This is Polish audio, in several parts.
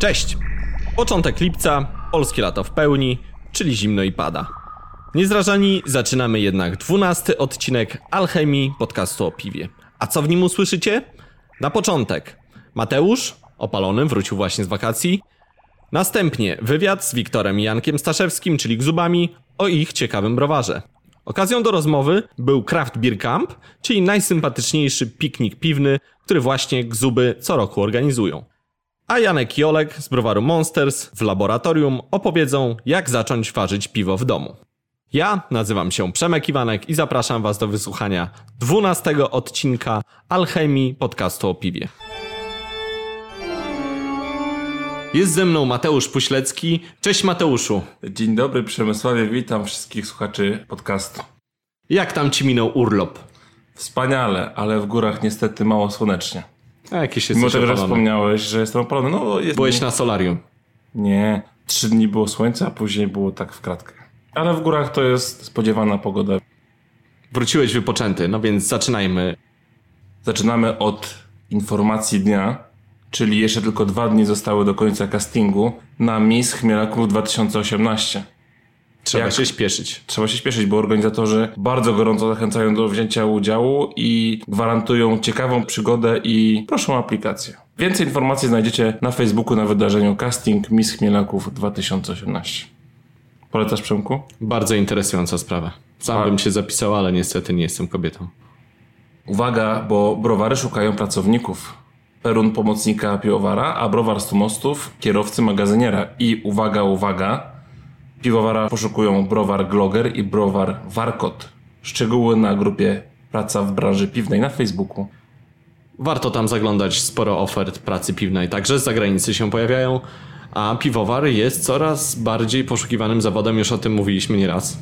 Cześć! Początek lipca, polskie lato w pełni, czyli zimno i pada. Niezrażani zaczynamy jednak dwunasty odcinek Alchemii podcastu o piwie. A co w nim usłyszycie? Na początek Mateusz, opalony, wrócił właśnie z wakacji. Następnie wywiad z Wiktorem i Jankiem Staszewskim, czyli Gzubami, o ich ciekawym browarze. Okazją do rozmowy był Craft Beer Camp, czyli najsympatyczniejszy piknik piwny, który właśnie Gzuby co roku organizują. A Janek i Olek z browaru Monsters w laboratorium opowiedzą, jak zacząć ważyć piwo w domu. Ja nazywam się Przemek Iwanek i zapraszam Was do wysłuchania 12 odcinka Alchemii podcastu o piwie. Jest ze mną Mateusz Puślecki. Cześć Mateuszu. Dzień dobry Przemysławie, witam wszystkich słuchaczy podcastu. Jak tam Ci minął urlop? Wspaniale, ale w górach niestety mało słonecznie. A jakieś Mimo jesteś tego, że wspomniałeś, że jestem opalony, no jest... Byłeś na solarium. Nie, trzy dni było słońca, a później było tak w kratkę. Ale w górach to jest spodziewana pogoda. Wróciłeś wypoczęty, no więc zaczynajmy. Zaczynamy od informacji dnia, czyli jeszcze tylko dwa dni zostały do końca castingu na Miss Chmielaków 2018. Trzeba Jak? się śpieszyć. Trzeba się śpieszyć, bo organizatorzy bardzo gorąco zachęcają do wzięcia udziału i gwarantują ciekawą przygodę i proszą o aplikację. Więcej informacji znajdziecie na Facebooku na wydarzeniu Casting Miss Chmielaków 2018. Polecasz Przemku? Bardzo interesująca sprawa. Sam Tak. bym się zapisał, ale niestety nie jestem kobietą. Uwaga, bo browary szukają pracowników. Perun pomocnika piwowara, a browar stu mostów kierowcy magazyniera. I uwaga, uwaga, piwowara poszukują browar Gloger i browar Warkot. Szczegóły na grupie Praca w branży piwnej na Facebooku. Warto tam zaglądać, sporo ofert pracy piwnej także z zagranicy się pojawiają, a piwowar jest coraz bardziej poszukiwanym zawodem, już o tym mówiliśmy nieraz.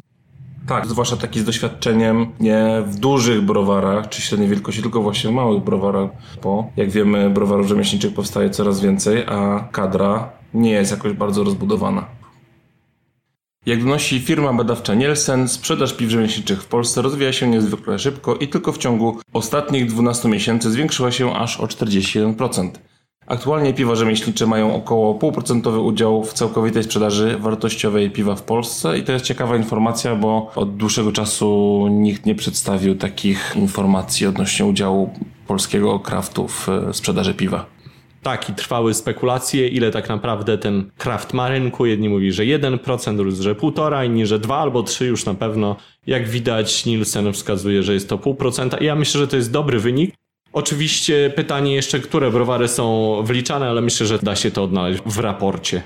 Tak, zwłaszcza taki z doświadczeniem nie w dużych browarach czy średniej wielkości, tylko właśnie w małych browarach, bo jak wiemy, browarów rzemieślniczych powstaje coraz więcej, a kadra nie jest jakoś bardzo rozbudowana. Jak donosi firma badawcza Nielsen, sprzedaż piw rzemieślniczych w Polsce rozwija się niezwykle szybko i tylko w ciągu ostatnich 12 miesięcy zwiększyła się aż o 41%. Aktualnie piwa rzemieślnicze mają około 0,5% udział w całkowitej sprzedaży wartościowej piwa w Polsce i to jest ciekawa informacja, bo od dłuższego czasu nikt nie przedstawił takich informacji odnośnie udziału polskiego kraftu w e, sprzedaży piwa. Tak, i trwały spekulacje, ile tak naprawdę ten kraft ma rynku. Jedni mówili, że 1%, drudzy, że 1,5%, inni, że 2 albo 3 już na pewno. Jak widać, Nielsen wskazuje, że jest to 0,5%. I ja myślę, że to jest dobry wynik. Oczywiście pytanie jeszcze, które browary są wliczane, ale myślę, że da się to odnaleźć w raporcie.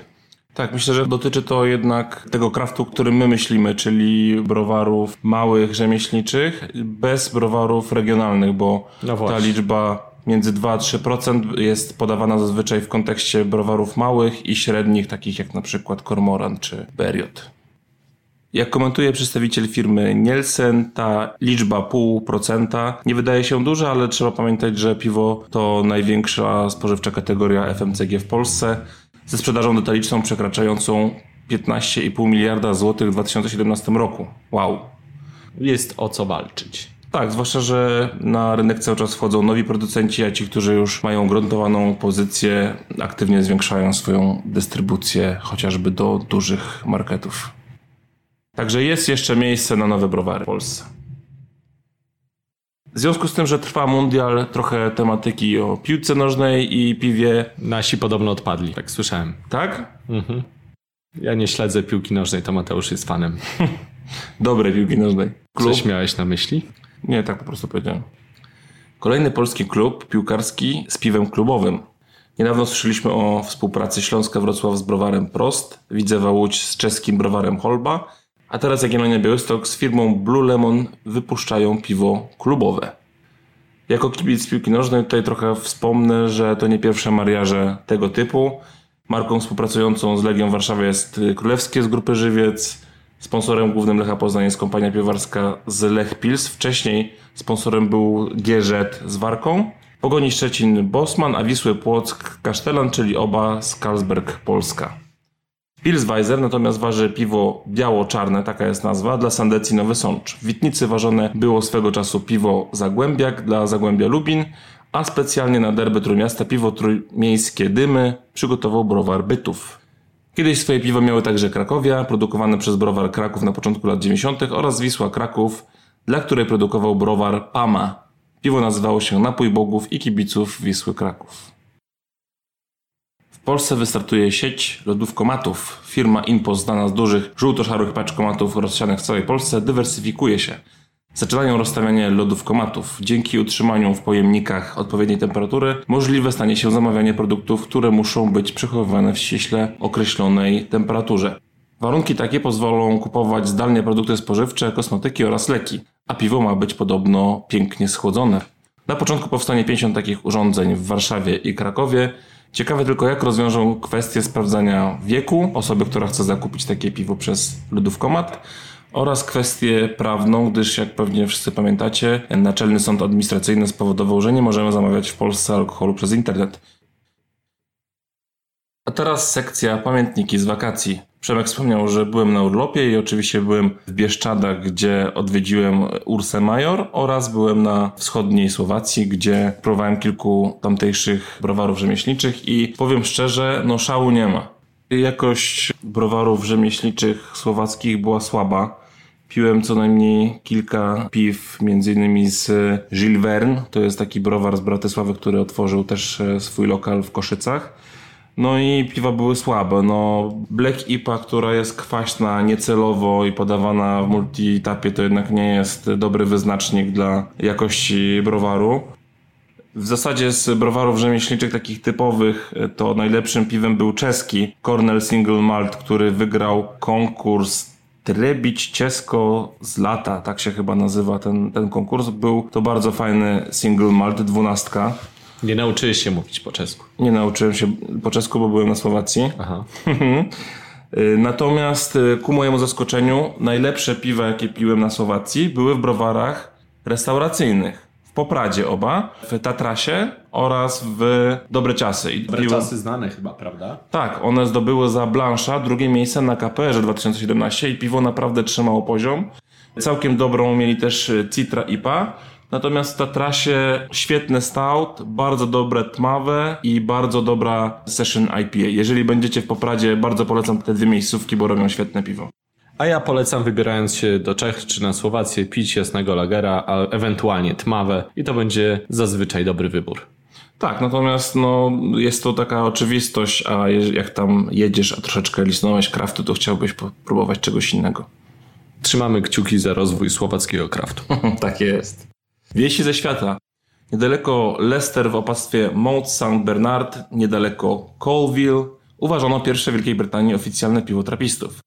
Tak, myślę, że dotyczy to jednak tego kraftu, którym my myślimy, czyli browarów małych, rzemieślniczych, bez browarów regionalnych, bo No ta liczba między 2 a 3% jest podawana zazwyczaj w kontekście browarów małych i średnich, takich jak na przykład Cormoran czy Beriot. Jak komentuje przedstawiciel firmy Nielsen, ta liczba 0,5% nie wydaje się duża, ale trzeba pamiętać, że piwo to największa spożywcza kategoria FMCG w Polsce, ze sprzedażą detaliczną przekraczającą 15,5 miliarda złotych w 2017 roku. Wow. Jest o co walczyć. Tak, zwłaszcza, że na rynek cały czas wchodzą nowi producenci, a ci, którzy już mają gruntowaną pozycję, aktywnie zwiększają swoją dystrybucję chociażby do dużych marketów. Także jest jeszcze miejsce na nowe browary w Polsce. W związku z tym, że trwa mundial, trochę tematyki o piłce nożnej i piwie, Nasi podobno odpadli, tak słyszałem. tak? Ja nie śledzę piłki nożnej, to Mateusz jest fanem. Dobre piłki nożnej. Klub Coś miałeś na myśli? Nie, tak po prostu powiedziałem. Kolejny polski klub piłkarski z piwem klubowym. Niedawno słyszeliśmy o współpracy Śląska Wrocław z browarem Prost, Widzewa Łódź z czeskim browarem Holba, a teraz Jagiellonia Białystok z firmą Blue Lemon wypuszczają piwo klubowe. Jako kibic piłki nożnej tutaj trochę wspomnę, że to nie pierwsze mariaże tego typu. Marką współpracującą z Legią Warszawa jest Królewskie z grupy Żywiec. Sponsorem głównym Lecha Poznań jest kompania piewarska z Lech Pils. Wcześniej sponsorem był GZ z Warką. Pogoni Szczecin Bosman, a Wisły Płock Kasztelan, czyli oba z Carlsberg Polska. Pilsweiser natomiast waży piwo biało-czarne, taka jest nazwa, dla Sandecji Nowy Sącz. W Witnicy ważone było swego czasu piwo Zagłębiak dla Zagłębia Lubin, a specjalnie na derby Trójmiasta piwo trójmiejskie Dymy przygotował browar Bytów. Kiedyś swoje piwo miały także Krakowia, produkowane przez browar Kraków na początku lat 90. oraz Wisła Kraków, dla której produkował browar Pama. Piwo nazywało się Napój Bogów i Kibiców Wisły Kraków. W Polsce wystartuje sieć lodówkomatów. Firma Impost, znana z dużych żółto-szarych paczkomatów rozsianych w całej Polsce, dywersyfikuje się. Zaczynają rozstawianie lodówkomatów. Dzięki utrzymaniu w pojemnikach odpowiedniej temperatury możliwe stanie się zamawianie produktów, które muszą być przechowywane w ściśle określonej temperaturze. Warunki takie pozwolą kupować zdalnie produkty spożywcze, kosmetyki oraz leki, a piwo ma być podobno pięknie schłodzone. Na początku powstanie 50 takich urządzeń w Warszawie i Krakowie. Ciekawe tylko, jak rozwiążą kwestię sprawdzania wieku osoby, która chce zakupić takie piwo przez lodówkomat oraz kwestię prawną, gdyż jak pewnie wszyscy pamiętacie, Naczelny Sąd Administracyjny spowodował, że nie możemy zamawiać w Polsce alkoholu przez internet. A teraz sekcja pamiętniki z wakacji. Przemek wspomniał, że byłem na urlopie i oczywiście byłem w Bieszczadach, gdzie odwiedziłem Ursę Major oraz byłem na wschodniej Słowacji, gdzie próbowałem kilku tamtejszych browarów rzemieślniczych i powiem szczerze, no szału nie ma. Jakość browarów rzemieślniczych słowackich była słaba. Piłem co najmniej kilka piw, między innymi z Gilles Verne, to jest taki browar z Bratysławy, który otworzył też e, swój lokal w Koszycach. No i piwa były słabe. No, Black IPA, która jest kwaśna niecelowo i podawana w multitapie, to jednak nie jest dobry wyznacznik dla jakości browaru. W zasadzie z browarów rzemieślniczych takich typowych e, to najlepszym piwem był czeski Cornell Single Malt, który wygrał konkurs Trebić Ciesko z lata, tak się chyba nazywa ten, ten konkurs. Był to bardzo fajny single malt, dwunastka. Nie nauczyłeś się mówić po czesku. Nie nauczyłem się po czesku, bo byłem na Słowacji. Aha. Y, Natomiast y, ku mojemu zaskoczeniu najlepsze piwa, jakie piłem na Słowacji, były w browarach restauracyjnych. Popradzie oba, w Tatrasie oraz w Dobre Czasy. I piłem- znane chyba, prawda? Tak, one zdobyły za Blansza drugie miejsce na KPR 2017 i piwo naprawdę trzymało poziom. Całkiem dobrą mieli też y, Citra IPA. Natomiast w Tatrasie świetny stout, bardzo dobre tmawe i bardzo dobra session IPA. Jeżeli będziecie w Popradzie, bardzo polecam te dwie miejscówki, bo robią świetne piwo. A ja polecam wybierając się do Czech czy na Słowację pić jasnego lagera, a ewentualnie tmawe i to będzie zazwyczaj dobry wybór. Tak, natomiast no, jest to taka oczywistość, a jak tam jedziesz, a troszeczkę lisnąłeś kraftu, to chciałbyś popróbować czegoś innego. Trzymamy kciuki za rozwój słowackiego kraftu. tak jest. Wieści ze świata. Niedaleko Leicester w opactwie Mount St. Bernard, niedaleko Colville, uważano pierwsze w Wielkiej Brytanii oficjalne piwo trapistów.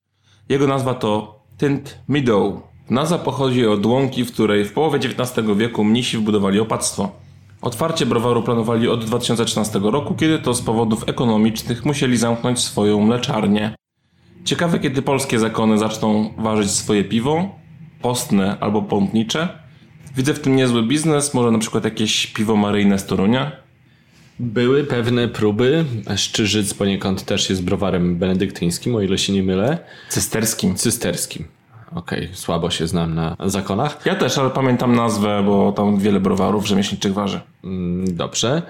Jego nazwa to Tint Meadow. Nazwa pochodzi od łąki, w której w połowie XIX wieku mnisi wbudowali opactwo. Otwarcie browaru planowali od 2013 roku, kiedy to z powodów ekonomicznych musieli zamknąć swoją mleczarnię. Ciekawe, kiedy polskie zakony zaczną ważyć swoje piwo, postne albo pątnicze. Widzę w tym niezły biznes, może na przykład jakieś piwo maryjne z Torunia. Były pewne próby, Szczyżyc poniekąd też jest browarem benedyktyńskim, o ile się nie mylę, Cysterskim. cysterskim. Okej, słabo się znam na zakonach. Ja też, ale pamiętam nazwę, bo tam wiele browarów rzemieślniczych waży. Mm, Dobrze.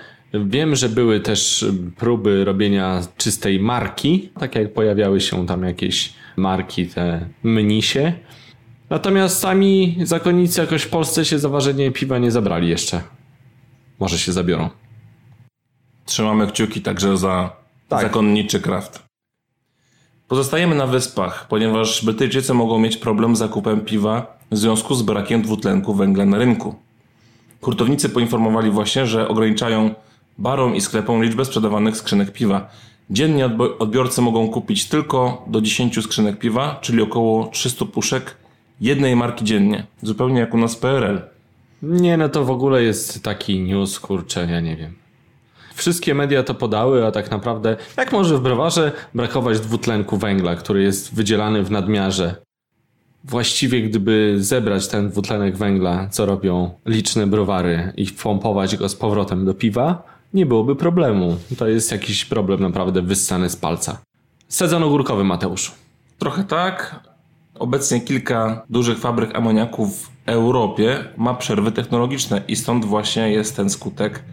Wiem, że były też próby robienia czystej marki, tak jak pojawiały się tam jakieś marki, te mnisie. Natomiast sami zakonnicy jakoś w Polsce się za ważenie piwa nie zabrali jeszcze. Może się zabiorą. Trzymamy kciuki także za Tak. zakonniczy kraft. Pozostajemy na wyspach, ponieważ Brytyjczycy mogą mieć problem z zakupem piwa w związku z brakiem dwutlenku węgla na rynku. Hurtownicy poinformowali właśnie, że ograniczają barom i sklepom liczbę sprzedawanych skrzynek piwa. Dziennie odbiorcy mogą kupić tylko do 10 skrzynek piwa, czyli około 300 puszek jednej marki dziennie. Zupełnie jak u nas PRL. Nie, no to w ogóle jest taki news, kurczę, ja nie wiem. Wszystkie media to podały, a tak naprawdę jak może w browarze brakować dwutlenku węgla, który jest wydzielany w nadmiarze? Właściwie gdyby zebrać ten dwutlenek węgla, co robią liczne browary i wpompować go z powrotem do piwa, nie byłoby problemu. To jest jakiś problem naprawdę wyssany z palca. Sezon ogórkowy, Mateusz. Trochę tak, Obecnie kilka dużych fabryk amoniaku w Europie ma przerwy technologiczne i stąd właśnie jest ten skutek.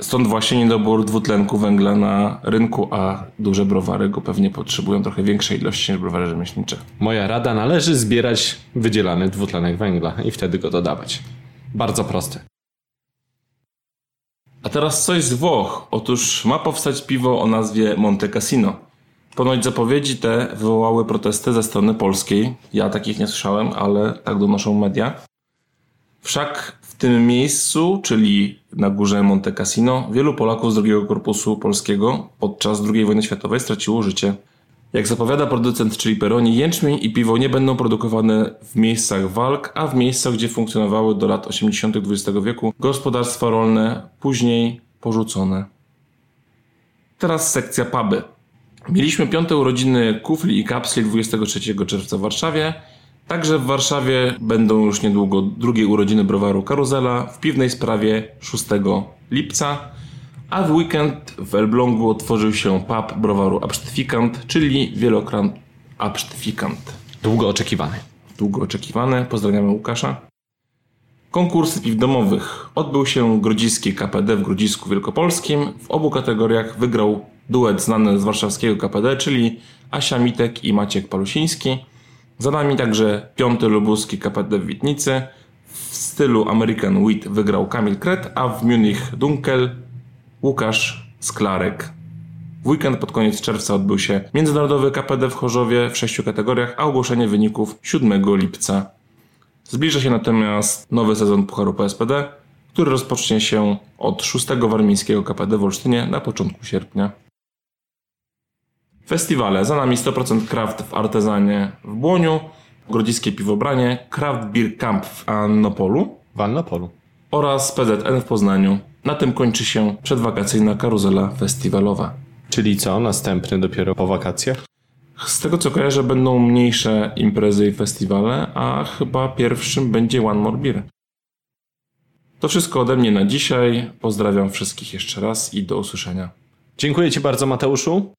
Stąd właśnie niedobór dwutlenku węgla na rynku, a duże browary go pewnie potrzebują trochę większej ilości niż browary rzemieślnicze. Moja rada należy zbierać wydzielany dwutlenek węgla i wtedy go dodawać. Bardzo proste. A teraz coś z Włoch. Otóż ma powstać piwo o nazwie Monte Cassino. Ponoć zapowiedzi te wywołały protesty ze strony polskiej. Ja takich nie słyszałem, ale tak donoszą media. Wszak tym miejscu, czyli na górze Monte Cassino, wielu Polaków z drugiego korpusu polskiego podczas II wojny światowej straciło życie. Jak zapowiada producent, czyli Peroni, jęczmień i piwo nie będą produkowane w miejscach walk, a w miejscach, gdzie funkcjonowały do lat 80. XX wieku gospodarstwa rolne, później porzucone. Teraz sekcja puby. Mieliśmy piąte urodziny kufli i kapsli 23 czerwca w Warszawie. Także w Warszawie będą już niedługo drugie urodziny browaru Karuzela w piwnej sprawie 6 lipca. A w weekend w Elblągu otworzył się pub browaru Absztyfikant, czyli wielokrant Absztyfikant. Długo oczekiwany. Długo oczekiwane. Pozdrawiamy Łukasza. Konkursy piw domowych. Odbył się Grodziskie KPD w Grodzisku Wielkopolskim. W obu kategoriach wygrał duet znany z warszawskiego KPD, czyli Asia Mitek i Maciek Palusiński. Za nami także piąty lubuski KPD w Witnicy. W stylu American Wheat wygrał Kamil Kret, a w Munich Dunkel Łukasz Sklarek. W weekend pod koniec czerwca odbył się Międzynarodowy KPD w Chorzowie w sześciu kategoriach, a ogłoszenie wyników 7 lipca. Zbliża się natomiast nowy sezon Pucharu PSPD, który rozpocznie się od 6 warmińskiego KPD w Olsztynie na początku sierpnia. Festiwale. Za nami 100% Craft w Artezanie w Błoniu, Grodziskie Piwobranie, Craft Beer Camp w Annopolu W Annopolu. oraz PZN w Poznaniu. Na tym kończy się przedwakacyjna karuzela festiwalowa. Czyli co? Następny dopiero po wakacjach? Z tego co kojarzę będą mniejsze imprezy i festiwale, a chyba pierwszym będzie One More Beer. To wszystko ode mnie na dzisiaj. Pozdrawiam wszystkich jeszcze raz i do usłyszenia. Dziękuję Ci bardzo, Mateuszu.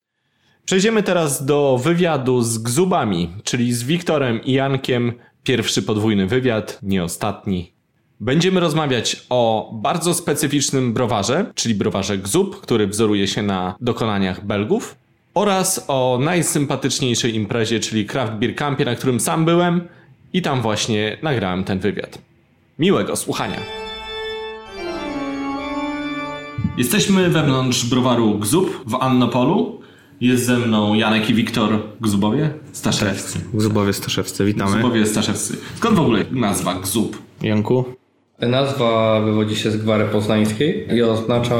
Przejdziemy teraz do wywiadu z Gzubami, czyli z Wiktorem i Jankiem. Pierwszy podwójny wywiad, nie ostatni. Będziemy rozmawiać o bardzo specyficznym browarze, czyli browarze Gzub, który wzoruje się na dokonaniach Belgów, oraz o najsympatyczniejszej imprezie, czyli Craft Beer Campie, na którym sam byłem i tam właśnie nagrałem ten wywiad. Miłego słuchania. Jesteśmy wewnątrz browaru Gzub w Annopolu. Jest ze mną Janek i Wiktor Gzubowie, Staszewscy. Zubowie Staszewscy, witamy. Gzubowie Staszewscy. Skąd w ogóle nazwa Gzub? Janku? Nazwa wywodzi się z gwary poznańskiej i oznacza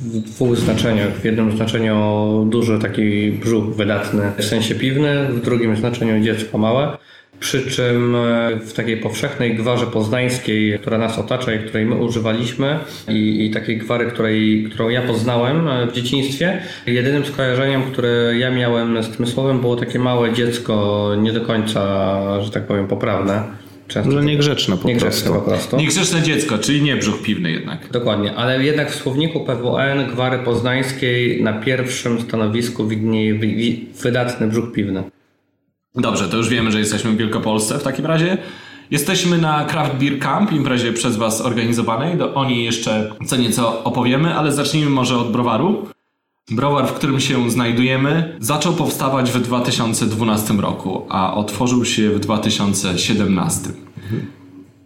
w dwóch znaczeniach. W jednym znaczeniu duży taki brzuch wydatny w sensie piwny, w drugim znaczeniu dziecko małe. Przy czym e, w takiej powszechnej gwarze poznańskiej, która nas otacza i której my używaliśmy i, i takiej gwary, której, którą ja poznałem e, w dzieciństwie, jedynym skojarzeniem, które ja miałem z tym słowem było takie małe dziecko, nie do końca, że tak powiem, poprawne. Często No niegrzeczne po Niegrzeczne prostu. po prostu. Niegrzeczne dziecko, czyli nie brzuch piwny jednak. Dokładnie, ale jednak w słowniku PWN gwary poznańskiej na pierwszym stanowisku widnieje wi- wi- wydatny brzuch piwny. Dobrze, to już wiemy, że jesteśmy w Wielkopolsce w takim razie. Jesteśmy na Craft Beer Camp, imprezie przez Was organizowanej. Do, o niej jeszcze co nieco opowiemy, ale zacznijmy może od browaru. Browar, w którym się znajdujemy, zaczął powstawać w 2012 roku, a otworzył się w 2017.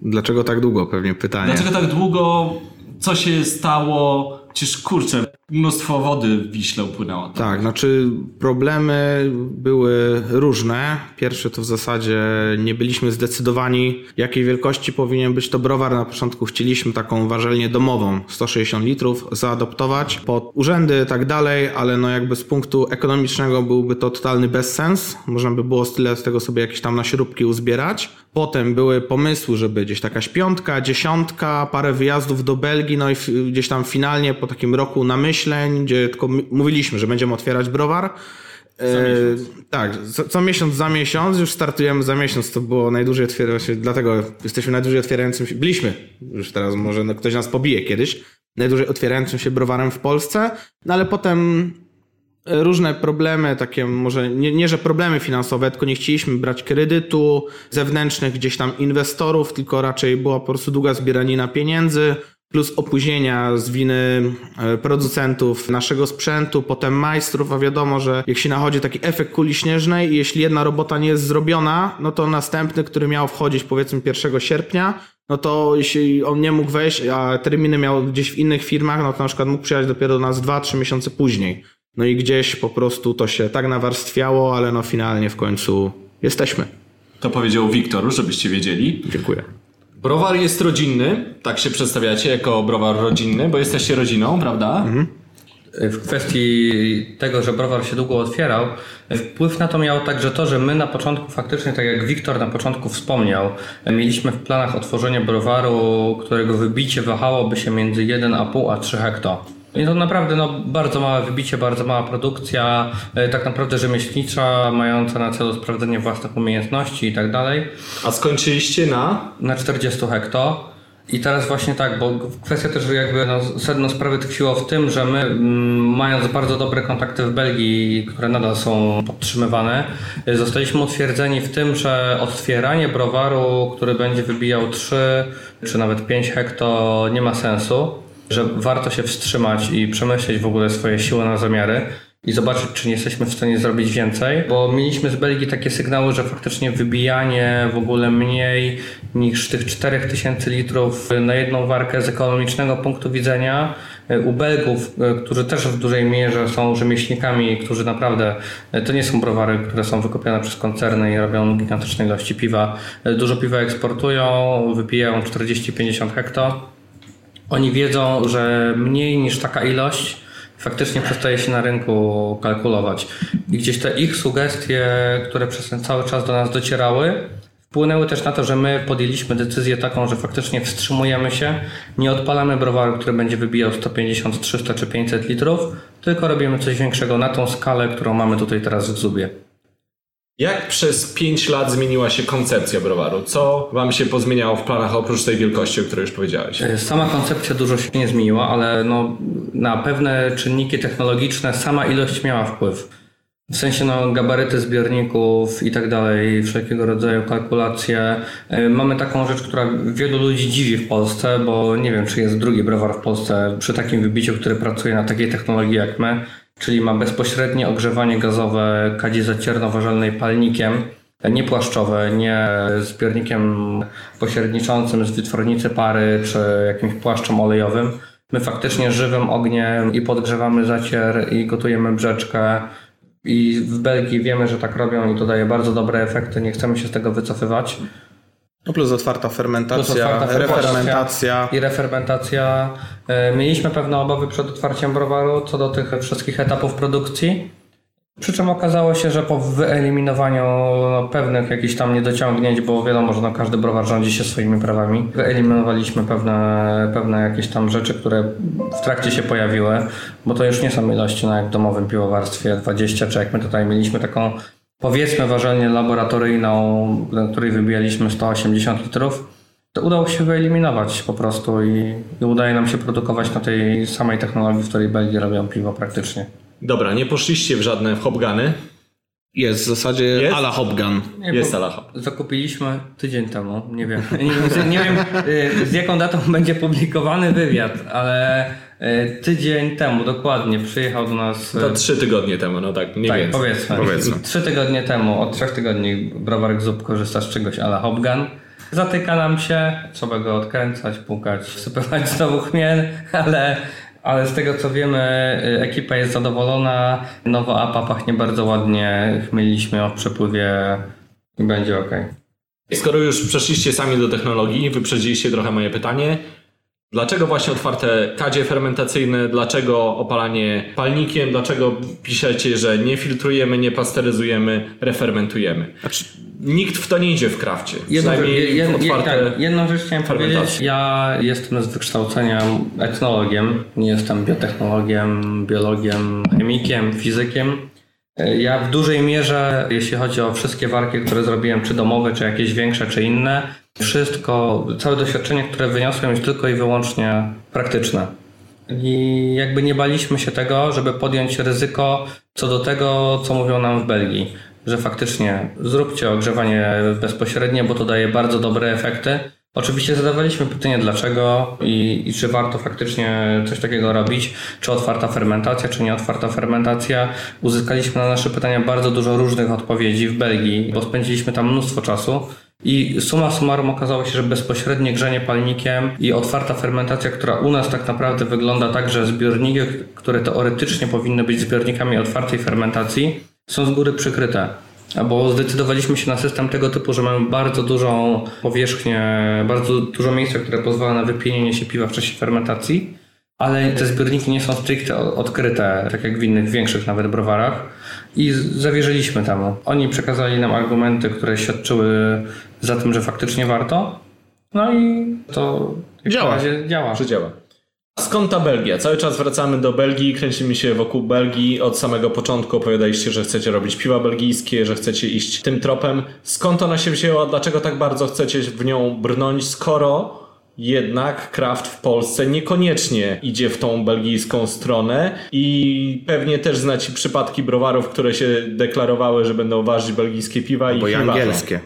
Dlaczego tak długo? Pewnie pytanie. Dlaczego tak długo? Co się stało? Przecież kurczę, mnóstwo wody w Wiśle upłynęło. Tak, znaczy problemy były różne. Pierwsze to w zasadzie nie byliśmy zdecydowani, jakiej wielkości powinien być to browar. Na początku chcieliśmy taką warzelnię domową, 160 litrów, zaadoptować pod urzędy i tak dalej, ale no jakby z punktu ekonomicznego byłby to totalny bezsens. Można by było z tyle z tego sobie jakieś tam na śrubki uzbierać. Potem były pomysły, żeby gdzieś taka piątka, dziesiątka, parę wyjazdów do Belgii, no i gdzieś tam finalnie po takim roku namyśleń, gdzie tylko mówiliśmy, że będziemy otwierać browar. E, tak, co, co miesiąc za miesiąc, już startujemy za miesiąc, to było najdłużej otwierające się, dlatego jesteśmy najdłużej otwierającym się, byliśmy, już teraz może no, ktoś nas pobije kiedyś, najdłużej otwierającym się browarem w Polsce, no ale potem różne problemy, takie może nie, nie, że problemy finansowe, tylko nie chcieliśmy brać kredytu zewnętrznych gdzieś tam inwestorów, tylko raczej była po prostu długa zbieranina pieniędzy, plus opóźnienia z winy e, producentów naszego sprzętu, potem majstrów, a wiadomo, że jak się nachodzi taki efekt kuli śnieżnej i jeśli jedna robota nie jest zrobiona, no to następny, który miał wchodzić powiedzmy 1 sierpnia, no to jeśli on nie mógł wejść, a terminy miał gdzieś w innych firmach, no to na przykład mógł przyjechać dopiero do nas 2-3 miesiące później. No i gdzieś po prostu to się tak nawarstwiało, ale no finalnie w końcu jesteśmy. To powiedział Wiktor, żebyście wiedzieli. Dziękuję. Browar jest rodzinny, tak się przedstawiacie jako browar rodzinny, bo jesteście rodziną, prawda? W kwestii tego, że browar się długo otwierał, wpływ na to miało także to, że my na początku faktycznie, tak jak Wiktor na początku wspomniał, mieliśmy w planach otworzenie browaru, którego wybicie wahałoby się między 1,5 a 3 hekto. I to naprawdę no, bardzo małe wybicie, bardzo mała produkcja, e, tak naprawdę rzemieślnicza, mająca na celu sprawdzenie własnych umiejętności i tak dalej. A skończyliście na... na 40 hekto. I teraz właśnie tak, bo kwestia też jakby no, sedno sprawy tkwiło w tym, że my mm, mając bardzo dobre kontakty w Belgii, które nadal są podtrzymywane, y, zostaliśmy utwierdzeni w tym, że otwieranie browaru, który będzie wybijał 3 czy nawet 5 hekto nie ma sensu, że warto się wstrzymać i przemyśleć w ogóle swoje siły na zamiary i zobaczyć, czy nie jesteśmy w stanie zrobić więcej, bo mieliśmy z Belgii takie sygnały, że faktycznie wybijanie w ogóle mniej niż tych 4000 litrów na jedną warkę z ekonomicznego punktu widzenia e, u Belgów, e, którzy też w dużej mierze są rzemieślnikami, którzy naprawdę, e, to nie są browary, które są wykupione przez koncerny i robią gigantyczne ilości piwa. Dużo piwa eksportują, wypijają 40-50 hekto. Oni wiedzą, że mniej niż taka ilość faktycznie przestaje się na rynku kalkulować. I gdzieś te ich sugestie, które przez ten cały czas do nas docierały, wpłynęły też na to, że my podjęliśmy decyzję taką, że faktycznie wstrzymujemy się, nie odpalamy browaru, który będzie wybijał 150, 300 czy 500 litrów, tylko robimy coś większego na tą skalę, którą mamy tutaj teraz w Zubie. Jak przez 5 lat zmieniła się koncepcja browaru? Co wam się pozmieniało w planach oprócz tej wielkości, o której już powiedziałeś? E, Sama koncepcja dużo się nie zmieniła, ale no, na pewne czynniki technologiczne sama ilość miała wpływ. W sensie no, gabaryty zbiorników i tak dalej, wszelkiego rodzaju kalkulacje. E, Mamy taką rzecz, która wielu ludzi dziwi w Polsce, bo nie wiem, czy jest drugi browar w Polsce przy takim wybiciu, który pracuje na takiej technologii jak my, czyli ma bezpośrednie ogrzewanie gazowe kadzi zaciernoważalnej palnikiem, nie płaszczowe, nie zbiornikiem pośredniczącym z wytwornicy pary czy jakimś płaszczem olejowym. My faktycznie żywym ogniem i podgrzewamy zacier i gotujemy brzeczkę. I w Belgii wiemy, że tak robią i to daje bardzo dobre efekty. Nie chcemy się z tego wycofywać. No plus otwarta fermentacja, Plus otwarta fermentacja refermentacja. I refermentacja. E, Mieliśmy pewne obawy przed otwarciem browaru co do tych wszystkich etapów produkcji. Przy czym okazało się, że po wyeliminowaniu no, pewnych jakichś tam niedociągnięć, bo wiadomo, że no, każdy browar rządzi się swoimi prawami, wyeliminowaliśmy pewne, pewne jakieś tam rzeczy, które w trakcie się pojawiły, bo to już nie są ilości no, jak w domowym piwowarstwie 20, czy jak my tutaj mieliśmy taką powiedzmy ważalnię laboratoryjną, na której wybijaliśmy 180 litrów, to udało się wyeliminować po prostu i, i udaje nam się produkować na tej samej technologii, w której Belgii robią piwo praktycznie. Dobra, nie poszliście w żadne hopgany. Jest w zasadzie Jest? ala Hopgun. Nie, Jest bo Alaha. Zakupiliśmy tydzień temu, nie wiem, nie wiem, nie wiem y, z jaką datą będzie publikowany wywiad, ale tydzień temu dokładnie przyjechał do nas... y, To trzy tygodnie temu, no tak, mniej tak, więcej. powiedzmy. Powiedzmy. Trzy tygodnie temu, od trzech tygodni browar Zub korzysta z czegoś ala Hopgun. Zatyka nam się, trzeba go odkręcać, pukać, wsypywać znowu chmiel, ale, ale z tego co wiemy, y, ekipa jest zadowolona. Nowa APA pachnie bardzo ładnie, chmieliliśmy o przepływie i będzie ok. Skoro już przeszliście sami do technologii, wyprzedziliście trochę moje pytanie. Dlaczego właśnie otwarte kadzie fermentacyjne? Dlaczego opalanie palnikiem? Dlaczego piszecie, że nie filtrujemy, nie pasteryzujemy, refermentujemy? Znaczy, Nikt w to nie idzie w krafcie. Jedną, jed, otwarte... tak, jedną rzecz chciałem powiedzieć. Ja jestem z wykształcenia etnologiem, nie jestem biotechnologiem, biologiem, chemikiem, fizykiem. Ja w dużej mierze, jeśli chodzi o wszystkie warki, które zrobiłem, czy domowe, czy jakieś większe, czy inne, wszystko, całe doświadczenie, które wyniosłem jest tylko i wyłącznie praktyczne. i jakby nie baliśmy się tego, żeby podjąć ryzyko co do tego, co mówią nam w Belgii, że faktycznie zróbcie ogrzewanie bezpośrednie, bo to daje bardzo dobre efekty. Oczywiście zadawaliśmy pytanie dlaczego i, i, czy warto faktycznie coś takiego robić, czy otwarta fermentacja, czy nie otwarta fermentacja. Uzyskaliśmy na nasze pytania bardzo dużo różnych odpowiedzi w Belgii, bo spędziliśmy tam mnóstwo czasu. I suma summarum okazało się, że bezpośrednie grzanie palnikiem i otwarta fermentacja, która u nas tak naprawdę wygląda tak, że zbiorniki, które teoretycznie powinny być zbiornikami otwartej fermentacji, są z góry przykryte. Bo zdecydowaliśmy się na system tego typu, że mamy bardzo dużą powierzchnię, bardzo dużo miejsca, które pozwala na wypienienie się piwa w czasie fermentacji, ale te zbiorniki nie są stricte odkryte, tak jak w innych większych nawet browarach. I zawierzyliśmy temu. Oni przekazali nam argumenty, które świadczyły za tym, że faktycznie warto. No i to działa. działa. Że działa. Skąd ta Belgia? Cały czas wracamy do Belgii, kręcimy się wokół Belgii. Od samego początku opowiadaliście, że chcecie robić piwa belgijskie, że chcecie iść tym tropem. Skąd ona się wzięła? Dlaczego tak bardzo chcecie w nią brnąć, skoro jednak Kraft w Polsce niekoniecznie idzie w tą belgijską stronę i pewnie też znacie przypadki browarów, które się deklarowały, że będą ważyć belgijskie piwa i Bo i ważą. angielskie.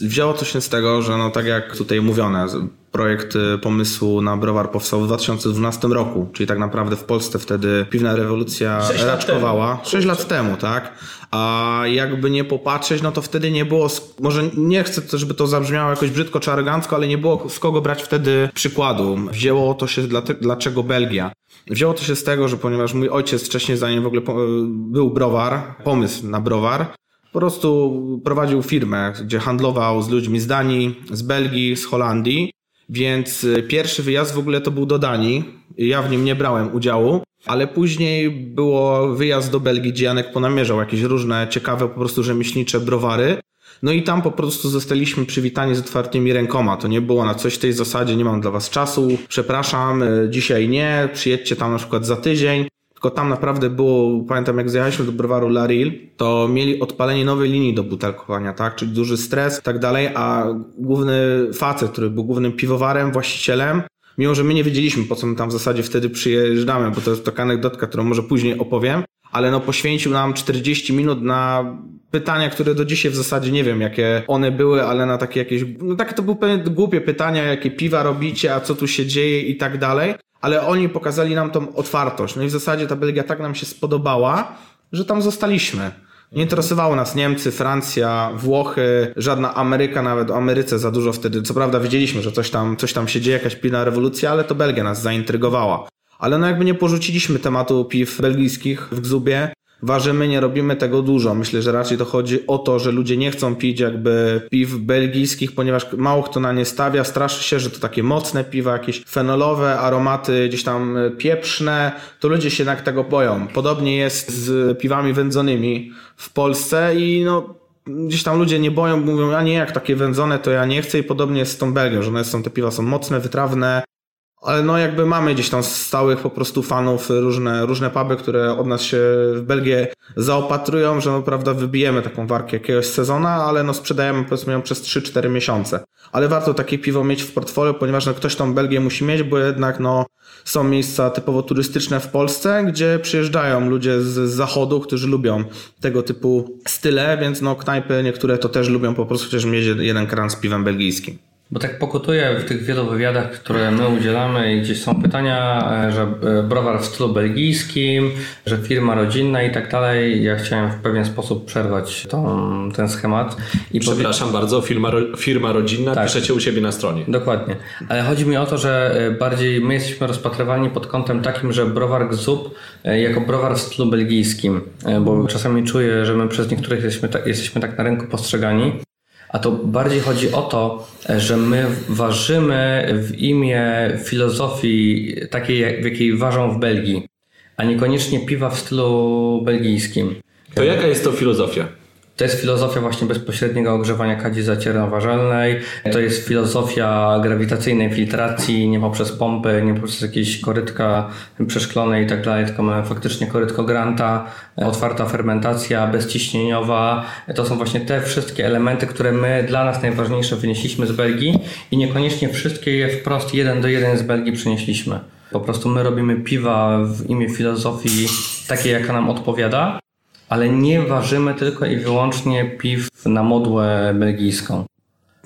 Wzięło to się z tego, że no tak jak tutaj mówione, projekt y, pomysłu na browar powstał w 2012 roku, czyli tak naprawdę w Polsce wtedy piwna rewolucja Sześć lat raczkowała. temu. 6 lat temu, tak? A jakby nie popatrzeć, no to wtedy nie było, może nie chcę, żeby to zabrzmiało jakoś brzydko czy arogancko, ale nie było z kogo brać wtedy przykładu. Wzięło to się, dlate, dlaczego Belgia? Wzięło to się z tego, że ponieważ mój ojciec wcześniej, zanim w ogóle po- był browar, pomysł na browar, po prostu prowadził firmę, gdzie handlował z ludźmi z Danii, z Belgii, z Holandii, więc y, pierwszy wyjazd w ogóle to był do Danii. Ja w nim nie brałem udziału, ale później było wyjazd do Belgii, gdzie Janek ponamierzał jakieś różne ciekawe po prostu rzemieślnicze browary. No i tam po prostu zostaliśmy przywitani z otwartymi rękoma. To nie było na coś w tej zasadzie, nie mam dla was czasu, przepraszam, y, dzisiaj nie, przyjedźcie tam na przykład za tydzień. Tylko tam naprawdę było, pamiętam jak zjechaliśmy do browaru Laril, to mieli odpalenie nowej linii do butelkowania, tak? Czyli duży stres i tak dalej, a główny facet, który był głównym piwowarem, właścicielem, mimo że my nie wiedzieliśmy, po co my tam w zasadzie wtedy przyjeżdżamy, bo to jest taka anegdotka, którą może później opowiem, ale no poświęcił nam 40 minut na pytania, które do dzisiaj w zasadzie nie wiem, jakie one były, ale na takie jakieś, no takie to były głupie pytania, jakie piwa robicie, a co tu się dzieje i tak dalej, ale oni pokazali nam tą otwartość. No i w zasadzie ta Belgia tak nam się spodobała, że tam zostaliśmy. Nie interesowały nas Niemcy, Francja, Włochy, żadna Ameryka, nawet o Ameryce za dużo wtedy. Co prawda wiedzieliśmy, że coś tam, coś tam się dzieje, jakaś pilna rewolucja, ale to Belgia nas zaintrygowała. Ale no jakby nie porzuciliśmy tematu piw belgijskich w Gzubie. Ważymy, nie robimy tego dużo. Myślę, że raczej to chodzi o to, że ludzie nie chcą pić jakby piw belgijskich, ponieważ mało kto na nie stawia. Straszy się, że to takie mocne piwa, jakieś fenolowe, aromaty gdzieś tam e, pieprzne, to ludzie się jednak tego boją. Podobnie jest z piwami wędzonymi w Polsce i no gdzieś tam ludzie nie boją, mówią, a nie, jak takie wędzone, to ja nie chcę i podobnie jest z tą Belgią, że one są, te piwa są mocne, wytrawne, ale no jakby mamy gdzieś tam stałych po prostu fanów, różne, różne puby, które od nas się w Belgię zaopatrują, że no prawda wybijemy taką warkę jakiegoś sezona, ale no sprzedajemy powiedzmy ją przez 3-4 miesiące. Ale warto takie piwo mieć w portfolio, ponieważ no ktoś tą Belgię musi mieć, bo jednak no są miejsca typowo turystyczne w Polsce, gdzie przyjeżdżają ludzie z zachodu, którzy lubią tego typu style, więc no knajpy niektóre to też lubią po prostu chociaż mieć jeden kran z piwem belgijskim. Bo tak pokutuje w tych wielu wywiadach, które my udzielamy i gdzieś są pytania, e, że e, browar w stylu belgijskim, że firma rodzinna i tak dalej. Ja chciałem w pewien sposób przerwać tą, ten schemat. I powie- Przepraszam bardzo, firma, firma rodzinna, Tak. piszecie u siebie na stronie. Dokładnie. Ale chodzi mi o to, że e, bardziej my jesteśmy rozpatrywani pod kątem takim, że browar e, jako browar w stylu belgijskim, bo czasami czuję, że my przez niektórych jesteśmy tak, jesteśmy tak na rynku postrzegani. A to bardziej chodzi o to, że my ważymy w imię filozofii takiej, w jakiej ważą w Belgii, a niekoniecznie piwa w stylu belgijskim. To jaka jest to filozofia? To jest filozofia właśnie bezpośredniego ogrzewania kadzi zaciernoważalnej. To jest filozofia grawitacyjnej filtracji, nie poprzez pompy, nie poprzez jakieś korytka przeszklone i tak dalej, tylko mamy faktycznie korytko Granta, otwarta fermentacja, bezciśnieniowa. To są właśnie te wszystkie elementy, które my dla nas najważniejsze wynieśliśmy z Belgii i niekoniecznie wszystkie je wprost jeden do jeden z Belgii przynieśliśmy. Po prostu my robimy piwa w imię filozofii takiej, jaka nam odpowiada, ale nie ważymy tylko i wyłącznie piw na modłę belgijską.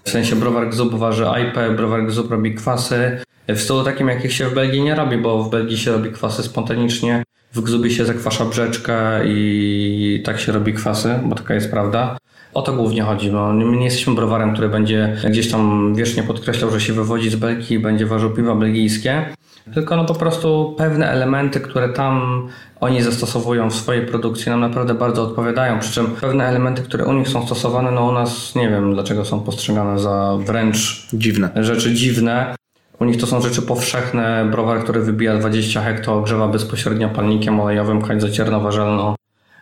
W sensie browar Gzub waży IPę, browar Gzub robi kwasy w stylu takim, jakich się w Belgii nie robi, bo w Belgii się robi kwasy spontanicznie, w Gzubie się zakwasza brzeczkę i tak się robi kwasy, bo taka jest prawda. O to głównie chodzi. bo my nie jesteśmy browarem, który będzie gdzieś tam wiecznie podkreślał, że się wywodzi z Belgii i będzie ważył piwa belgijskie. Tylko no po prostu pewne elementy, które tam oni zastosowują w swojej produkcji nam naprawdę bardzo odpowiadają. Przy czym pewne elementy, które u nich są stosowane, no u nas nie wiem dlaczego są postrzegane za wręcz Dziwne. rzeczy dziwne. U nich to są rzeczy powszechne. Browar, który wybija 20 hekto, ogrzewa bezpośrednio palnikiem olejowym, kać zacierno-warzelną.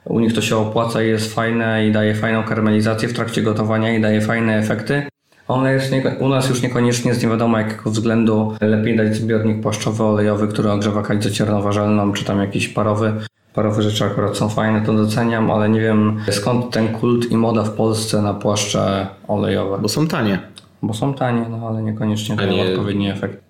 U nich to się opłaca i jest fajne i daje fajną karmelizację w trakcie gotowania i daje fajne efekty. One jest nie, u nas już niekoniecznie z nie wiadomo jakiego względu lepiej dać zbiornik płaszczowy olejowy, który ogrzewa kać zacierno-warzelną, czy tam jakiś parowy. Parowe rzeczy akurat są fajne, to doceniam, ale nie wiem skąd ten kult i moda w Polsce na płaszcze olejowe. Bo są tanie. Bo są tanie, no ale niekoniecznie dają nie- odpowiedni efekt.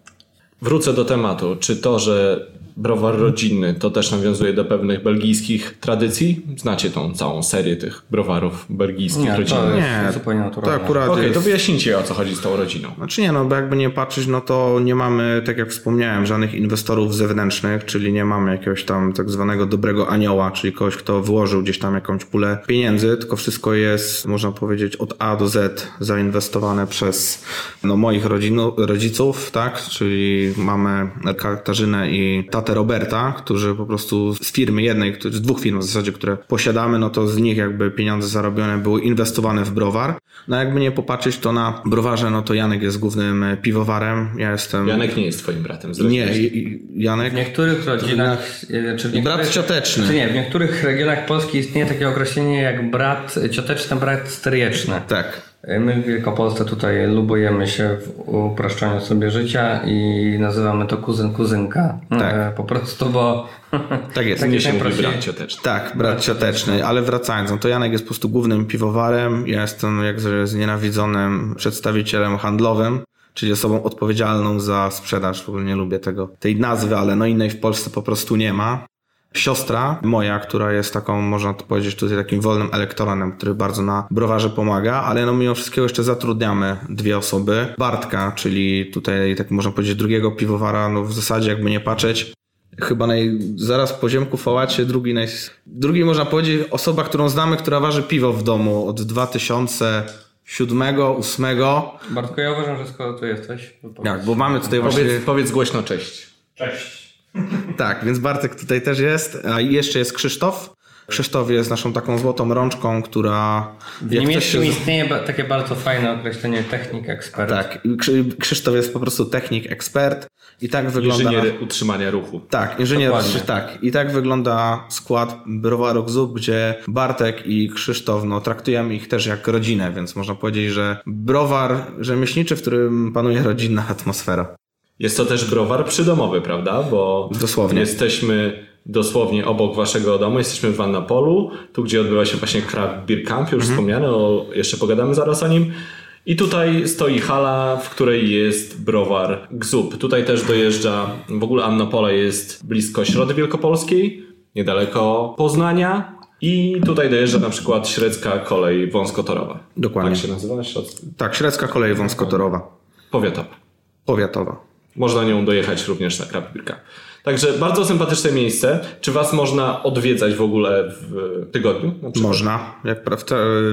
Wrócę do tematu. Czy to, że browar rodzinny, to też nawiązuje do pewnych belgijskich tradycji? Znacie tą całą serię tych browarów belgijskich Nie, rodzinnych. Nie, zupełnie naturalne. To akurat Okej, jest... to wyjaśnijcie o co chodzi z tą rodziną. Znaczy nie, no bo jakby nie patrzeć, no to nie mamy, tak jak wspomniałem, żadnych inwestorów zewnętrznych, czyli nie mamy jakiegoś tam tak zwanego dobrego anioła, czyli kogoś, kto wyłożył gdzieś tam jakąś pulę pieniędzy, tylko wszystko jest, można powiedzieć, od A do Z zainwestowane przez no, moich rodzinu, rodziców, tak, czyli mamy Katarzynę i tatę Roberta, którzy po prostu z firmy jednej, którzy- z dwóch firm w zasadzie, które posiadamy, no to z nich jakby pieniądze zarobione były inwestowane w browar. No jakby nie popatrzeć, to na browarze, no to Janek jest głównym e, piwowarem, ja jestem... Janek nie jest twoim bratem. Nie, i- i- Janek... W niektórych rodzinach, e, czy w niektórych, Brat cioteczny. Czy nie, w niektórych regionach Polski istnieje takie określenie jak brat cioteczny, brat stryjeczny. Tak. My w Wielkopolsce tutaj lubujemy się w upraszczaniu sobie życia i nazywamy to kuzyn, kuzynka. Tak. E, Po prostu, bo Tak jest. Tak Nie jest się mówi brat cioteczny. Tak, brat cioteczny, ale wracając, no to Janek jest po prostu głównym piwowarem, ja jestem jakże znienawidzonym przedstawicielem handlowym, czyli osobą odpowiedzialną za sprzedaż, w ogóle nie lubię tego, tej nazwy, ale no innej w Polsce po prostu nie ma. Siostra moja, która jest taką, można to powiedzieć, tutaj takim wolnym elektronem, który bardzo na browarze pomaga, ale no mimo wszystkiego jeszcze zatrudniamy dwie osoby. Bartka, czyli tutaj, tak można powiedzieć, drugiego piwowara, no w zasadzie jakby nie patrzeć, chyba naj, zaraz po ziemku Fałacie, drugi, naj, drugi można powiedzieć osoba, którą znamy, która waży piwo w domu od 2007, 2008. Bartko, ja uważam, że skoro tu jesteś, to powiedz. Tak, bo mamy tutaj właśnie... Powiedz, powiedz głośno cześć. Cześć. Tak, więc Bartek tutaj też jest, a jeszcze jest Krzysztof. Krzysztof jest naszą taką złotą rączką, która... W niemieckim się- istnieje takie bardzo fajne określenie technik ekspert. Tak, Krzy- Krzysztof jest po prostu technik, ekspert i tak wygląda... Inżynier utrzymania ruchu. Tak, inżynier, Dokładnie. tak. I tak wygląda skład browaru Gzub, gdzie Bartek i Krzysztof, no traktujemy ich też jak rodzinę, więc można powiedzieć, że browar rzemieślniczy, w którym panuje rodzinna atmosfera. Jest to też browar przydomowy, prawda? Bo Dosłownie. jesteśmy dosłownie obok waszego domu, jesteśmy w Wannapolu, tu gdzie odbywa się właśnie Craft Beer Camp, już wspomniane, o, jeszcze pogadamy zaraz o nim. I tutaj stoi hala, w której jest browar Gzub. Tutaj też dojeżdża, w ogóle Annapole jest blisko Środy Wielkopolskiej, niedaleko Poznania. I tutaj dojeżdża na przykład Średzka Kolej Wąskotorowa. Dokładnie. Tak się nazywa? Środ... Tak, Średzka kolej wąskotorowa, Powiatowa. powiatowa. Można nią dojechać również na Camp. Także bardzo sympatyczne miejsce. Czy was można odwiedzać w ogóle w tygodniu? Można. Jak w,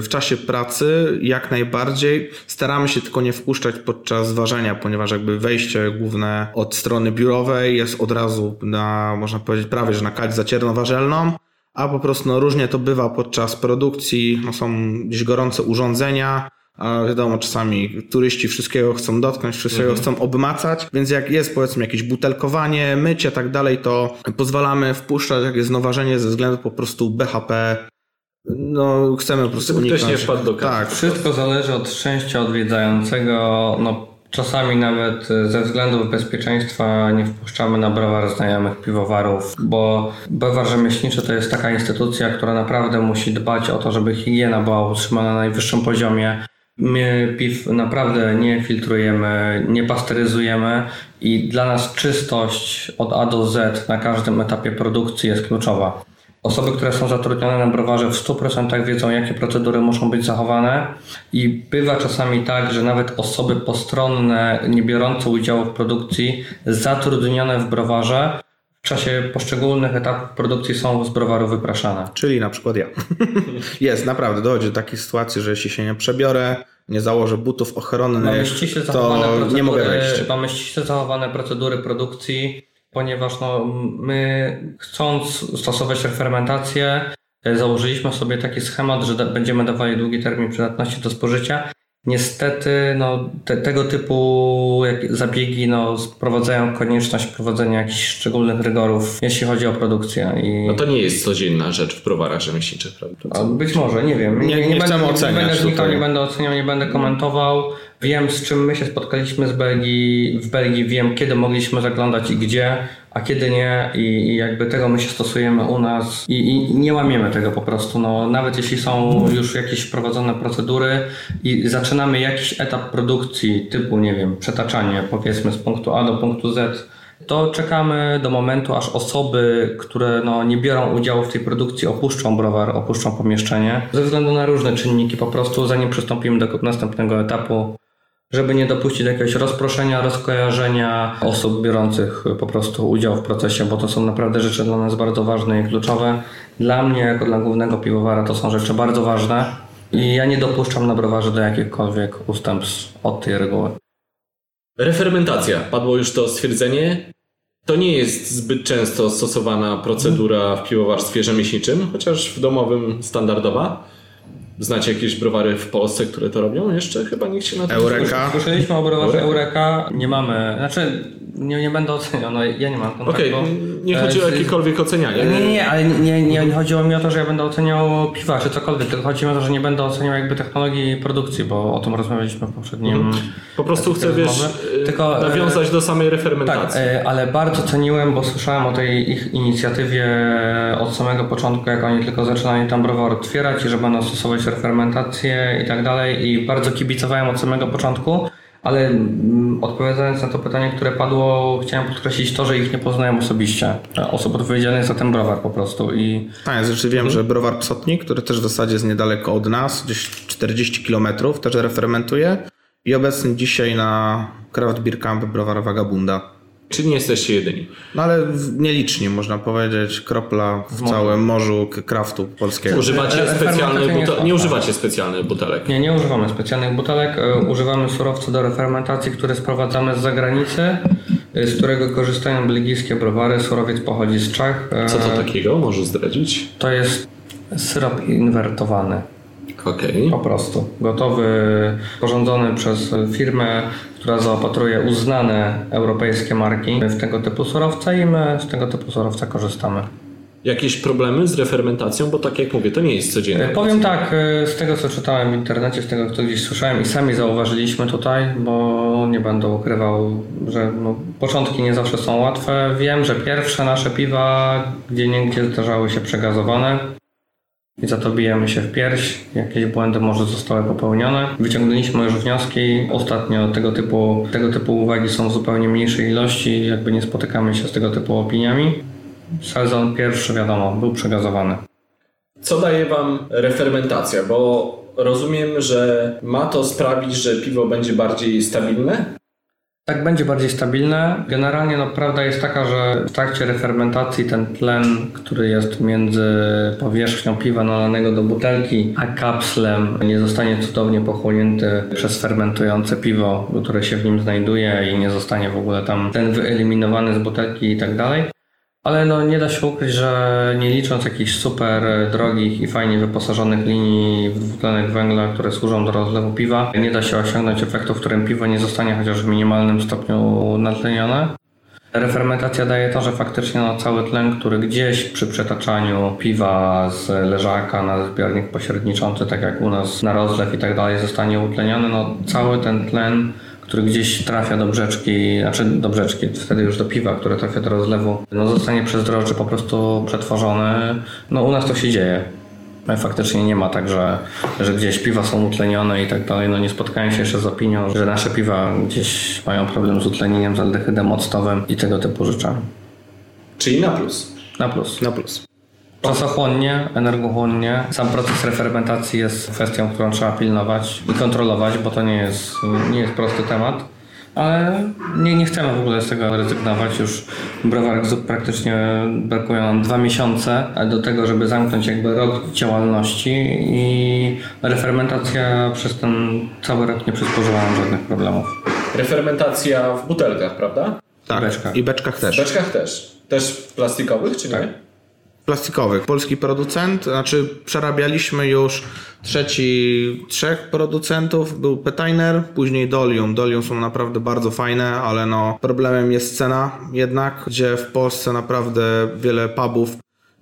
w czasie pracy jak najbardziej. Staramy się tylko nie wpuszczać podczas ważenia, ponieważ jakby wejście główne od strony biurowej jest od razu na, można powiedzieć, prawie że na kać zacierno-warzelną, a po prostu no, różnie to bywa podczas produkcji. No, są gdzieś gorące urządzenia, a wiadomo, czasami turyści wszystkiego chcą dotknąć, wszystkiego chcą obmacać, więc jak jest powiedzmy jakieś butelkowanie, mycie, tak dalej, to pozwalamy wpuszczać, jak jest noważenie ze względu po prostu BHP. No, chcemy po prostu Żeby ktoś uniknąć. nie wpadł do kawy. Tak, Wszystko zależy od szczęścia odwiedzającego. No, czasami nawet e, ze względów bezpieczeństwa nie wpuszczamy na browar znajomych piwowarów, bo browar rzemieślniczy to jest taka instytucja, która naprawdę musi dbać o to, żeby higiena była utrzymana na najwyższym poziomie. My piw naprawdę nie filtrujemy, nie pasteryzujemy i dla nas czystość od A do Z na każdym etapie produkcji jest kluczowa. Osoby, które są zatrudnione na browarze w 100% wiedzą, jakie procedury muszą być zachowane i bywa czasami tak, że nawet osoby postronne, nie biorące udziału w produkcji, zatrudnione w browarze, w czasie poszczególnych etapów produkcji są z browaru wypraszane. Czyli na przykład ja. Jest, naprawdę, dochodzi do takiej sytuacji, że jeśli się nie przebiorę, nie założę butów ochronnych, to nie mogę wejść. mamy ściśle zachowane procedury produkcji, ponieważ no, my chcąc stosować refermentację, e, założyliśmy sobie taki schemat, że będziemy dawali długi termin przydatności do spożycia. Niestety no, te, tego typu zabiegi no, sprowadzają konieczność wprowadzenia jakichś szczególnych rygorów, jeśli chodzi o produkcję. I... No to nie jest codzienna rzecz w browarach rzemieślniczych, prawda? A Być może, nie wiem. Nie- nie chcemy będę, oceniać Nie będę tutaj. nie będę oceniał, nie będę komentował. Wiem, z czym my się spotkaliśmy z Belgii, w Belgii, wiem, kiedy mogliśmy zaglądać i gdzie, a kiedy nie. I, i jakby tego my się stosujemy u nas. I, i nie łamiemy tego po prostu. No, nawet jeśli są już jakieś wprowadzone procedury i zaczynamy jakiś etap produkcji typu, nie wiem, przetaczanie powiedzmy z punktu A do punktu Z, to czekamy do momentu, aż osoby, które no, nie biorą udziału w tej produkcji, opuszczą browar, opuszczą pomieszczenie, ze względu na różne czynniki, po prostu zanim przystąpimy do następnego etapu, żeby nie dopuścić do jakiegoś rozproszenia, rozkojarzenia osób biorących po prostu udział w procesie, bo to są naprawdę rzeczy dla nas bardzo ważne i kluczowe. Dla mnie, jako dla głównego piwowara, to są rzeczy bardzo ważne i ja nie dopuszczam na browarze do jakichkolwiek ustępstw od tej reguły. Refermentacja. Padło już to stwierdzenie. To nie jest zbyt często stosowana procedura w piwowarstwie rzemieślniczym, chociaż w domowym standardowa. Znacie jakieś browary w Polsce, które to robią? Jeszcze chyba nikt się na to nie Eureka. Słyszeliśmy o browarze Eureka, nie mamy, znaczy nie, nie będę oceniał, no ja nie mam kontaktu. Okej, nie chodzi E, o z- jakiekolwiek ocenianie. Nie, nie, nie, ale nie, nie, nie chodziło mi o to, że ja będę oceniał piwa czy cokolwiek, tylko chodzi mi o to, że nie będę oceniał jakby technologii produkcji, bo o tym rozmawialiśmy w poprzednim... Po prostu chcę, wiesz, y, Tylko, e, nawiązać do samej Tak, refermentacji. e, ale bardzo ceniłem, bo słyszałem o tej ich inicjatywie od samego początku, jak oni tylko zaczynali tam browar otwierać i że będą stosować refermentację i tak dalej i bardzo kibicowałem od samego początku, ale mm, odpowiadając na to pytanie, które padło, chciałem podkreślić to, że ich nie poznałem osobiście, osób odpowiedzialnych za ten browar po prostu i Tak, zresztą wiem, że browar Psotnik, który też w zasadzie jest niedaleko od nas, gdzieś 40 km, też refermentuje i obecny dzisiaj na Craft Beer Camp browar Vagabunda. Czy nie jesteście jedyni? No ale w- nieliczni, można powiedzieć, kropla w całym morzu kraftu polskiego. Używacie E, e, specjalnych fermentacja nie butelek? Nie używacie specjalnych butelek. Nie, nie używamy specjalnych butelek. e, Używamy surowca do refermentacji, które sprowadzamy z zagranicy, e, z którego korzystają belgijskie browary. Surowiec pochodzi z Czech. E, Co to takiego? Możesz zdradzić? To jest syrop inwertowany. Okej. Po prostu. Gotowy, sporządzony przez firmę, która zaopatruje uznane europejskie marki w tego typu surowce i my z tego typu surowca korzystamy. Jakieś problemy z refermentacją? Bo tak jak mówię, to nie jest codzienne. E, Powiem tak, e, z tego co czytałem w internecie, z tego co gdzieś słyszałem i sami zauważyliśmy tutaj, bo nie będę ukrywał, że no, początki nie zawsze są łatwe. Wiem, że pierwsze nasze piwa gdzie niegdzie zdarzały się przegazowane i za to bijemy się w pierś. Jakieś błędy może zostały popełnione. Wyciągnęliśmy już wnioski. Ostatnio tego typu, tego typu uwagi są w zupełnie mniejszej ilości, jakby nie spotykamy się z tego typu opiniami. Sezon pierwszy, wiadomo, był przegazowany. Co daje wam refermentacja? Bo rozumiem, że ma to sprawić, że piwo będzie bardziej stabilne? Tak będzie bardziej stabilne. Generalnie no, prawda jest taka, że w trakcie refermentacji ten tlen, który jest między powierzchnią piwa nalanego do butelki, a kapslem nie zostanie cudownie pochłonięty przez fermentujące piwo, które się w nim znajduje i nie zostanie w ogóle tam ten wyeliminowany z butelki i tak dalej. Ale no nie da się ukryć, że nie licząc jakichś super drogich i fajnie wyposażonych linii dwutlenek węgla, które służą do rozlewu piwa, nie da się osiągnąć efektu, w którym piwo nie zostanie chociaż w minimalnym stopniu natlenione. Refermentacja daje to, że faktycznie no, cały tlen, który gdzieś przy przetaczaniu piwa z leżaka na zbiornik pośredniczący, tak jak u nas na rozlew i tak dalej, zostanie utleniony, no cały ten tlen który gdzieś trafia do brzeczki, znaczy do brzeczki, wtedy już do piwa, które trafia do rozlewu, no zostanie przez drożdże po prostu przetworzony. No u nas to się dzieje. No faktycznie nie ma tak, że, że gdzieś piwa są utlenione i tak dalej. No nie spotkałem się jeszcze z opinią, że nasze piwa gdzieś mają problem z utlenieniem, z aldehydem octowym i tego typu rzeczami. Czyli na plus. Na plus. Na plus. Czasochłonnie, energochłonnie. Sam proces refermentacji jest kwestią, którą trzeba pilnować i kontrolować, bo to nie jest, nie jest prosty temat. Ale nie, nie chcemy w ogóle z tego rezygnować. Już browarek zup praktycznie brakują nam dwa miesiące do tego, żeby zamknąć jakby rok działalności i refermentacja przez ten cały rok nie przysporzyła nam żadnych problemów. Refermentacja w butelkach, prawda? Tak. beczkach. I beczkach W też. beczkach też. Też plastikowych, czy nie? Plastikowych. Polski producent, znaczy przerabialiśmy już trzeci, trzech producentów, był Petainer, później Dolium. Dolium są naprawdę bardzo fajne, ale no problemem jest cena jednak, gdzie w Polsce naprawdę wiele pubów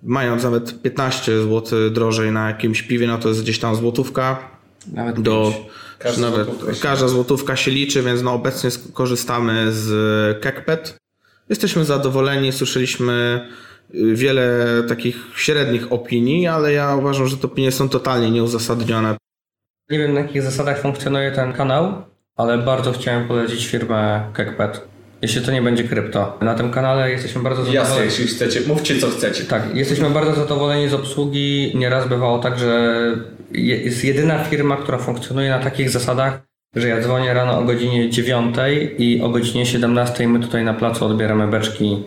mając nawet 15 zł drożej na jakimś piwie, no to jest gdzieś tam złotówka Nawet do. Każda nawet złotówka się każda złotówka się liczy, więc no obecnie korzystamy z Kekpet. Jesteśmy zadowoleni, słyszeliśmy wiele takich średnich opinii, ale ja uważam, że te opinie są totalnie nieuzasadnione. Nie wiem na jakich zasadach funkcjonuje ten kanał, ale bardzo chciałem polecić firmę Kekpet. Jeśli to nie będzie krypto. Na tym kanale jesteśmy bardzo Jasne, zadowoleni. jeśli chcecie, mówcie co chcecie. Tak, jesteśmy bardzo zadowoleni z obsługi. Nieraz bywało tak, że je- jest jedyna firma, która funkcjonuje na takich zasadach, że ja dzwonię rano o godzinie 9 i o godzinie 17 my tutaj na placu odbieramy beczki,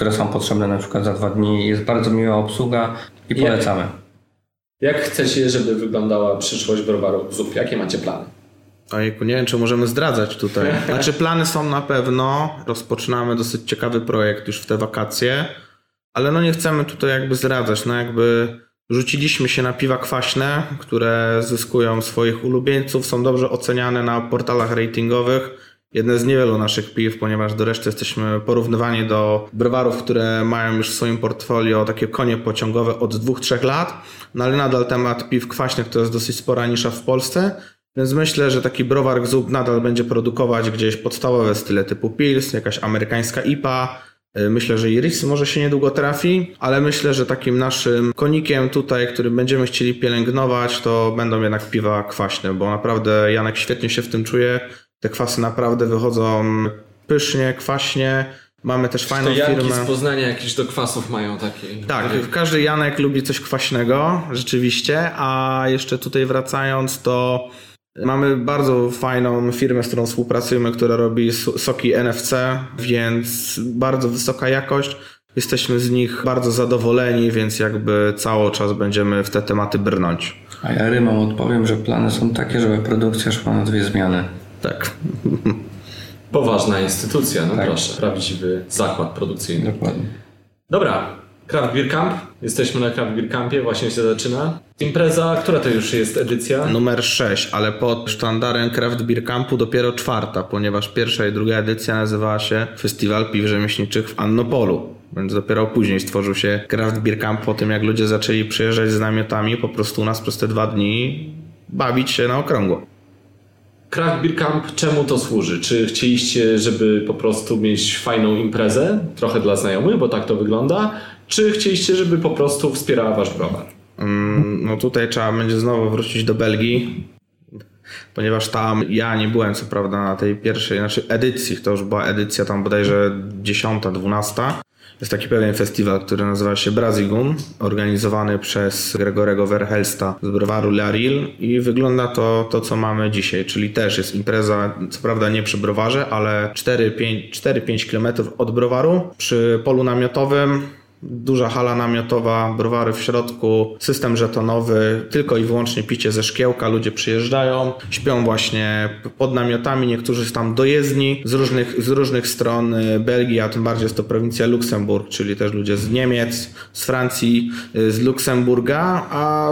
które są potrzebne na przykład za dwa dni. Jest bardzo miła obsługa i polecamy. Jak chcecie, żeby wyglądała przyszłość browaru ZUP? Jakie macie plany? Ojejku, nie wiem, czy możemy zdradzać tutaj. Znaczy, plany są na pewno. Rozpoczynamy dosyć ciekawy projekt już w te wakacje, ale no nie chcemy tutaj jakby zdradzać. No jakby rzuciliśmy się na piwa kwaśne, które zyskują swoich ulubieńców, są dobrze oceniane na portalach ratingowych. Jedne z niewielu naszych piw, ponieważ do reszty jesteśmy porównywani do browarów, które mają już w swoim portfolio takie konie pociągowe od 2-3 lat, no ale nadal temat piw kwaśnych to jest dosyć spora nisza w Polsce. Więc myślę, że taki browar Gzub nadal będzie produkować gdzieś podstawowe style typu Pils, jakaś amerykańska IPA. Y, Myślę, że Iris może się niedługo trafi, ale myślę, że takim naszym konikiem tutaj, który będziemy chcieli pielęgnować, to będą jednak piwa kwaśne, bo naprawdę Janek świetnie się w tym czuje. Te kwasy naprawdę wychodzą pysznie, kwaśnie. Mamy też fajną firmę. Poznania jakichś do kwasów mają takie. Tak, każdy Janek lubi coś kwaśnego, rzeczywiście, a jeszcze tutaj wracając, to mamy bardzo fajną firmę, z którą współpracujemy, która robi so- soki NFC, więc bardzo wysoka jakość. Jesteśmy z nich bardzo zadowoleni, więc jakby cały czas będziemy w te tematy brnąć. A ja Rymom odpowiem, że plany są takie, żeby produkcja szła na dwie zmiany. Tak. Poważna instytucja, no Tak. proszę. Prawdziwy zakład produkcyjny. Dokładnie. Dobra, Craft Beer Camp. Jesteśmy na Craft Beer Campie, właśnie się zaczyna. Impreza, która to już jest edycja? Numer 6, ale pod sztandarem Craft Beer Campu dopiero czwarta, ponieważ pierwsza i druga edycja nazywała się Festiwal Piw Rzemieślniczych w Annopolu. Więc dopiero później stworzył się Craft Beer Camp po tym, jak ludzie zaczęli przyjeżdżać z namiotami po prostu u nas przez te dwa dni bawić się na okrągło. Craft Beer Camp, czemu to służy? Czy chcieliście, żeby po prostu mieć fajną imprezę, trochę dla znajomych, bo tak to wygląda? Czy chcieliście, żeby po prostu wspierała wasz browar? Mm, No tutaj trzeba będzie znowu wrócić do Belgii, ponieważ tam ja nie byłem co prawda na tej pierwszej, znaczy edycji, to już była edycja tam bodajże 10, 12. Jest taki pewien festiwal, który nazywa się Brazigun, organizowany przez Gregorego Verhelsta z browaru Laril i wygląda to, to co mamy dzisiaj, czyli też jest impreza, co prawda nie przy browarze, ale 4-5 km od browaru przy polu namiotowym, Duża hala namiotowa, browary w środku, system żetonowy, tylko i wyłącznie picie ze szkiełka. Ludzie przyjeżdżają, śpią właśnie pod namiotami, niektórzy tam dojezdni z różnych, z różnych stron y, Belgii, a tym bardziej jest to prowincja Luksemburg, czyli też ludzie z Niemiec, z Francji, y, z Luksemburga, a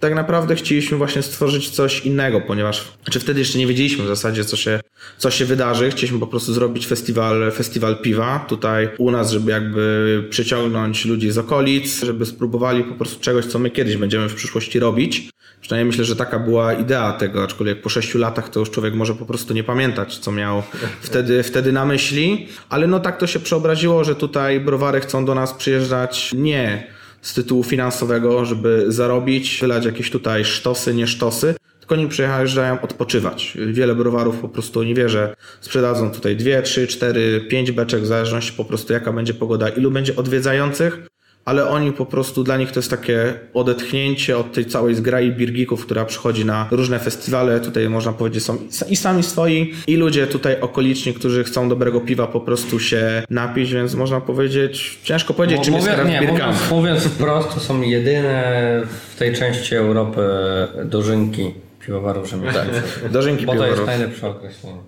tak naprawdę chcieliśmy właśnie stworzyć coś innego, ponieważ znaczy wtedy jeszcze nie wiedzieliśmy w zasadzie, co się, co się wydarzy. Chcieliśmy po prostu zrobić festiwal, festiwal piwa tutaj u nas, żeby jakby przyciągnąć ludzi z okolic, żeby spróbowali po prostu czegoś, co my kiedyś będziemy w przyszłości robić. Przynajmniej myślę, że taka była idea tego, aczkolwiek po sześciu latach to już człowiek może po prostu nie pamiętać, co miał wtedy, wtedy na myśli. Ale no tak to się przeobraziło, że tutaj browary chcą do nas przyjeżdżać nie z tytułu finansowego, żeby zarobić, wylać jakieś tutaj sztosy, nie sztosy, tylko oni przyjeżdżają odpoczywać. Wiele browarów po prostu nie wie, że sprzedadzą tutaj dwie, trzy, cztery, pięć beczek, w zależności po prostu jaka będzie pogoda, ilu będzie odwiedzających, ale oni po prostu, dla nich to jest takie odetchnięcie od tej całej zgrai birgików, która przychodzi na różne festiwale. Tutaj można powiedzieć są i sami swoi, i ludzie tutaj okoliczni, którzy chcą dobrego piwa po prostu się napić, więc można powiedzieć, ciężko powiedzieć, czym jest Mówię, nie, mówiąc, mówiąc wprost, to są jedyne w tej części Europy dożynki piwowarów rzemieślniczych. Dożynki Bo to jest najlepsze określenie.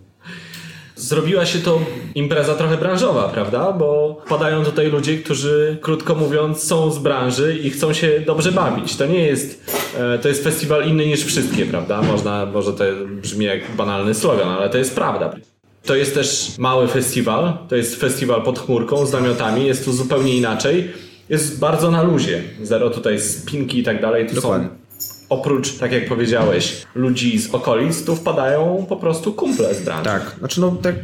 Zrobiła się to impreza trochę branżowa, prawda? Bo padają tutaj ludzie, którzy krótko mówiąc są z branży i chcą się dobrze bawić. To nie jest, e, to jest festiwal inny niż wszystkie, prawda? Można, może to brzmi jak banalny slogan, ale to jest prawda. To jest też mały festiwal, to jest festiwal pod chmurką z namiotami, jest tu zupełnie inaczej. Jest bardzo na luzie. Zero tutaj spinki i tak dalej. Tu Dokładnie. są oprócz, tak jak powiedziałeś, ludzi z okolic, tu wpadają po prostu kumple z branży. Tak, znaczy no tak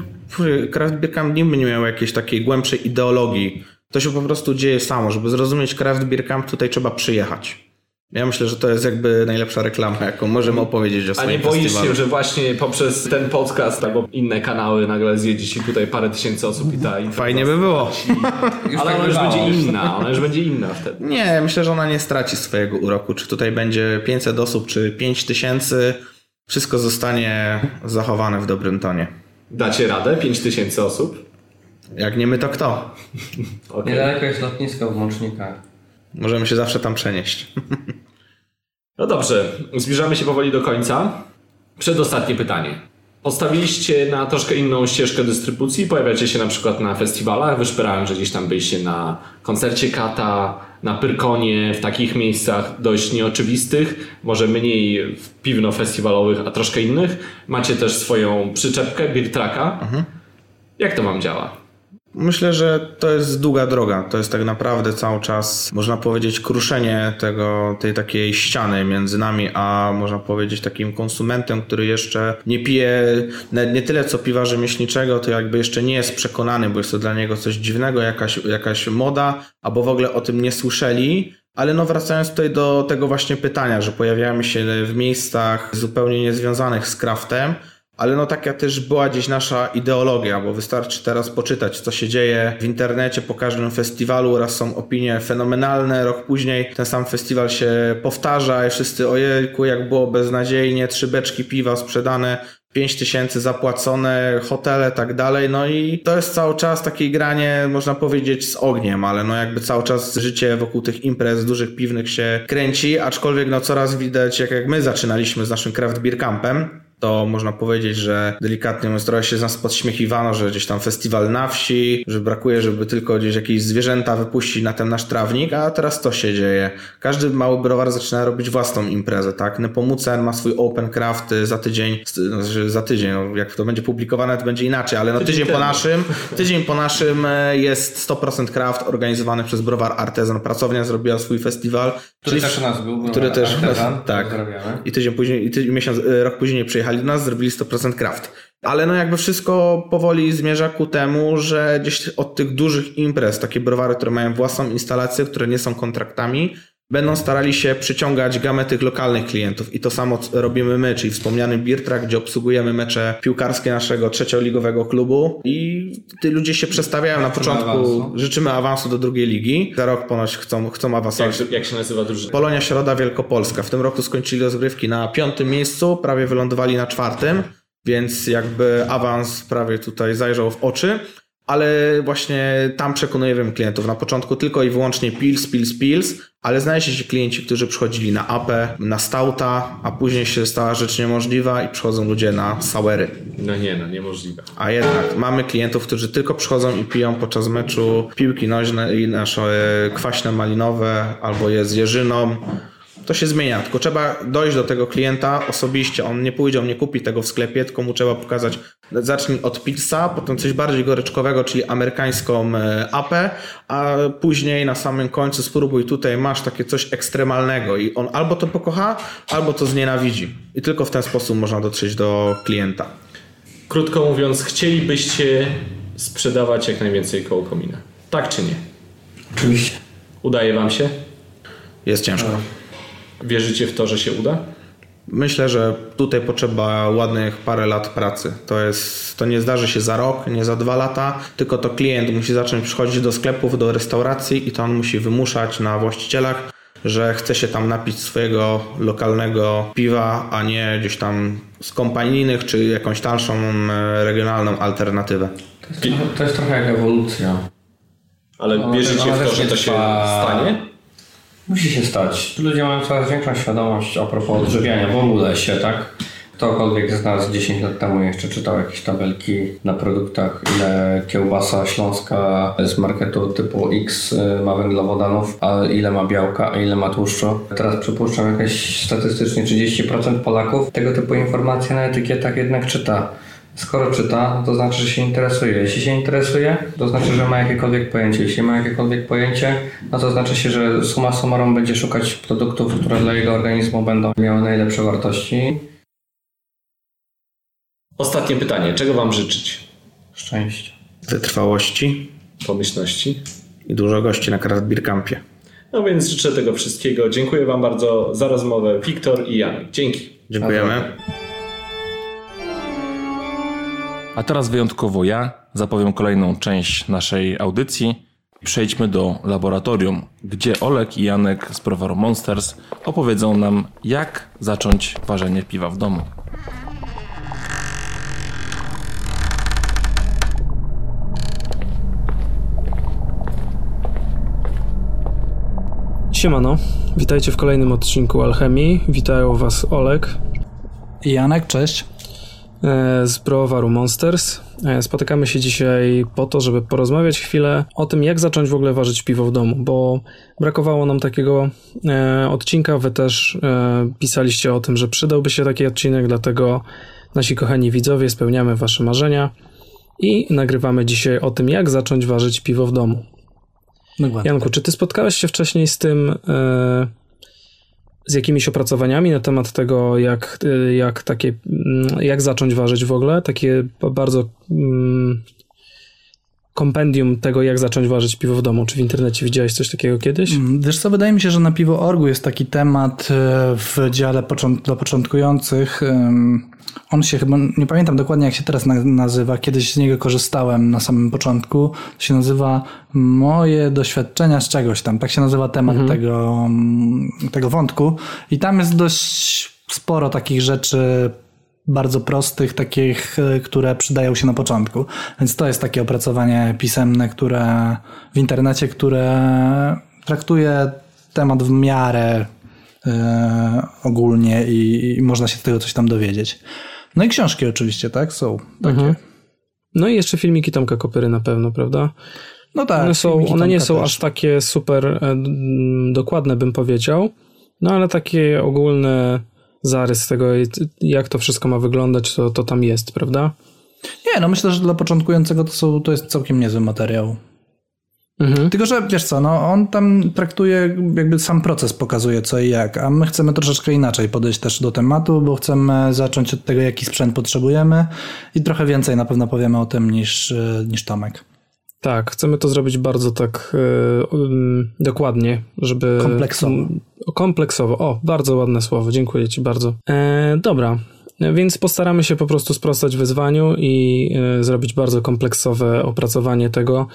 Craft Beer Camp nie miał jakiejś takiej głębszej ideologii. To się po prostu dzieje samo. Żeby zrozumieć Craft Beer Camp tutaj trzeba przyjechać. Ja myślę, że to jest jakby najlepsza reklama, jaką możemy opowiedzieć o A swoim nie boisz festiwalu. się, że właśnie poprzez ten podcast albo inne kanały nagle zjedzie ci tutaj parę tysięcy osób i ta Fajnie by było. Ale ona już bywało. będzie inna, ona już będzie inna wtedy. Nie, myślę, że ona nie straci swojego uroku. Czy tutaj będzie 500 osób, czy 5000, wszystko zostanie zachowane w dobrym tonie. Dacie radę? 5000 osób? Jak nie my, to kto? Okej. Niedaleko jest lotnisko w Łącznikach. Możemy się zawsze tam przenieść. No dobrze, zbliżamy się powoli do końca. Przedostatnie pytanie. Postawiliście na troszkę inną ścieżkę dystrybucji, pojawiacie się na przykład na festiwalach, wyszperałem, że gdzieś tam byliście na koncercie Kata, na Pyrkonie, w takich miejscach dość nieoczywistych, może mniej piwno-festiwalowych, a troszkę innych. Macie też swoją przyczepkę, beer trucka. Jak to wam działa? Myślę, że to jest długa droga. To jest tak naprawdę cały czas, można powiedzieć, kruszenie tego, tej takiej ściany między nami, a można powiedzieć takim konsumentem, który jeszcze nie pije nie tyle co piwa rzemieślniczego, to jakby jeszcze nie jest przekonany, bo jest to dla niego coś dziwnego, jakaś, jakaś moda, albo w ogóle o tym nie słyszeli. Ale no wracając tutaj do tego właśnie pytania, że pojawiamy się w miejscach zupełnie niezwiązanych z craftem, ale no taka też była gdzieś nasza ideologia, bo wystarczy teraz poczytać, co się dzieje w internecie po każdym festiwalu. Raz są opinie fenomenalne, rok później ten sam festiwal się powtarza i wszyscy ojejku, jak było beznadziejnie, trzy beczki piwa sprzedane, 5 tysięcy zapłacone, hotele, tak dalej. No i to jest cały czas takie granie, można powiedzieć, z ogniem, ale no jakby cały czas życie wokół tych imprez dużych piwnych się kręci, aczkolwiek no coraz widać, jak, jak my zaczynaliśmy z naszym craft beer campem, to można powiedzieć, że delikatnie mówiąc trochę się z nas podśmiechiwano, że gdzieś tam festiwal na wsi, że brakuje, żeby tylko gdzieś jakieś zwierzęta wypuścić na ten nasz trawnik, a teraz to się dzieje. Każdy mały browar zaczyna robić własną imprezę, tak? Nepomucen ma swój open craft za tydzień, znaczy za tydzień, no jak to będzie publikowane, to będzie inaczej, ale no tydzień po temu. naszym, tydzień po naszym e, jest 100% craft organizowany przez browar Artezan. Pracownia zrobiła swój festiwal. Który czyli- też u nas był. który też Artezan. tak. I tydzień później, i tydzień, miesiąc, e, rok później przyjechali do nas, zrobili 100% craft. Ale no jakby wszystko powoli zmierza ku temu, że gdzieś od tych dużych imprez, takie browary, które mają własną instalację, które nie są kontraktami, będą starali się przyciągać gamę tych lokalnych klientów. I to samo robimy my, czyli wspomniany Beer Track, gdzie obsługujemy mecze piłkarskie naszego trzecioligowego klubu i ty ludzie się przestawiają na początku, awansu. życzymy awansu do drugiej ligi. Za rok ponoć chcą, chcą awansować. Jak, jak się nazywa drużyna? Polonia Środa Wielkopolska. W tym roku skończyli rozgrywki na piątym miejscu, prawie wylądowali na czwartym, więc jakby awans prawie tutaj zajrzał w oczy. Ale właśnie tam przekonujemy klientów. Na początku tylko i wyłącznie Pils, Pils, Pils, ale znaleźli się klienci, którzy przychodzili na apę, na stauta, a później się stała rzecz niemożliwa i przychodzą ludzie na sauery. No nie, no niemożliwe. A jednak mamy klientów, którzy tylko przychodzą i piją podczas meczu piłki nożne i nasze kwaśne malinowe albo je z jeżyną. To się zmienia, tylko trzeba dojść do tego klienta osobiście. On nie pójdzie, on nie kupi tego w sklepie, tylko mu trzeba pokazać. Zacznij od pilsa, potem coś bardziej goryczkowego, czyli amerykańską e, apę, a później na samym końcu spróbuj tutaj, masz takie coś ekstremalnego i on albo to pokocha, albo to znienawidzi. I tylko w ten sposób można dotrzeć do klienta. Krótko mówiąc, chcielibyście sprzedawać jak najwięcej koło komina. Tak czy nie? Oczywiście. Udaje wam się? jest ciężko. Wierzycie w to, że się uda? Myślę, że tutaj potrzeba ładnych parę lat pracy. To, jest, to nie zdarzy się za rok, nie za dwa lata, tylko to klient musi zacząć przychodzić do sklepów, do restauracji i to on musi wymuszać na właścicielach, że chce się tam napić swojego lokalnego piwa, a nie gdzieś tam z kompanijnych czy jakąś tańszą e, regionalną alternatywę. To jest, trochę, to jest trochę jak ewolucja. Ale No, wierzycie w to, że to się stanie? Musi się stać. Ludzie mają coraz większą świadomość a propos odżywiania w ogóle się, tak? Ktokolwiek z nas 10 lat temu jeszcze czytał jakieś tabelki na produktach, ile kiełbasa śląska z marketu typu X y, ma węglowodanów, a ile ma białka, a ile ma tłuszczu. Teraz przypuszczam jakieś statystycznie 30% Polaków tego typu informacje na etykietach jednak czyta. Skoro czyta, to znaczy, że się interesuje. Jeśli się interesuje, to znaczy, że ma jakiekolwiek pojęcie. Jeśli ma jakiekolwiek pojęcie, no to znaczy się, że suma summarum będzie szukać produktów, które dla jego organizmu będą miały najlepsze wartości. Ostatnie pytanie. Czego wam życzyć? Szczęście. Wytrwałości Pomyślności? i dużo gości na Craft Beer Campie. No więc życzę tego wszystkiego. Dziękuję wam bardzo za rozmowę. Wiktor i Janek. Dzięki. Dziękujemy. A teraz wyjątkowo ja zapowiem kolejną część naszej audycji. Przejdźmy do laboratorium, gdzie Olek i Janek z browaru Monsters opowiedzą nam, jak zacząć ważenie piwa w domu. Siemano, witajcie w kolejnym odcinku Alchemii. Witają Was Olek Janek, cześć. E, z browaru Monsters. E, Spotykamy się dzisiaj po to, żeby porozmawiać chwilę o tym, jak zacząć w ogóle ważyć piwo w domu, bo brakowało nam takiego e, odcinka. Wy też pisaliście o tym, że przydałby się taki odcinek, dlatego nasi kochani widzowie spełniamy Wasze marzenia i nagrywamy dzisiaj o tym, jak zacząć ważyć piwo w domu. Dokładnie. Janku, czy ty spotkałeś się wcześniej z tym, z jakimiś opracowaniami na temat tego, jak, e, jak takie, mm, jak zacząć ważyć w ogóle? Takie ba- bardzo mm, kompendium tego, jak zacząć ważyć piwo w domu. Czy w internecie widziałeś coś takiego kiedyś? Mm, Wiesz co, wydaje mi się, że na piwo orgu jest taki temat e, w dziale począ- dla początkujących. On się chyba, nie pamiętam dokładnie jak się teraz na- nazywa, kiedyś z niego korzystałem na samym początku. To się nazywa Moje doświadczenia z czegoś tam. Tak się nazywa temat tego, mm, tego wątku. I tam jest dość sporo takich rzeczy bardzo prostych, takich, e, które przydają się na początku. Więc to jest takie opracowanie pisemne, które w internecie, które traktuje temat w miarę e, ogólnie i, i można się z tego coś tam dowiedzieć. No i książki oczywiście, tak? Są takie. Mhm. No i jeszcze filmiki Tomka Kopyry na pewno, prawda? No tak. one są, one nie są też. aż takie super e, dokładne, bym powiedział, no ale takie ogólny zarys tego, jak to wszystko ma wyglądać, to, to tam jest, prawda? Nie, no myślę, że dla początkującego to, są, to jest całkiem niezły materiał. Mhm. Tylko, że wiesz co, no on tam traktuje, jakby sam proces pokazuje co i jak, a my chcemy troszeczkę inaczej podejść też do tematu, bo chcemy zacząć od tego, jaki sprzęt potrzebujemy i trochę więcej na pewno powiemy o tym niż, e, niż Tomek. Tak, chcemy to zrobić bardzo tak e, um, dokładnie, żeby... Kompleksowo. kompleksowo, o, bardzo ładne słowo, dziękuję Ci bardzo. E, dobra, więc postaramy się po prostu sprostać wyzwaniu i e, zrobić bardzo kompleksowe opracowanie tego,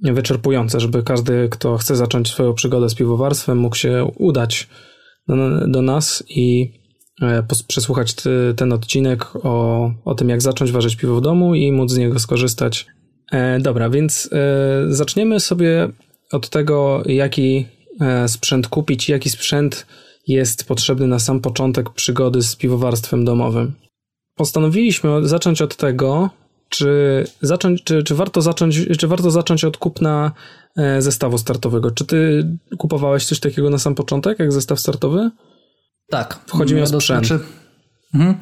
wyczerpujące, żeby każdy, kto chce zacząć swoją przygodę z piwowarstwem, mógł się udać do, do nas i e, przesłuchać ty, ten odcinek o, o tym, jak zacząć ważyć piwo w domu i móc z niego skorzystać. E, dobra, więc e, zaczniemy sobie od tego, jaki e, sprzęt kupić, jaki sprzęt jest potrzebny na sam początek przygody z piwowarstwem domowym. Postanowiliśmy zacząć od tego, czy, zacząć, czy, czy, warto zacząć, czy warto zacząć od kupna zestawu startowego. Czy ty kupowałeś coś takiego na sam początek, jak zestaw startowy? Tak. Wchodzi mi o sprzęt. mhm.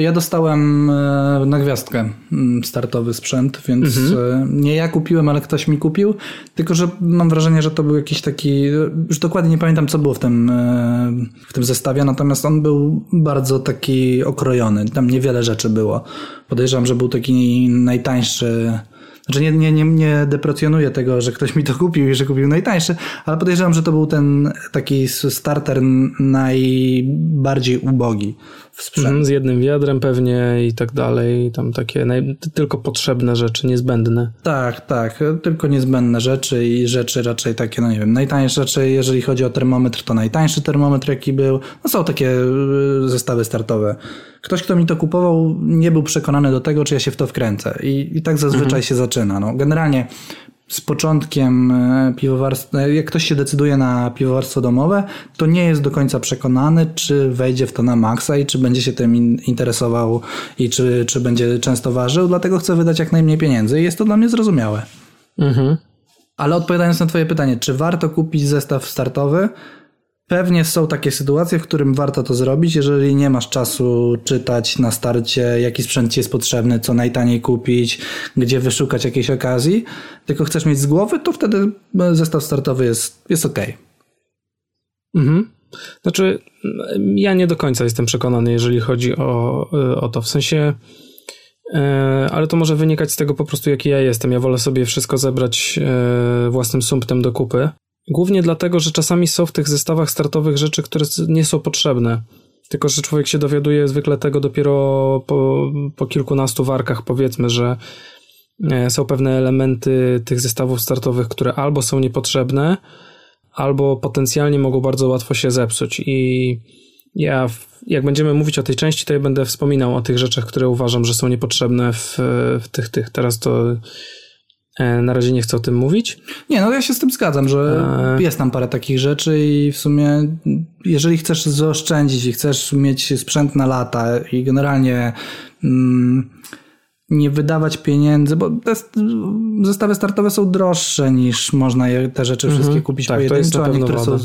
Ja dostałem e, na gwiazdkę mm, startowy sprzęt, więc Mhm. e, nie ja kupiłem, ale ktoś mi kupił. Tylko, że mam wrażenie, że to był jakiś taki. Już dokładnie nie pamiętam, co było w tym, e, w tym zestawie, natomiast on był bardzo taki okrojony. Tam niewiele rzeczy było. Podejrzewam, że był taki najtańszy Znaczy nie, nie, nie, nie deprecjonuję tego, że ktoś mi to kupił i że kupił najtańszy, ale podejrzewam, że to był ten taki starter najbardziej ubogi w sprzęcie. Mhm, z jednym wiadrem pewnie i tak dalej. Tam takie naj... tylko potrzebne rzeczy, niezbędne. Tak, tak. Tylko niezbędne rzeczy i rzeczy raczej takie, no nie wiem, najtańsze raczej, jeżeli chodzi o termometr, to najtańszy termometr jaki był. No są takie y, zestawy startowe. Ktoś, kto mi to kupował, nie był przekonany do tego, czy ja się w to wkręcę. I, i tak zazwyczaj mhm. się zaczyna. No, generalnie z początkiem e, piwowarstwa, jak ktoś się decyduje na piwowarstwo domowe, to nie jest do końca przekonany, czy wejdzie w to na maksa i czy będzie się tym interesował i czy, czy będzie często ważył, dlatego chce wydać jak najmniej pieniędzy i jest to dla mnie zrozumiałe. Mhm. Ale odpowiadając na twoje pytanie, czy warto kupić zestaw startowy? Pewnie są takie sytuacje, w którym warto to zrobić, jeżeli nie masz czasu czytać na starcie, jaki sprzęt ci jest potrzebny, co najtaniej kupić, gdzie wyszukać jakiejś okazji, tylko chcesz mieć z głowy, to wtedy zestaw startowy jest, jest ok. Mhm. Znaczy, ja nie do końca jestem przekonany, jeżeli chodzi o, o to. W sensie, e, ale to może wynikać z tego po prostu, jaki ja jestem. Ja wolę sobie wszystko zebrać e, własnym sumptem do kupy. Głównie dlatego, że czasami są w tych zestawach startowych rzeczy, które nie są potrzebne. Tylko, że człowiek się dowiaduje zwykle tego dopiero po, po kilkunastu warkach, powiedzmy, że e, są pewne elementy tych zestawów startowych, które albo są niepotrzebne, albo potencjalnie mogą bardzo łatwo się zepsuć. I ja, jak będziemy mówić o tej części, to ja będę wspominał o tych rzeczach, które uważam, że są niepotrzebne w, w tych, tych. Teraz to na razie nie chcę o tym mówić. Nie, no ja się z tym zgadzam, że e... jest tam parę takich rzeczy i w sumie jeżeli chcesz zaoszczędzić i chcesz mieć sprzęt na lata i generalnie mm, nie wydawać pieniędzy, bo te zestawy startowe są droższe niż można je, te rzeczy mhm. wszystkie kupić tak, pojedynczo, a niektóre są...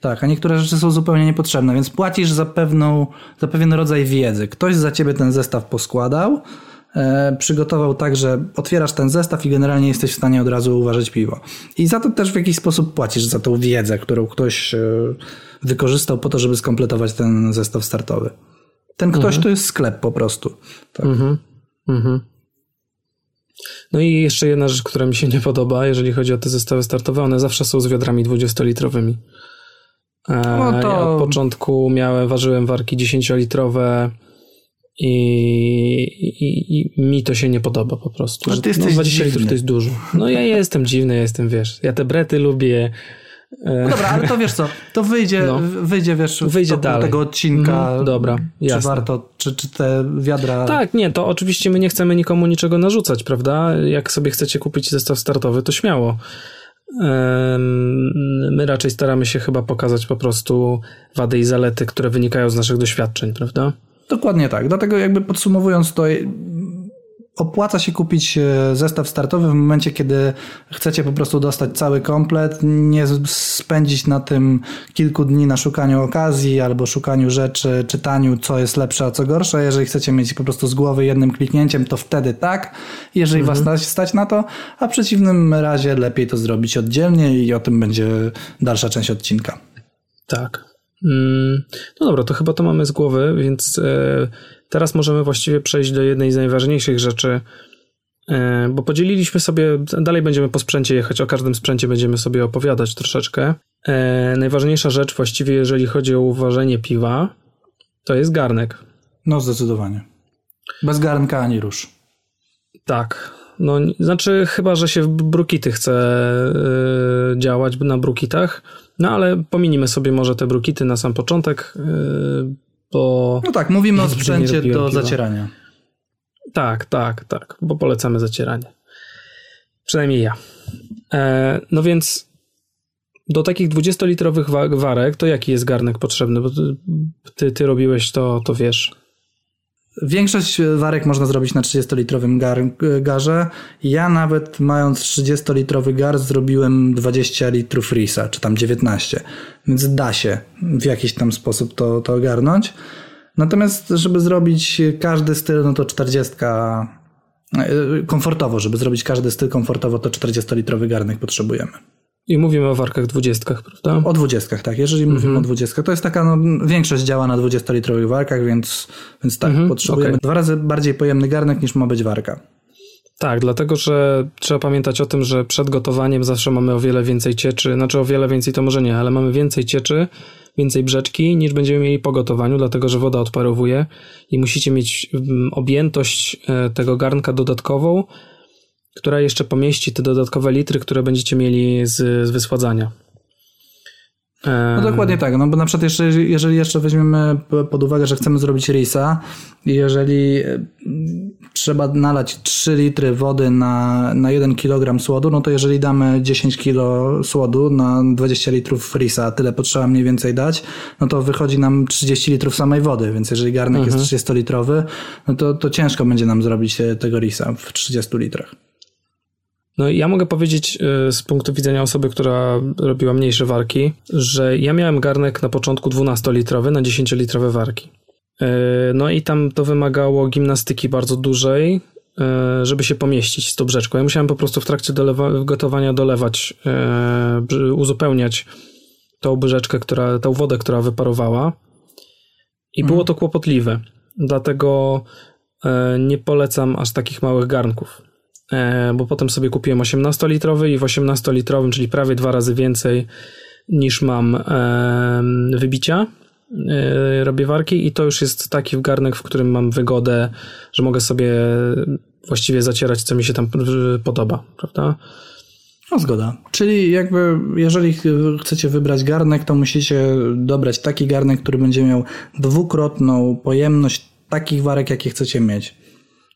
Tak, a niektóre rzeczy są zupełnie niepotrzebne, więc płacisz za, pewną, za pewien rodzaj wiedzy. Ktoś za ciebie ten zestaw poskładał, E, przygotował tak, że otwierasz ten zestaw i generalnie jesteś w stanie od razu uważać piwo. I za to też w jakiś sposób płacisz, za tą wiedzę, którą ktoś e, wykorzystał po to, żeby skompletować ten zestaw startowy. Ten ktoś mhm. to jest sklep po prostu. Tak. Mhm. Mhm. No i jeszcze jedna rzecz, która mi się nie podoba, jeżeli chodzi o te zestawy startowe, one zawsze są z wiadrami 20-litrowymi. E, no to... Ja od początku miałem, ważyłem warki 10-litrowe, i, i, I, mi to się nie podoba po prostu. No, ty jesteś no, 20 litrów to jest dużo. No ja jestem dziwny, ja jestem, wiesz, ja te brety lubię. E, no dobra, ale to wiesz co, to wyjdzie, no. wyjdzie wiesz, wyjdzie dalej. tego odcinka. Mm, dobra, jasne. Czy warto, czy, czy te wiadra... Tak, nie, to oczywiście my nie chcemy nikomu niczego narzucać, prawda? Jak sobie chcecie kupić zestaw startowy, to śmiało. My raczej staramy się chyba pokazać po prostu wady i zalety, które wynikają z naszych doświadczeń, prawda? Dokładnie tak. Dlatego jakby podsumowując to, opłaca się kupić e, zestaw startowy w momencie, kiedy chcecie po prostu dostać cały komplet, nie spędzić na tym kilku dni na szukaniu okazji albo szukaniu rzeczy, czytaniu, co jest lepsze, a co gorsze. Jeżeli chcecie mieć po prostu z głowy jednym kliknięciem, to wtedy tak, jeżeli mhm. was stać na to, a w przeciwnym razie lepiej to zrobić oddzielnie i o tym będzie dalsza część odcinka. Tak. Mm, no dobra, to chyba to mamy z głowy, więc e, teraz możemy właściwie przejść do jednej z najważniejszych rzeczy, e, bo podzieliliśmy sobie, dalej będziemy po sprzęcie jechać, o każdym sprzęcie będziemy sobie opowiadać troszeczkę. E, najważniejsza rzecz właściwie, jeżeli chodzi o uważenie piwa, to jest garnek. No zdecydowanie. Bez garnka ani rusz. Tak. No, znaczy chyba, że się w brukity chce działać na brukitach, no ale pominimy sobie może te brukity na sam początek, yy, bo... No tak, mówimy o sprzęcie do piwa. zacierania. Tak, tak, tak, bo polecamy zacieranie. Przynajmniej ja. E, no więc do takich 20-litrowych warek, to jaki jest garnek potrzebny? Bo ty, ty robiłeś to, to wiesz. Większość warek można zrobić na 30-litrowym gar, garze. Ja nawet mając 30-litrowy gar zrobiłem 20 litrów risa, czy tam 19. Więc da się w jakiś tam sposób to, to ogarnąć. Natomiast żeby zrobić każdy styl, no to 40 e, komfortowo, żeby zrobić każdy styl komfortowo, to 40-litrowy garnek potrzebujemy. I mówimy o warkach dwudziestkach, prawda? O dwudziestkach, tak. Jeżeli mm -hmm. mówimy o dwudziestkach, to jest taka, no, większość działa na 20-litrowych warkach, więc, więc tak, mm -hmm. potrzebujemy okay. dwa razy bardziej pojemny garnek niż ma być warka. Tak, dlatego że trzeba pamiętać o tym, że przed gotowaniem zawsze mamy o wiele więcej cieczy, znaczy o wiele więcej to może nie, ale mamy więcej cieczy, więcej brzeczki niż będziemy mieli po gotowaniu, dlatego że woda odparowuje i musicie mieć mm, objętość e, tego garnka dodatkową, która jeszcze pomieści te dodatkowe litry, które będziecie mieli z, z wysładzania. No dokładnie tak, no bo na przykład jeszcze, jeżeli jeszcze weźmiemy pod uwagę, że chcemy zrobić risa i jeżeli e, trzeba nalać 3 litry wody na, na 1 kg słodu, no to jeżeli damy 10 kg słodu na 20 litrów risa, a tyle potrzeba mniej więcej dać, no to wychodzi nam 30 litrów samej wody, więc jeżeli garnek Mhm. jest 30-litrowy, no to, to ciężko będzie nam zrobić e, tego risa w 30 litrach. No ja mogę powiedzieć y, z punktu widzenia osoby, która robiła mniejsze warki, że ja miałem garnek na początku 12-litrowy na 10-litrowe warki. Y, No i tam to wymagało gimnastyki bardzo dużej, y, żeby się pomieścić z tą brzeczką. Ja musiałem po prostu w trakcie dolewa- gotowania dolewać, uzupełniać tą brzeczkę, która, tą wodę, która wyparowała. I było to kłopotliwe. Dlatego nie polecam aż takich małych garnków bo potem sobie kupiłem 18-litrowy i w 18-litrowym, czyli prawie dwa razy więcej niż mam e, wybicia, e, robię warki i to już jest taki garnek, w którym mam wygodę, że mogę sobie właściwie zacierać, co mi się tam e, podoba, prawda? No zgoda. Czyli jakby jeżeli ch- chcecie wybrać garnek, to musicie dobrać taki garnek, który będzie miał dwukrotną pojemność takich warek, jakie chcecie mieć.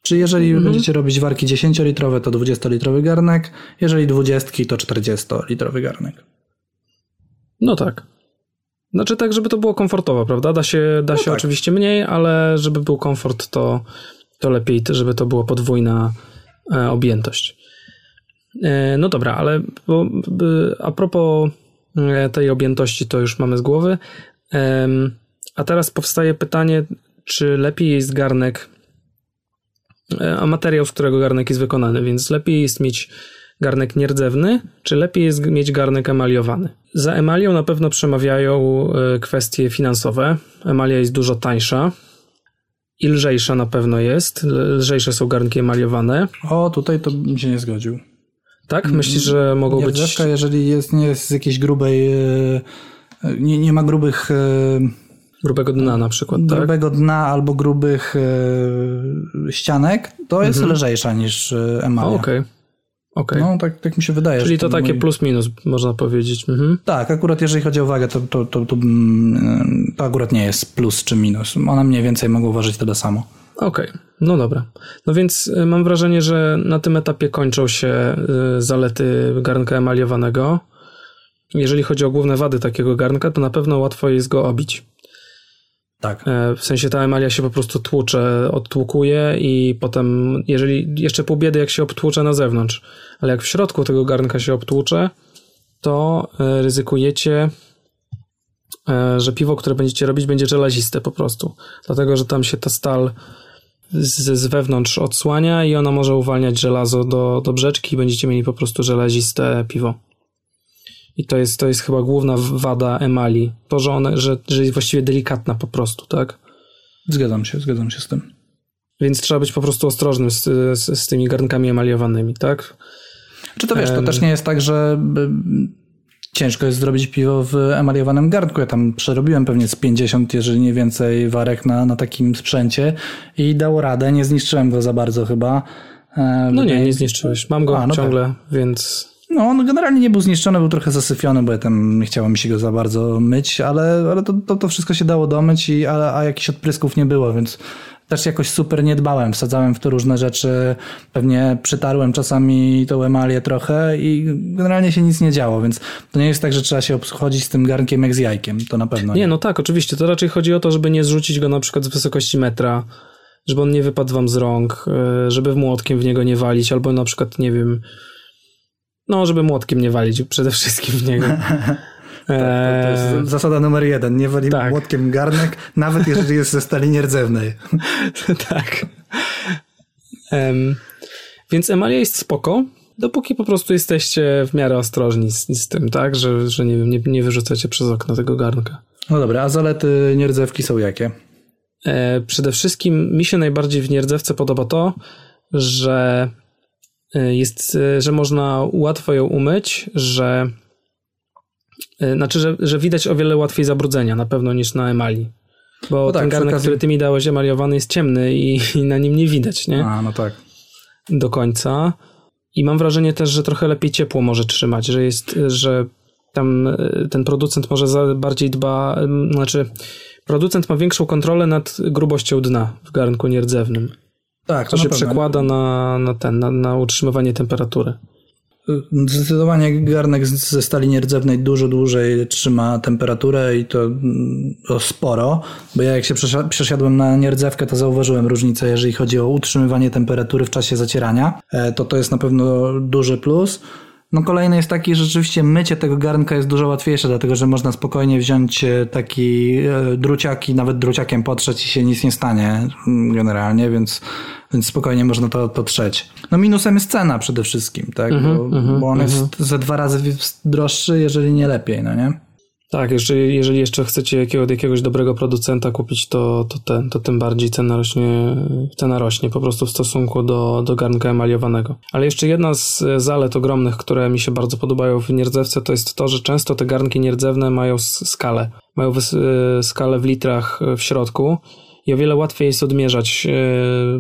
Czy jeżeli będziecie robić warki 10-litrowe, to 20-litrowy garnek, jeżeli 20, to 40-litrowy garnek. No tak. Znaczy tak, żeby to było komfortowo, prawda? Da się, da się tak. oczywiście mniej, ale żeby był komfort, to, to lepiej, żeby to była podwójna e, objętość. E, no dobra, ale bo, a propos e, tej objętości, to już mamy z głowy. A teraz powstaje pytanie, czy lepiej jest garnek, a materiał, z którego garnek jest wykonany, więc lepiej jest mieć garnek nierdzewny, czy lepiej jest mieć garnek emaliowany? Za emalią na pewno przemawiają e, kwestie finansowe. Emalia jest dużo tańsza i lżejsza na pewno jest. Lżejsze są garnki emaliowane. O, tutaj to bym się nie zgodził. Tak? Myślisz, że mogą być... Nierdzewka, jeżeli jest, nie jest z jakiejś grubej, e, nie, nie ma grubych, e, grubego dna na przykład, tak? grubego dna albo grubych e, ścianek, to jest lżejsza niż e, emalia. Okej. Okej. No, tak, tak mi się wydaje. Czyli to takie mój- plus minus, można powiedzieć. Mhm. Tak, akurat jeżeli chodzi o wagę, to, to, to, to, mm, to akurat nie jest plus czy minus. One mniej więcej mogą ważyć tyle samo. Okej, no dobra. No więc mam wrażenie, że na tym etapie kończą się zalety garnka emaliowanego. Jeżeli chodzi o główne wady takiego garnka, to na pewno łatwo jest go obić. Tak. E, W sensie ta emalia się po prostu tłucze, odtłukuje i potem, jeżeli jeszcze pół biedy jak się obtłucze na zewnątrz, ale jak w środku tego garnka się obtłucze, to e, ryzykujecie, e, że piwo, które będziecie robić, będzie żelaziste po prostu. Dlatego, że tam się ta stal z, z wewnątrz odsłania i ona może uwalniać żelazo do, do brzeczki i będziecie mieli po prostu żelaziste piwo. I to jest, to jest chyba główna wada emali. To, że ona, że, że jest właściwie delikatna po prostu, tak? Zgadzam się, zgadzam się z tym. Więc trzeba być po prostu ostrożnym z, z, z tymi garnkami emaliowanymi, tak? Czy to wiesz, to też nie jest tak, że ciężko jest zrobić piwo w emaliowanym garnku. Ja tam przerobiłem pewnie z 50, jeżeli nie więcej warek na, na takim sprzęcie i dało radę. Nie zniszczyłem go za bardzo chyba. E, No nie, nie zniszczyłeś. Mam go A, no ciągle, więc No, on generalnie nie był zniszczony, był trochę zasyfiony, bo ja tam nie chciało mi się go za bardzo myć, ale, ale to, to, to wszystko się dało domyć, i, a, a jakichś odprysków nie było, więc też jakoś super nie dbałem. Wsadzałem w to różne rzeczy, pewnie przytarłem czasami tą emalię trochę i generalnie się nic nie działo, więc to nie jest tak, że trzeba się obchodzić z tym garnkiem jak z jajkiem, to na pewno Nie, no tak, oczywiście. To raczej chodzi o to, żeby nie zrzucić go na przykład z wysokości metra, żeby on nie wypadł wam z rąk, e, żeby młotkiem w niego nie walić, albo na przykład, nie wiem, no, żeby młotkiem nie walić przede wszystkim w niego. To Eee, jest zasada numer jeden. Nie walimy tak. młotkiem garnek, nawet jeżeli jest ze stali nierdzewnej. tak. Em, więc emalia jest spoko, dopóki po prostu jesteście w miarę ostrożni z, z tym, tak, że, że nie, nie, nie wyrzucacie przez okno tego garnka. No dobra, a zalety nierdzewki są jakie? E, przede wszystkim mi się najbardziej w nierdzewce podoba to, że jest, y, że można łatwo ją umyć, że y, znaczy, że, że widać o wiele łatwiej zabrudzenia na pewno niż na emali. Bo No tak, ten garnek, okazji- który ty mi dałeś emaliowany jest ciemny i, i na nim nie widać, nie? A, no tak. do końca. I mam wrażenie też, że trochę lepiej ciepło może trzymać, że jest, że tam e, ten producent może za bardziej dba, znaczy producent ma większą kontrolę nad grubością dna w garnku nierdzewnym. Tak, To na się pewno. przekłada na, na ten, na, na utrzymywanie temperatury. Zdecydowanie garnek ze stali nierdzewnej dużo dłużej trzyma temperaturę i to, mm, to sporo, bo ja jak się przesi- przesiadłem na nierdzewkę, to zauważyłem różnicę, jeżeli chodzi o utrzymywanie temperatury w czasie zacierania, E, to to jest na pewno duży plus. No kolejny jest taki, że rzeczywiście mycie tego garnka jest dużo łatwiejsze, dlatego że można spokojnie wziąć e, taki e, druciak i nawet druciakiem potrzeć i się nic nie stanie mm, generalnie, więc, więc spokojnie można to, to trzeć. No minusem jest cena przede wszystkim, tak? bo, bo on jest ze dwa razy droższy, jeżeli nie lepiej, no nie? Tak, jeżeli, jeżeli jeszcze chcecie jakiego, jakiegoś dobrego producenta kupić, to, to, ten, to tym bardziej cena rośnie, cena rośnie po prostu w stosunku do, do garnka emaliowanego. Ale jeszcze jedna z zalet ogromnych, które mi się bardzo podobają w nierdzewce, to jest to, że często te garnki nierdzewne mają skalę. Mają y, skalę w litrach y, w środku i o wiele łatwiej jest odmierzać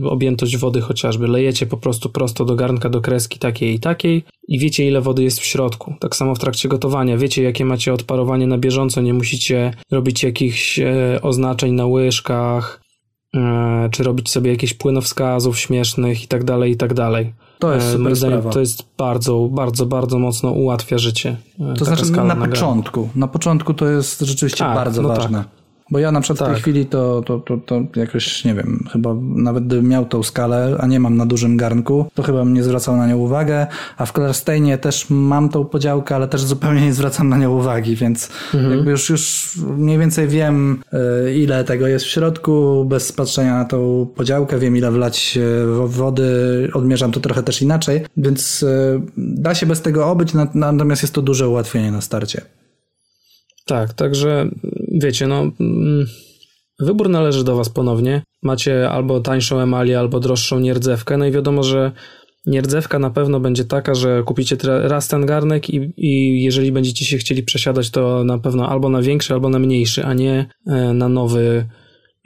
y, objętość wody chociażby. Lejecie po prostu prosto do garnka, do kreski takiej i takiej i wiecie ile wody jest w środku. Tak samo w trakcie gotowania. Wiecie jakie macie odparowanie na bieżąco, nie musicie robić jakichś e, oznaczeń na łyżkach, e, czy robić sobie jakichś płynowskazów śmiesznych i tak dalej, i tak dalej. To jest super zdaniem to jest bardzo, bardzo, bardzo mocno ułatwia życie. To znaczy na nagrania. początku. Na początku to jest rzeczywiście Tak, bardzo no ważne. tak. Bo ja na przykład w Tak. tej chwili to, to, to, to jakoś, nie wiem, chyba nawet gdybym miał tą skalę, a nie mam na dużym garnku, to chyba bym nie zwracał na nią uwagę, a w Klarsteinie też mam tą podziałkę, ale też zupełnie nie zwracam na nią uwagi, więc Mhm. jakby już, już mniej więcej wiem, y, ile tego jest w środku, bez patrzenia na tą podziałkę, wiem ile wlać y, wo- wody, odmierzam to trochę też inaczej, więc y, da się bez tego obyć, na- natomiast jest to duże ułatwienie na starcie. Tak, także wiecie, no mm, wybór należy do was ponownie. Macie albo tańszą emalię, albo droższą nierdzewkę, no i wiadomo, że nierdzewka na pewno będzie taka, że kupicie raz ten garnek i, i jeżeli będziecie się chcieli przesiadać, to na pewno albo na większy, albo na mniejszy, a nie e, na nowy,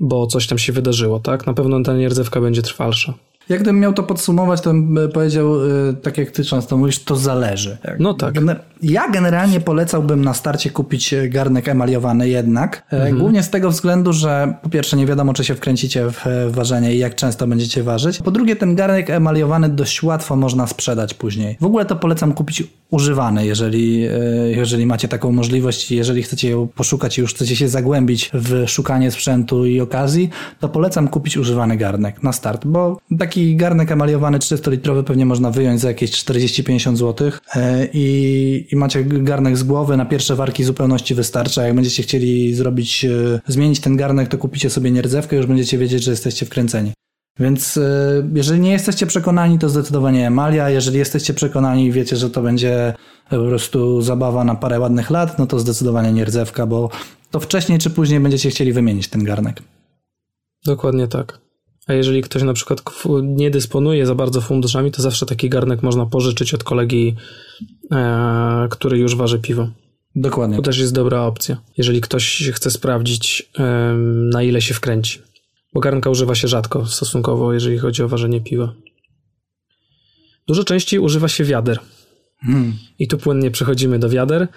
bo coś tam się wydarzyło, tak? Na pewno ta nierdzewka będzie trwalsza. Jak gdybym miał to podsumować, to bym e, powiedział, y, tak jak ty często mówisz, to zależy. No tak. Ja generalnie polecałbym na starcie kupić e, garnek emaliowany jednak. E, Mhm. Głównie z tego względu, że po pierwsze nie wiadomo, czy się wkręcicie w e, ważenie i jak często będziecie ważyć. Po drugie, ten garnek emaliowany dość łatwo można sprzedać później. W ogóle to polecam kupić używany, jeżeli, e, jeżeli macie taką możliwość jeżeli chcecie ją poszukać i już chcecie się zagłębić w szukanie sprzętu i okazji, to polecam kupić używany garnek na start, bo taki garnek emaliowany 300-litrowy pewnie można wyjąć za jakieś 40-50 zł e, i, i macie garnek z głowy, na pierwsze warki zupełności wystarcza. Jak będziecie chcieli zrobić, e, zmienić ten garnek, to kupicie sobie nierdzewkę, już będziecie wiedzieć, że jesteście wkręceni. Więc e, jeżeli nie jesteście przekonani, to zdecydowanie emalia. Jeżeli jesteście przekonani i wiecie, że to będzie po prostu zabawa na parę ładnych lat, no to zdecydowanie nierdzewka, bo to wcześniej czy później będziecie chcieli wymienić ten garnek. Dokładnie tak. A jeżeli ktoś na przykład nie dysponuje za bardzo funduszami, to zawsze taki garnek można pożyczyć od kolegi, e, który już waży piwo. Dokładnie. To też jest dobra opcja, jeżeli ktoś chce sprawdzić, em, na ile się wkręci. Bo garnka używa się rzadko stosunkowo, jeżeli chodzi o ważenie piwa. Dużo częściej używa się wiader. Hmm. I tu płynnie przechodzimy do wiader.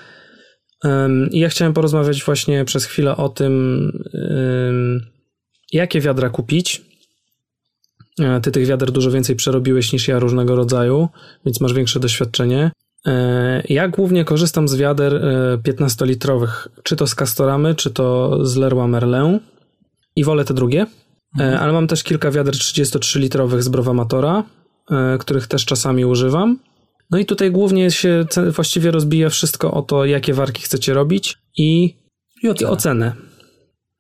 Em, I ja chciałem porozmawiać właśnie przez chwilę o tym, em, jakie wiadra kupić. E, Ty tych wiader dużo więcej przerobiłeś niż ja różnego rodzaju, więc masz większe doświadczenie. E, Ja głównie korzystam z wiader e, 15-litrowych, czy to z Castoramy, czy to z Leroy Merlin i wolę te drugie. E, Ale mam też kilka wiader 33-litrowych z Browamatora, e, których też czasami używam. No i tutaj głównie się właściwie rozbija wszystko o to, jakie warki chcecie robić i, I i ocenę. ocenę.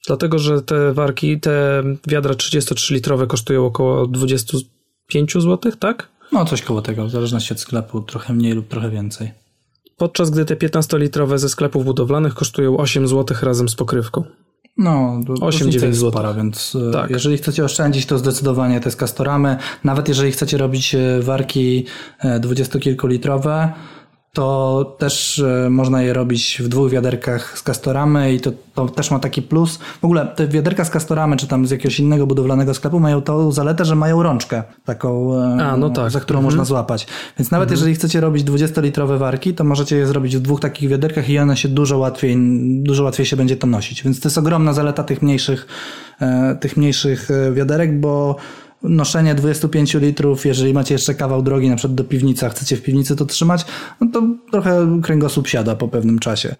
Dlatego, że te warki, te wiadra 33-litrowe kosztują około 25 zł, tak? No coś koło tego, w zależności od sklepu, trochę mniej lub trochę więcej. Podczas gdy te 15-litrowe ze sklepów budowlanych kosztują 8 zł razem z pokrywką. No, 8-9 jest zł. spora, więc e, Tak. jeżeli chcecie oszczędzić, to zdecydowanie te z Castoramy. Nawet jeżeli chcecie robić e, warki e, dwudziestokilkulitrowe, to też e, można je robić w dwóch wiaderkach z Castoramy i to, to też ma taki plus. W ogóle te wiaderka z Castoramy, czy tam z jakiegoś innego budowlanego sklepu mają tą zaletę, że mają rączkę taką, e, A, no tak. za którą Mhm. można złapać. Więc nawet jeżeli chcecie robić 20-litrowe warki, to możecie je zrobić w dwóch takich wiaderkach i one się dużo łatwiej, dużo łatwiej się będzie to nosić. Więc to jest ogromna zaleta tych mniejszych, e, tych mniejszych wiaderek, bo noszenie 25 litrów, jeżeli macie jeszcze kawał drogi, na przykład do piwnicy, a chcecie w piwnicy to trzymać, no to trochę kręgosłup siada po pewnym czasie.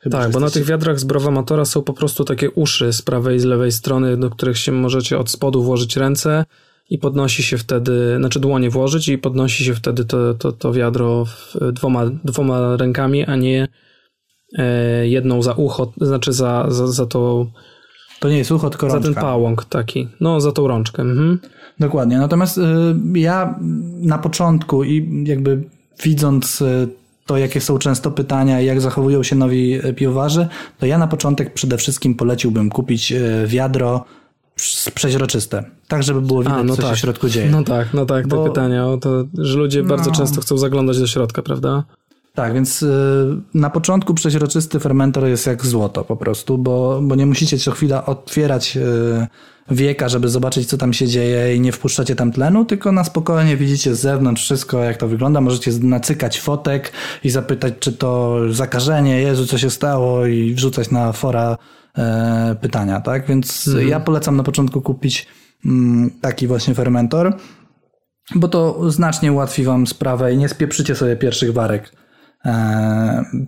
Chyba, Tak, bo na tych wiadrach z Browamatora są po prostu takie uszy z prawej i z lewej strony, do których się możecie od spodu włożyć ręce i podnosi się wtedy, znaczy dłonie włożyć i podnosi się wtedy to, to, to wiadro dwoma, dwoma rękami, a nie e, jedną za ucho, znaczy za, za, za, to, To nie jest ucho, tylko za rączka. ten pałąk taki. No, za tą rączkę. Mhm. Dokładnie. Natomiast y, ja na początku i jakby widząc y, to, jakie są często pytania i jak zachowują się nowi y, piwowarzy, to ja na początek przede wszystkim poleciłbym kupić wiadro prz- przeźroczyste. Tak, żeby było widać, A, no co się tak. w środku dzieje. No tak, no tak, te Bo- pytania o to, że ludzie bardzo No. często chcą zaglądać do środka, prawda? Tak, więc y, na początku przeźroczysty fermentor jest jak złoto po prostu, bo, bo nie musicie co chwila otwierać y, wieka, żeby zobaczyć, co tam się dzieje i nie wpuszczacie tam tlenu, tylko na spokojnie widzicie z zewnątrz wszystko, jak to wygląda. Możecie nacykać fotek i zapytać, czy to zakażenie, Jezu, co się stało i wrzucać na fora e, pytania, tak? Więc ja polecam na początku kupić mm, taki właśnie fermentor, bo to znacznie ułatwi wam sprawę i nie spieprzycie sobie pierwszych warek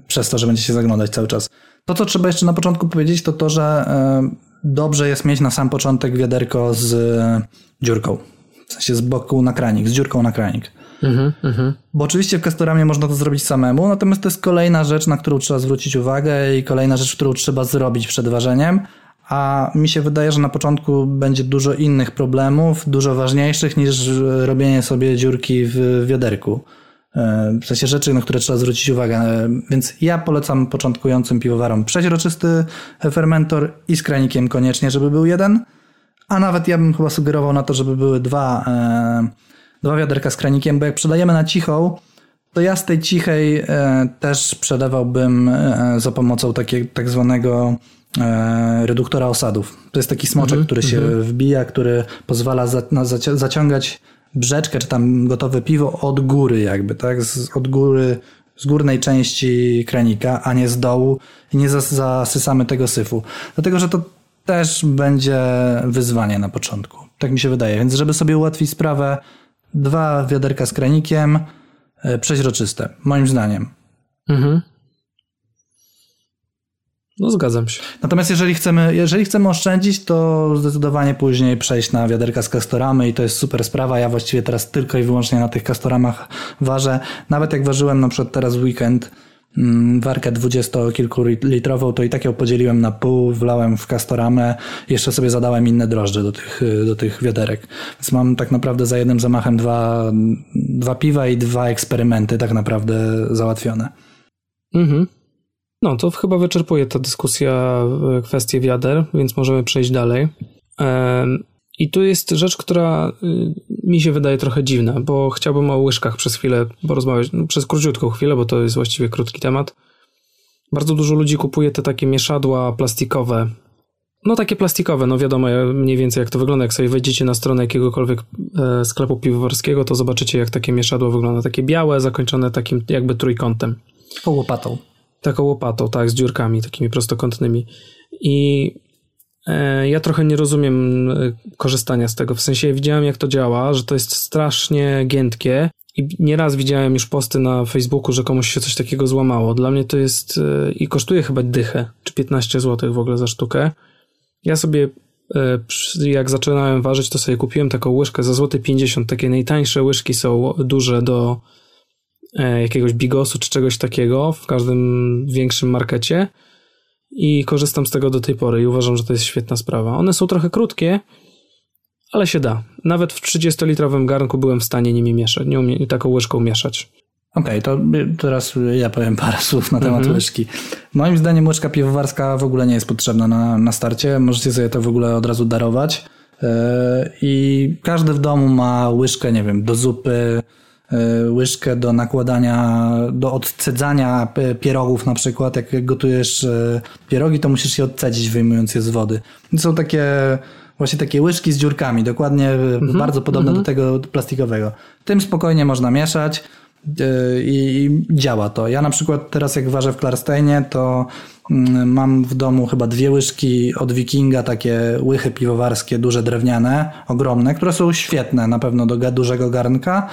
przez to, że będziecie zaglądać cały czas. To, co trzeba jeszcze na początku powiedzieć, to to, że e, dobrze jest mieć na sam początek wiaderko z e, dziurką. W sensie z boku na kranik, z dziurką na kranik. Mhm, mhm. Bo oczywiście w Castoramie można to zrobić samemu, natomiast to jest kolejna rzecz, na którą trzeba zwrócić uwagę i kolejna rzecz, którą trzeba zrobić przed ważeniem. A mi się wydaje, że na początku będzie dużo innych problemów, dużo ważniejszych niż e, robienie sobie dziurki w wiaderku. E, W sensie rzeczy, na które trzeba zwrócić uwagę. E, Więc ja polecam początkującym piwowarom przeźroczysty fermentor i z kranikiem koniecznie, żeby był jeden. A nawet ja bym chyba sugerował na to, żeby były dwa, e, dwa wiaderka z kranikiem, bo jak sprzedajemy na cichą, to ja z tej cichej też przelewałbym za pomocą takiego tak zwanego reduktora osadów. To jest taki smoczek, który się wbija, który pozwala za, na zaci- zaciągać brzeczkę, czy tam gotowe piwo od góry jakby, tak? Z, od góry, z górnej części kranika, a nie z dołu i nie zas, zasysamy tego syfu. Dlatego, że to też będzie wyzwanie na początku. Tak mi się wydaje. Więc żeby sobie ułatwić sprawę, dwa wiaderka z kranikiem, e, przeźroczyste, moim zdaniem. Mhm. No zgadzam się. Natomiast jeżeli chcemy, jeżeli chcemy oszczędzić, to zdecydowanie później przejść na wiaderka z kastoramy i to jest super sprawa. Ja właściwie teraz tylko i wyłącznie na tych kastoramach ważę. Nawet jak ważyłem na przykład teraz w weekend mm, warkę 20-kilkulitrową, to i tak ją podzieliłem na pół, wlałem w kastoramę, jeszcze sobie zadałem inne drożdże do tych, do tych wiaderek. Więc mam tak naprawdę za jednym zamachem dwa, dwa piwa i dwa eksperymenty tak naprawdę załatwione. Mhm. No, to chyba wyczerpuje ta dyskusja e, kwestie wiader, więc możemy przejść dalej. I tu jest rzecz, która y, mi się wydaje trochę dziwna, bo chciałbym o łyżkach przez chwilę porozmawiać, no, przez króciutką chwilę, bo to jest właściwie krótki temat. Bardzo dużo ludzi kupuje te takie mieszadła plastikowe. No takie plastikowe, no wiadomo mniej więcej jak to wygląda. Jak sobie wejdziecie na stronę jakiegokolwiek e, sklepu piwowarskiego, to zobaczycie jak takie mieszadło wygląda. Takie białe, zakończone takim jakby trójkątem. Łopatą. Taką łopatą, tak, z dziurkami takimi prostokątnymi. I e, ja trochę nie rozumiem e, korzystania z tego. W sensie widziałem, jak to działa, że to jest strasznie giętkie. I nieraz widziałem już posty na Facebooku, że komuś się coś takiego złamało. Dla mnie to jest e, i kosztuje chyba dychę, czy 15 zł w ogóle za sztukę. Ja sobie, jak zaczynałem ważyć, to sobie kupiłem taką łyżkę za złoty 50. Takie najtańsze łyżki są duże do jakiegoś bigosu czy czegoś takiego w każdym większym markecie i korzystam z tego do tej pory i uważam, że to jest świetna sprawa. One są trochę krótkie, ale się da. Nawet w 30-litrowym garnku byłem w stanie nimi mieszać, nie umie, taką łyżką mieszać. Okej, to teraz ja powiem parę słów na temat łyżki. Moim zdaniem łyżka piwowarska w ogóle nie jest potrzebna na, na starcie. Możecie sobie to w ogóle od razu darować. Yy, I każdy w domu ma łyżkę, nie wiem, do zupy, łyżkę do nakładania, do odcedzania pierogów na przykład. Jak gotujesz yy, pierogi, to musisz je odcedzić, wyjmując je z wody. Są takie właśnie takie łyżki z dziurkami, dokładnie bardzo podobne do tego plastikowego. Tym spokojnie można mieszać i działa to. Ja na przykład teraz jak ważę w Klarsteinie, to mm, mam w domu chyba dwie łyżki od Wikinga, takie łychy piwowarskie, duże drewniane, ogromne, które są świetne na pewno do dużego garnka.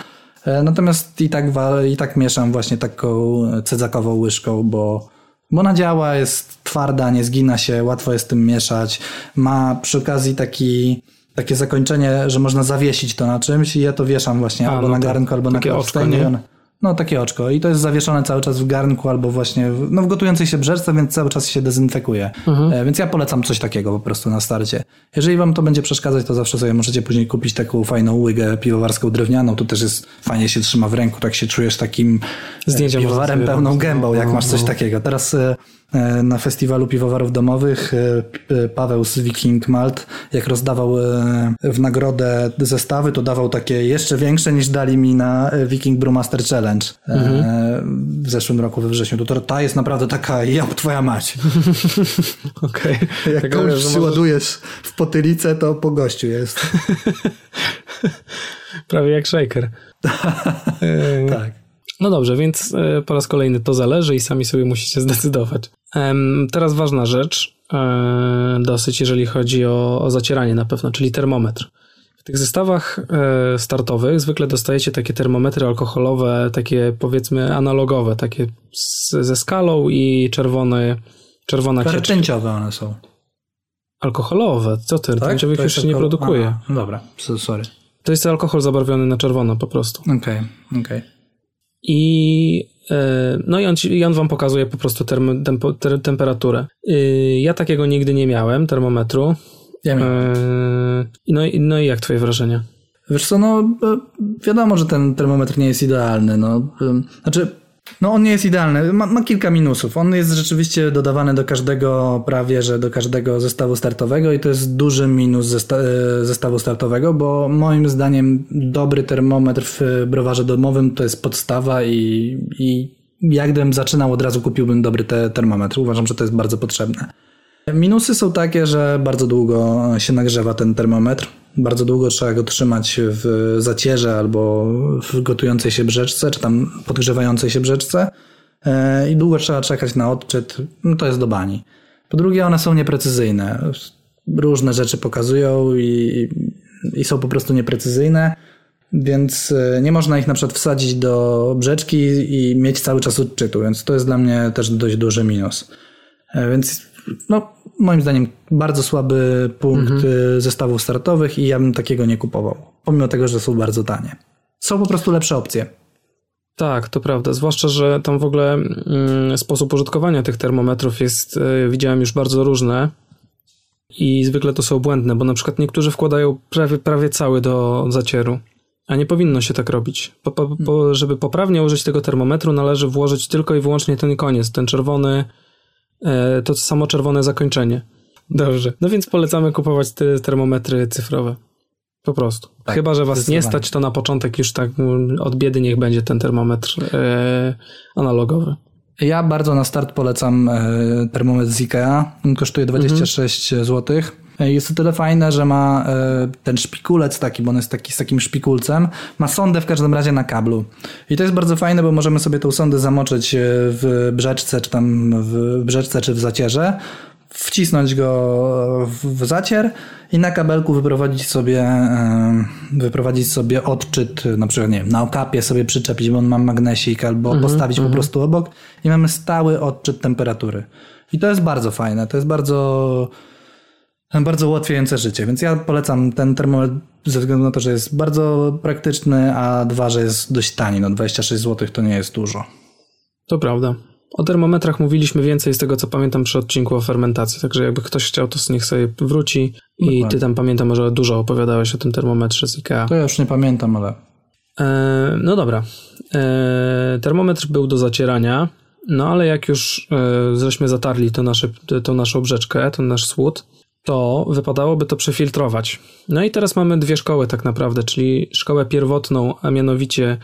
E, Natomiast i tak, i tak mieszam właśnie taką cedzakową łyżką, bo, bo ona działa, jest twarda, nie zgina się, łatwo jest tym mieszać. Ma przy okazji taki, takie zakończenie, że można zawiesić to na czymś i ja to wieszam właśnie A, albo no na tak. garnku, albo na Takie No takie oczko i to jest zawieszone cały czas w garnku albo właśnie w, no, w gotującej się brzeczce, więc cały czas się dezynfekuje. E, Więc ja polecam coś takiego po prostu na starcie. Jeżeli wam to będzie przeszkadzać, to zawsze sobie możecie później kupić taką fajną łygę piwowarską drewnianą. Tu też jest fajnie się trzyma w ręku, tak się czujesz takim e, Zdjęcia piwowarem pełną gębą, jak No, masz coś no. takiego. Teraz e, na festiwalu piwowarów domowych e, P- Paweł z Viking Malt, jak rozdawał e, w nagrodę zestawy, to dawał takie jeszcze większe niż dali mi na e, Viking Brewmaster Challenge e, Mhm. w zeszłym roku we wrześniu. To, ta jest naprawdę taka, ja twoja mać. Okej. Jak komuś że możesz- przyładujesz w potylicę, to po gościu jest. Prawie jak shaker. E, tak. No dobrze, więc e, po raz kolejny to zależy i sami sobie musicie zdecydować. Teraz ważna rzecz, e, dosyć jeżeli chodzi o, o zacieranie na pewno, czyli termometr. W tych zestawach e, startowych zwykle dostajecie takie termometry alkoholowe, takie powiedzmy analogowe, takie z, ze skalą i czerwony, czerwona cieczka. Rtęciowe one są. Alkoholowe, co ty, rtęciowych To już się nie produkuje. Aha, no dobra, so- sorry. To jest alkohol zabarwiony na czerwono po prostu. Okej, okej. I, e, no i on, i on wam pokazuje po prostu term, tempo, ter, temperaturę. Y, Ja takiego nigdy nie miałem, termometru. Ja miałem. E, No, i- no i jak twoje wrażenia? Wiesz co, no e, wiadomo, że ten termometr nie jest idealny. No. Znaczy, no on nie jest idealny, ma, ma kilka minusów. On jest rzeczywiście dodawany do każdego, prawie że do każdego zestawu startowego i to jest duży minus zesta e, zestawu startowego, bo moim zdaniem dobry termometr w browarze domowym to jest podstawa i, i jak gdybym zaczynał od razu kupiłbym dobry te termometr. Uważam, że to jest bardzo potrzebne. Minusy są takie, że bardzo długo się nagrzewa ten termometr. Bardzo długo trzeba go trzymać w zacierze albo w gotującej się brzeczce, czy tam podgrzewającej się brzeczce. E, I długo trzeba czekać na odczyt. No to jest do bani. Po drugie, one są nieprecyzyjne. Różne rzeczy pokazują i, i są po prostu nieprecyzyjne, więc e, nie można ich na przykład wsadzić do brzeczki i mieć cały czas odczytu, więc to jest dla mnie też dość duży minus. E, Więc no, moim zdaniem bardzo słaby punkt y, zestawów startowych i ja bym takiego nie kupował. Pomimo tego, że są bardzo tanie. Są po prostu lepsze opcje. Tak, to prawda. Zwłaszcza, że tam w ogóle mm, sposób użytkowania tych termometrów jest, y, widziałem już bardzo różne i zwykle to są błędne, bo na przykład niektórzy wkładają prawie, prawie cały do zacieru, a nie powinno się tak robić. Po, po, po, żeby poprawnie użyć tego termometru, należy włożyć tylko i wyłącznie ten koniec, ten czerwony, to samo czerwone zakończenie. Dobrze. No więc polecamy kupować te termometry cyfrowe. Po prostu. Tak, Chyba, że was nie stać, to na początek już tak mm, od biedy niech będzie ten termometr e, analogowy. Ja bardzo na start polecam e, termometr z IKEA. On kosztuje 26 zł. Jest to tyle fajne, że ma e, ten szpikulec taki, bo on jest taki z takim szpikulcem. Ma sondę w każdym razie na kablu. I to jest bardzo fajne, bo możemy sobie tą sondę zamoczyć e, w brzeczce, czy tam w brzeczce, czy w zacierze. Wcisnąć go w, zacier i na kabelku wyprowadzić sobie, e, wyprowadzić sobie odczyt, na przykład nie wiem, na okapie sobie przyczepić, bo on ma magnesik, albo postawić po prostu obok i mamy stały odczyt temperatury. I to jest bardzo fajne, to jest bardzo bardzo ułatwiające życie, więc ja polecam ten termometr ze względu na to, że jest bardzo praktyczny, a dwa, że jest dość tani. No 26 zł to nie jest dużo. To prawda. O termometrach mówiliśmy więcej z tego, co pamiętam przy odcinku o fermentacji, także jakby ktoś chciał, to niech sobie wróci. I Dokładnie. ty tam pamiętam, że dużo opowiadałeś o tym termometrze z IKEA. To ja już nie pamiętam, ale E, no dobra. E, termometr był do zacierania, no ale jak już e, żeśmy zatarli to nasze, tą naszą brzeczkę, ten nasz słód, to wypadałoby to przefiltrować. No i teraz mamy dwie szkoły tak naprawdę, czyli szkołę pierwotną, a mianowicie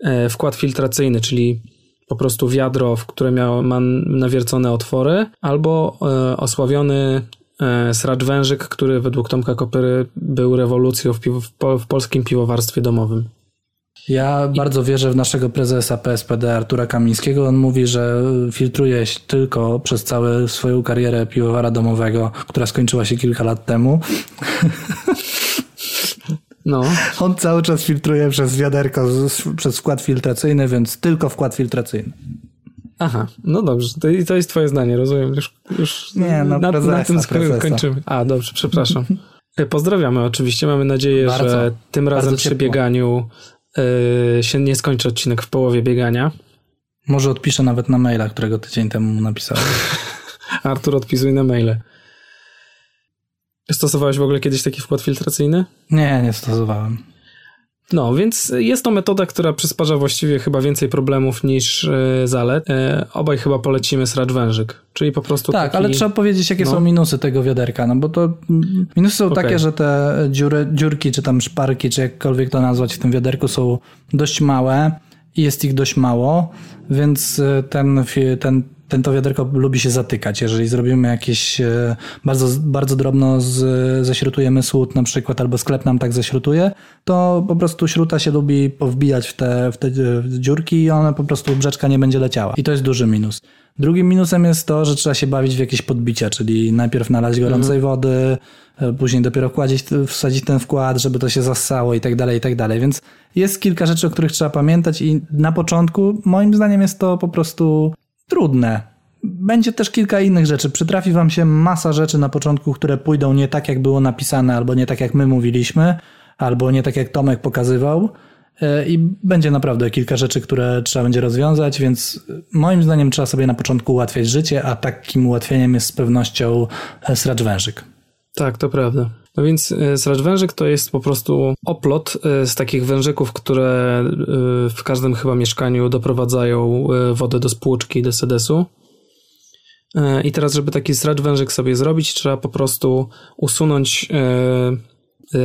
e, wkład filtracyjny, czyli po prostu wiadro, w które miało, ma nawiercone otwory, albo e, osławiony e, sracz wężyk, który według Tomka Kopyry był rewolucją w, piwo, w, pol, w polskim piwowarstwie domowym. Ja bardzo wierzę w naszego prezesa PSPD Artura Kamińskiego. On mówi, że filtruje się tylko przez całą swoją karierę piwowara domowego, która skończyła się kilka lat temu. No, On cały czas filtruje przez wiaderko, przez wkład filtracyjny, więc tylko wkład filtracyjny. aha, no dobrze, to, i to jest twoje zdanie, rozumiem. Już, już Nie, no, na, na prezesa, tym sko- prezesa. kończymy. A, dobrze, przepraszam. Pozdrawiamy oczywiście, mamy nadzieję, Bardzo, że tym razem przy bieganiu e, się nie skończy odcinek w połowie biegania. Może odpiszę nawet na maila, którego tydzień temu mu napisałem. Artur, odpisuj na maile. Stosowałeś w ogóle kiedyś taki wkład filtracyjny? Nie, nie stosowałem. No, więc jest to metoda, która przysparza właściwie chyba więcej problemów niż e, zalet. E, obaj chyba polecimy sracz wężyk, czyli po prostu Tak, taki... ale trzeba powiedzieć, jakie no. są minusy tego wiaderka, no bo to minusy są Okej. takie, że te dziury, dziurki, czy tam szparki, czy jakkolwiek to nazwać w tym wiaderku są dość małe i jest ich dość mało, więc y, ten, ten, ten to wiaderko lubi się zatykać. Jeżeli zrobimy jakieś y, bardzo, bardzo drobno z, ześrutujemy słód na przykład, albo sklep nam tak ześrutuje, to po prostu śruta się lubi powbijać w te, w te dziurki i ona po prostu brzeczka nie będzie leciała. I to jest duży minus. Drugim minusem jest to, że trzeba się bawić w jakieś podbicia, czyli najpierw nalać gorącej wody, e, później dopiero wkładzić, wsadzić ten wkład, żeby to się zassało i tak dalej, i tak dalej. Więc jest kilka rzeczy, o których trzeba pamiętać i na początku moim zdaniem jest to po prostu trudne. Będzie też kilka innych rzeczy. Przytrafi wam się masa rzeczy na początku, które pójdą nie tak, jak było napisane, albo nie tak, jak my mówiliśmy, albo nie tak, jak Tomek pokazywał. E, I będzie naprawdę kilka rzeczy, które trzeba będzie rozwiązać, więc moim zdaniem trzeba sobie na początku ułatwiać życie, a takim ułatwieniem jest z pewnością e, sracz wężyk. Tak, to prawda. No więc e, sracz wężyk to jest po prostu oplot e, z takich wężyków, które e, w każdym chyba mieszkaniu doprowadzają wodę do spłuczki, do sedesu. I teraz, żeby taki sracz wężyk sobie zrobić, trzeba po prostu usunąć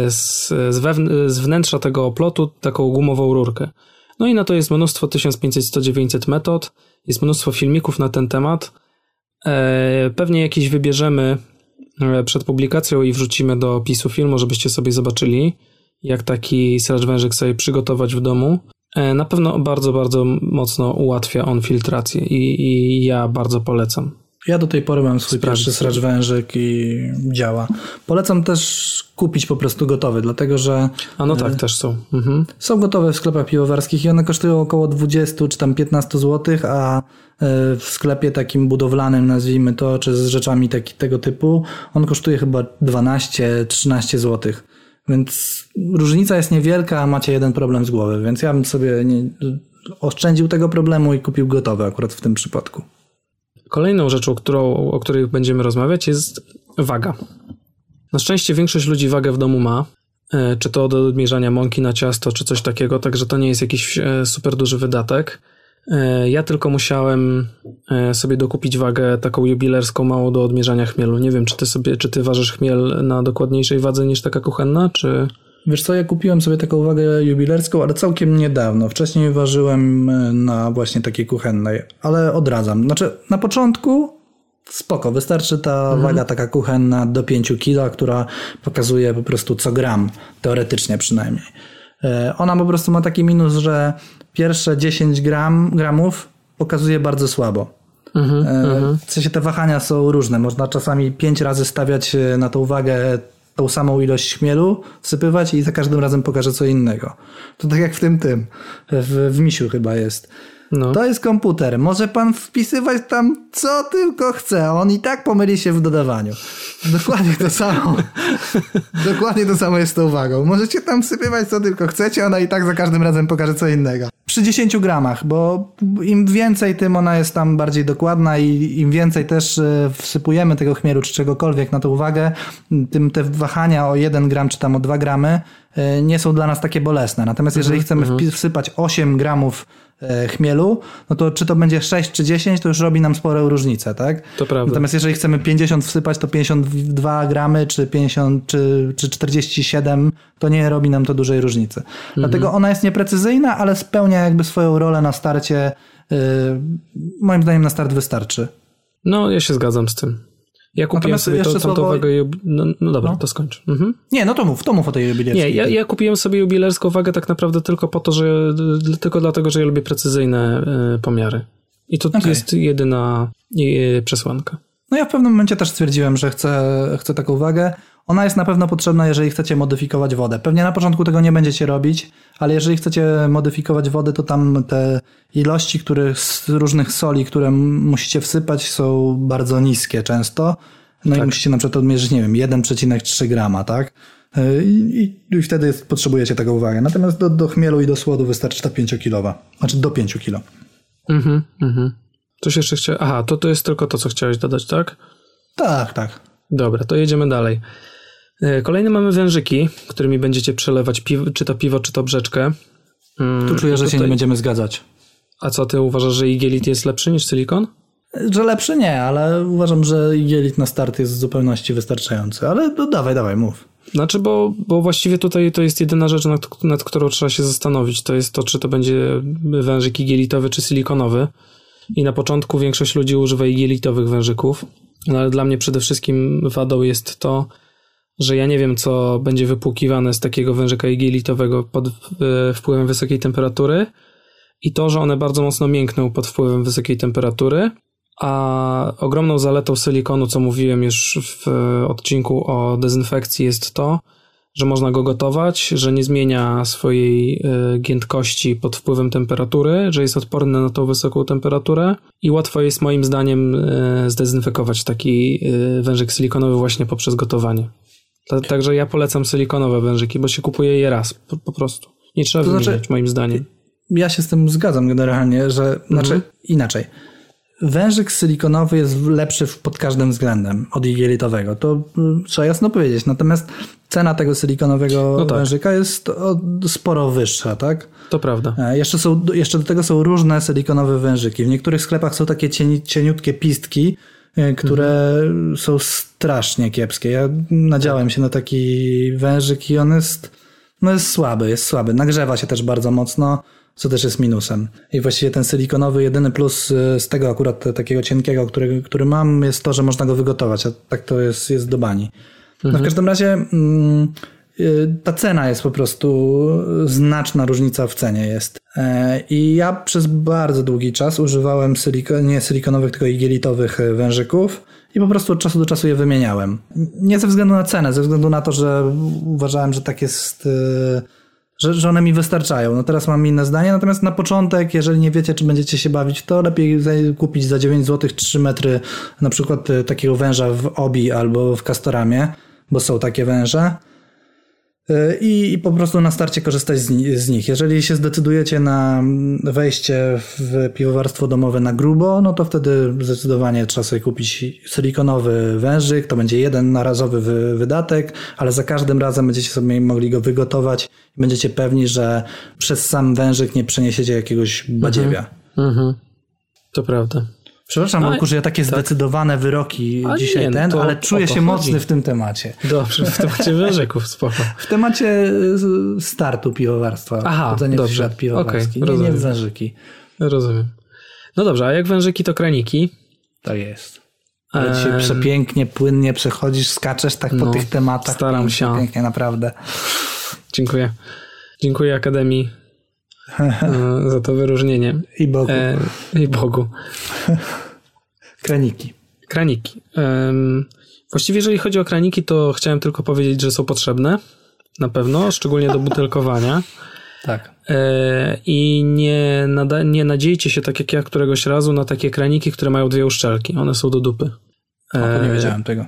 z, wewn- z wnętrza tego oplotu taką gumową rurkę. No i na to jest mnóstwo 1500-100-900 metod, jest mnóstwo filmików na ten temat. Pewnie jakieś wybierzemy przed publikacją i wrzucimy do opisu filmu, żebyście sobie zobaczyli, jak taki sracz wężyk sobie przygotować w domu. E, Na pewno bardzo, bardzo mocno ułatwia on filtrację i, i ja bardzo polecam. Ja do tej pory mam swój pierwszy sracz wężyk i działa. Polecam też kupić po prostu gotowy, dlatego że A no tak, też są. Mhm. są gotowe w sklepach piwowarskich i one kosztują około 20 czy tam 15 zł, a e, w sklepie takim budowlanym, nazwijmy to, czy z rzeczami taki, tego typu, on kosztuje chyba 12-13 zł. Więc różnica jest niewielka, a macie jeden problem z głowy, więc ja bym sobie nie, oszczędził tego problemu i kupił gotowy akurat w tym przypadku. Kolejną rzeczą, którą, o której będziemy rozmawiać, jest waga. Na szczęście większość ludzi wagę w domu ma, e, czy to do odmierzania mąki na ciasto, czy coś takiego, także to nie jest jakiś e, super duży wydatek. E, Ja tylko musiałem sobie dokupić wagę taką jubilerską małą do odmierzania chmielu. Nie wiem, czy ty sobie, czy ty ważysz chmiel na dokładniejszej wadze niż taka kuchenna, czy... Wiesz co, ja kupiłem sobie taką wagę jubilerską, ale całkiem niedawno. Wcześniej ważyłem e, na właśnie takiej kuchennej, ale odradzam. Znaczy, na początku spoko, wystarczy ta waga taka kuchenna do 5 kg, która pokazuje po prostu co gram, teoretycznie przynajmniej. E, Ona po prostu ma taki minus, że pierwsze 10 gram, gramów pokazuje bardzo słabo. E, W sensie te wahania są różne. Można czasami 5 razy stawiać na tą wagę tą samą ilość chmielu, wsypywać i za każdym razem pokaże co innego. To tak jak w tym tym, w, w misiu chyba jest. No. To jest komputer. Może pan wpisywać tam co tylko chce. On i tak pomyli się w dodawaniu. Dokładnie to samo. Dokładnie to samo jest z tą uwagą. Możecie tam wsypywać co tylko chcecie, ona i tak za każdym razem pokaże co innego. Przy 10 gramach, bo im więcej, tym ona jest tam bardziej dokładna i im więcej też e, wsypujemy tego chmielu czy czegokolwiek na tą uwagę, tym te wahania o 1 gram czy tam o 2 gramy e, nie są dla nas takie bolesne. Natomiast jeżeli chcemy wpi- wsypać 8 gramów chmielu, no to czy to będzie 6 czy 10, to już robi nam sporą różnicę, tak? To prawda. Natomiast jeżeli chcemy 50 wsypać, to 52 gramy, czy 50, czy, czy 47, to nie robi nam to dużej różnicy. Dlatego ona jest nieprecyzyjna, ale spełnia jakby swoją rolę na starcie. Yy, moim zdaniem na start wystarczy. No, ja się zgadzam z tym. Ja kupiłem Natomiast sobie to, tamtą słowo- wagę. No, no dobra, No. to skończ. Mhm. Nie, no to mów, to mów o tej jubilerskiej. Nie, ja, ja kupiłem sobie jubilerską wagę tak naprawdę tylko po to, że tylko dlatego, że ja lubię precyzyjne y, pomiary. I to Okej. jest jedyna y, przesłanka. No ja w pewnym momencie też stwierdziłem, że chcę, chcę taką uwagę. Ona jest na pewno potrzebna, jeżeli chcecie modyfikować wodę. Pewnie na początku tego nie będziecie robić, ale jeżeli chcecie modyfikować wodę, to tam te ilości które, z różnych soli, które musicie wsypać są bardzo niskie często. No i musicie na przykład odmierzyć, nie wiem, 1,3 grama, tak? Yy, I, i, wtedy jest, potrzebujecie tego uwagę. Natomiast do, do chmielu i do słodu wystarczy ta 5-kilowa. Znaczy do 5 kilo. Mhm, mhm. Coś jeszcze chciałem. Aha, to, to jest tylko to, co chciałeś dodać, tak? Tak, tak. Dobra, to jedziemy dalej. E, Kolejne mamy wężyki, którymi będziecie przelewać piwo, czy to piwo, czy to brzeczkę. Mm, Tu czuję, że się nie będziemy zgadzać. A co, ty uważasz, że igielit jest lepszy niż silikon? Że lepszy nie, ale uważam, że jelit na start jest w zupełności wystarczający. Ale no, dawaj, dawaj, mów. Znaczy, bo, bo właściwie tutaj to jest jedyna rzecz, nad, nad którą trzeba się zastanowić. To jest to, czy to będzie wężyk igielitowy, czy silikonowy. I na początku większość ludzi używa igielitowych wężyków, no ale dla mnie przede wszystkim wadą jest to, że ja nie wiem, co będzie wypłukiwane z takiego wężyka igielitowego pod e, wpływem wysokiej temperatury i to, że one bardzo mocno miękną pod wpływem wysokiej temperatury, a ogromną zaletą silikonu, co mówiłem już w odcinku o dezynfekcji, jest to, że można go gotować, że nie zmienia swojej e, giętkości pod wpływem temperatury, że jest odporny na tą wysoką temperaturę i łatwo jest moim zdaniem e, zdezynfekować taki e, wężyk silikonowy właśnie poprzez gotowanie. Ta- Także ja polecam silikonowe wężyki, bo się kupuje je raz po, po prostu. Nie trzeba To znaczy- wymieniać moim zdaniem. Ja się z tym zgadzam generalnie, że znaczy inaczej. Wężyk silikonowy jest lepszy pod każdym względem od igielitowego. To mm, trzeba jasno powiedzieć. Natomiast cena tego silikonowego No tak. wężyka jest sporo wyższa, tak? To prawda. E, Jeszcze, są, jeszcze do tego są różne silikonowe wężyki. W niektórych sklepach są takie cieni, cieniutkie pistki, e, które są strasznie kiepskie. Ja nadziałem się na taki wężyk i on jest, no jest słaby, jest słaby. Nagrzewa się też bardzo mocno, co też jest minusem. I właściwie ten silikonowy, jedyny plus e, z tego akurat takiego cienkiego, który, który mam, jest to, że można go wygotować, a tak to jest, jest do bani. No w każdym razie mm, y, ta cena jest po prostu znaczna różnica w cenie jest. E, I ja przez bardzo długi czas używałem siliko, nie silikonowych, tylko igielitowych e, wężyków i po prostu od czasu do czasu je wymieniałem. Nie ze względu na cenę, ze względu na to, że uważałem, że tak jest, że, że one mi wystarczają. No teraz mam inne zdanie, natomiast na początek, jeżeli nie wiecie, czy będziecie się bawić, to lepiej kupić za 9 zł 3 metry na przykład e, takiego węża w Obi albo w Castoramie, bo są takie węże. E, I, I po prostu na starcie korzystać z, z nich. Jeżeli się zdecydujecie na wejście w piwowarstwo domowe na grubo, no to wtedy zdecydowanie trzeba sobie kupić silikonowy wężyk. To będzie jeden narazowy wy, wydatek, ale za każdym razem będziecie sobie mogli go wygotować i będziecie pewni, że przez sam wężyk nie przeniesiecie jakiegoś badziewia. Mhm. To prawda. Przepraszam, Ale- Marku, że ja takie zdecydowane wyroki A dzisiaj nie, no ten, to ale czuję to się chodzi. mocny w tym temacie. Dobrze, w temacie wężyków, spoko. W temacie startu piwowarstwa. Aha, wchodzenia w dobrze. świat piwowarski. Okej, nie, nie w wężyki. Rozumiem. No dobrze, a jak wężyki, to kraniki. Tak jest. Ale dzisiaj Em. przepięknie, płynnie przechodzisz, skaczesz tak po No, tych tematach. staram się. Pięknie, naprawdę. Dziękuję. Dziękuję Akademii e, za to wyróżnienie. I Bogu. E, I Bogu. Kraniki. Kraniki. Właściwie jeżeli chodzi o kraniki, to chciałem tylko powiedzieć, że są potrzebne. Na pewno, szczególnie do butelkowania. Tak. E, I nie, nada, nie nadziejcie się, tak jak ja któregoś razu, na takie kraniki, które mają dwie uszczelki. One są do dupy. O, nie E, wiedziałem tego.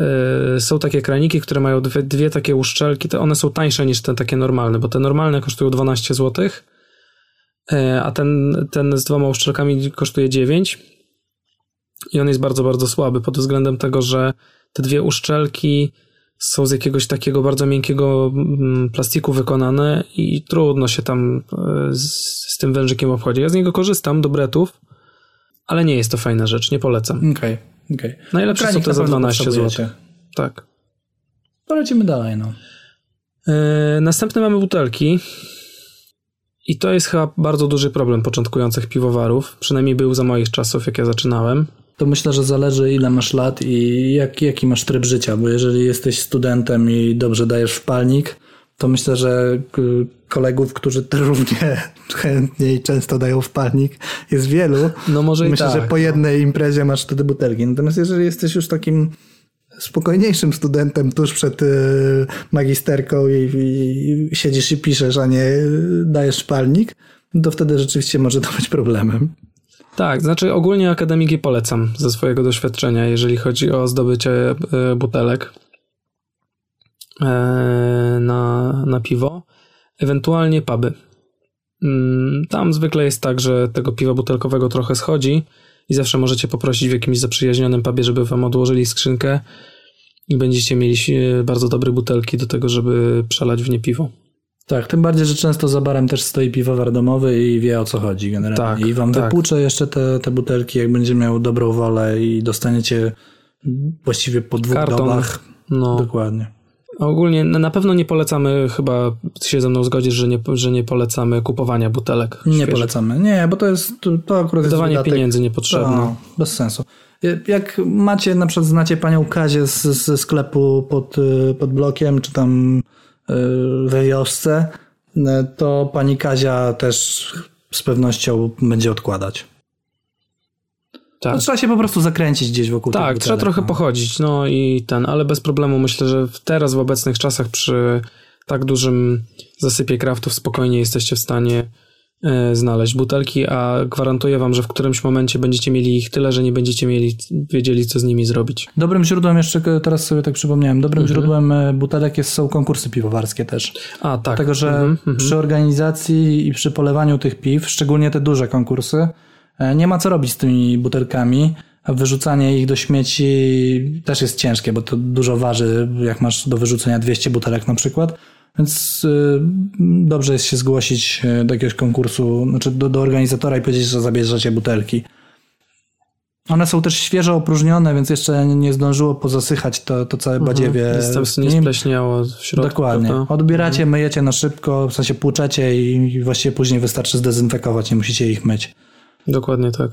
E, Są takie kraniki, które mają dwie, dwie takie uszczelki. One są tańsze niż te takie normalne, bo te normalne kosztują 12 zł, a ten, ten z dwoma uszczelkami kosztuje 9. I on jest bardzo, bardzo słaby pod względem tego, że te dwie uszczelki są z jakiegoś takiego bardzo miękkiego mm, plastiku wykonane i trudno się tam e, z, z tym wężykiem obchodzi. Ja z niego korzystam do bretów, ale nie jest to fajna rzecz, nie polecam. Okej, okej. Najlepsze są te za pewno 12 potrzebujecie. zł. Tak. To lecimy dalej, no. Yy, następne mamy butelki. I to jest chyba bardzo duży problem początkujących piwowarów. Przynajmniej był za moich czasów, jak ja zaczynałem. To myślę, że zależy ile masz lat i jak, jaki masz tryb życia, bo jeżeli jesteś studentem i dobrze dajesz w palnik, to myślę, że k- kolegów, którzy równie chętnie i często dają w palnik, jest wielu. No może i Myślę, tak. że po jednej imprezie masz wtedy butelki. Natomiast jeżeli jesteś już takim spokojniejszym studentem tuż przed y, magisterką i, i siedzisz i piszesz, a nie y, dajesz palnik, to wtedy rzeczywiście może to być problemem. Tak, znaczy ogólnie akademiki polecam ze swojego doświadczenia, jeżeli chodzi o zdobycie e, butelek na, na piwo. Ewentualnie puby. Mm, Tam zwykle jest tak, że tego piwa butelkowego trochę schodzi i zawsze możecie poprosić w jakimś zaprzyjaźnionym pubie, żeby wam odłożyli skrzynkę i będziecie mieli e, bardzo dobre butelki do tego, żeby przelać w nie piwo. Tak, tym bardziej, że często za barem też stoi piwowar domowy i wie o co chodzi generalnie. Tak, I wam tak. wypłucze jeszcze te, te butelki, jak będzie miał dobrą wolę i dostaniecie właściwie po dwóch Karton. dobach. No. Dokładnie. Ogólnie na pewno nie polecamy, chyba się ze mną zgodzisz, że nie, że nie polecamy kupowania butelek. Nie świeżych. polecamy. Nie, bo to jest to, to akurat Wydawanie jest pieniędzy niepotrzebne. No, bez sensu. Jak macie, na przykład znacie panią Kazię z, ze sklepu pod, y, pod blokiem, czy tam y, we wiosce, y, to pani Kazia też z pewnością będzie odkładać. Tak. No, trzeba się po prostu zakręcić gdzieś wokół Tak, trzeba butelek, trochę no. pochodzić, no i ten, ale bez problemu myślę, że teraz w obecnych czasach przy tak dużym zasypie kraftów spokojnie jesteście w stanie e, znaleźć butelki, a gwarantuję wam, że w którymś momencie będziecie mieli ich tyle, że nie będziecie mieli, wiedzieli co z nimi zrobić. Dobrym źródłem, jeszcze teraz sobie tak przypomniałem, dobrym Mhm. źródłem e, butelek jest, są konkursy piwowarskie też. A, tak. Dlatego, że Mhm, mhm. przy organizacji i przy polewaniu tych piw, szczególnie te duże konkursy, nie ma co robić z tymi butelkami, wyrzucanie ich do śmieci też jest ciężkie, bo to dużo waży, jak masz do wyrzucenia 200 butelek na przykład. Więc y, dobrze jest się zgłosić e, do jakiegoś konkursu, znaczy do, do organizatora i powiedzieć, że zabierzecie butelki. One są też świeżo opróżnione, więc jeszcze nie zdążyło pozasychać to, to całe badziewie. Mhm. Jest tam z nie spleśniało w środku. Dokładnie. prawda? Odbieracie, myjecie na szybko, w sensie płuczecie i właściwie później wystarczy zdezynfekować, nie musicie ich myć. Dokładnie tak.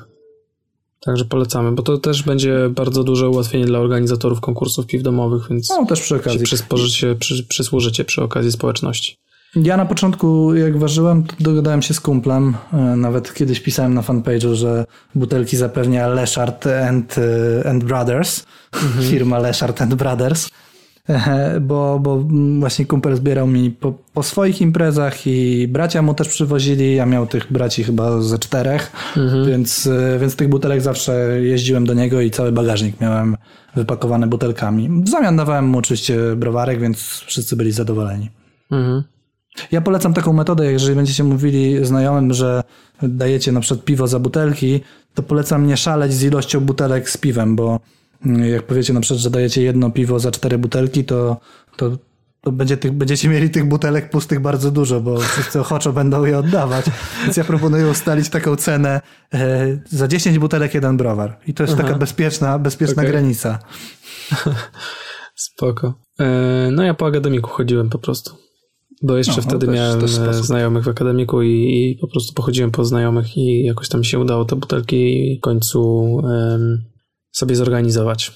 Także polecamy, bo to też będzie bardzo duże ułatwienie dla organizatorów konkursów piw domowych, więc No też przy się okazji. przysłużycie, przy, przysłużycie przy okazji społeczności. Ja na początku, jak ważyłem, to dogadałem się z kumplem. e, Nawet kiedyś pisałem na fanpage'u, że butelki zapewnia Leszart and, e, and Brothers. Firma Leszart and Brothers. Bo, bo właśnie kumpel zbierał mi po, po swoich imprezach i bracia mu też przywozili. Ja miał tych braci chyba ze czterech, więc, e, więc tych butelek zawsze jeździłem do niego i cały bagażnik miałem wypakowany butelkami. W zamian dawałem mu oczywiście browarek, więc wszyscy byli zadowoleni. Mhm. Ja polecam taką metodę, jeżeli będziecie mówili znajomym, że dajecie na przykład piwo za butelki, to polecam nie szaleć z ilością butelek z piwem, bo jak powiecie na przykład, że dajecie jedno piwo za cztery butelki, to, to, to będzie tych, będziecie mieli tych butelek pustych bardzo dużo, bo wszyscy ochoczo będą je oddawać. Więc ja proponuję ustalić taką cenę e, za 10 butelek jeden browar. I to jest taka bezpieczna, bezpieczna Okej. granica. Spoko. E, No ja po akademiku chodziłem po prostu. Bo jeszcze No, wtedy też- miałem też e, znajomych w akademiku i, i po prostu pochodziłem po znajomych i jakoś tam się udało te butelki w końcu em, sobie zorganizować.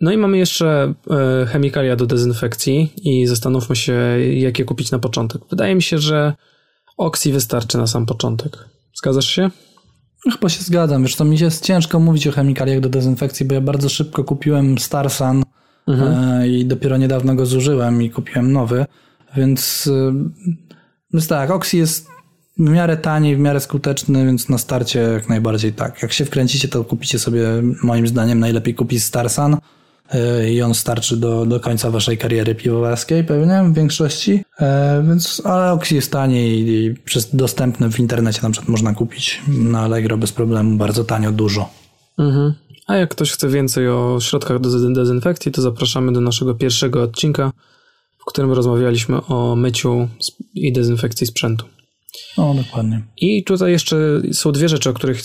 No i mamy jeszcze e, chemikalia do dezynfekcji i zastanówmy się, jakie kupić na początek. Wydaje mi się, że Oxy wystarczy na sam początek. Zgadzasz się? Chyba się zgadzam. Wiesz, to mi jest ciężko mówić o chemikaliach do dezynfekcji, bo ja bardzo szybko kupiłem Starsan e, i dopiero niedawno go zużyłem i kupiłem nowy, więc e, Więc tak, Oxy jest w miarę tani, w miarę skuteczny, więc na starcie jak najbardziej tak. Jak się wkręcicie, to kupicie sobie, moim zdaniem, najlepiej kupić Starsan yy, i on starczy do, do końca waszej kariery piwowarskiej pewnie w większości. Yy, więc, ale Oxy jest tani i, i przez dostępny w internecie na przykład można kupić na Allegro bez problemu, bardzo tanio, dużo. Mhm. A jak ktoś chce więcej o środkach do dez- dezynfekcji, to zapraszamy do naszego pierwszego odcinka, w którym rozmawialiśmy o myciu i dezynfekcji sprzętu. No, dokładnie. I tutaj jeszcze są dwie rzeczy, o których,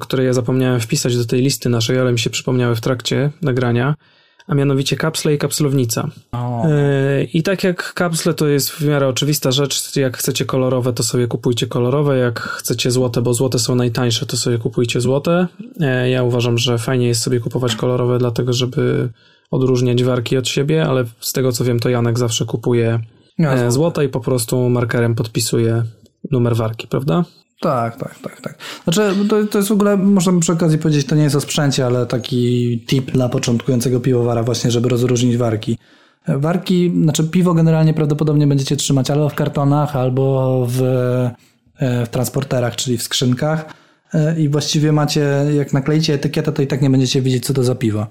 które ja zapomniałem wpisać do tej listy naszej, ale mi się przypomniały w trakcie nagrania, a mianowicie kapsle i kapslownica. O, Yy, I tak jak kapsle to jest w miarę oczywista rzecz, jak chcecie kolorowe, to sobie kupujcie kolorowe, jak chcecie złote, bo złote są najtańsze, to sobie kupujcie złote. Yy, Ja uważam, że fajnie jest sobie kupować kolorowe, dlatego żeby odróżniać warki od siebie, ale z tego co wiem, to Janek zawsze kupuje Ja e, złote i po prostu markerem podpisuje numer warki, prawda? Tak, tak, tak, tak. Znaczy, to, to jest w ogóle, można przy okazji powiedzieć, to nie jest o sprzęcie, ale taki tip dla początkującego piwowara właśnie, żeby rozróżnić warki. Warki, znaczy piwo generalnie prawdopodobnie będziecie trzymać albo w kartonach, albo w, e, w transporterach, czyli w skrzynkach E, i właściwie macie, jak nakleicie etykietę, to i tak nie będziecie wiedzieć, co to za piwo.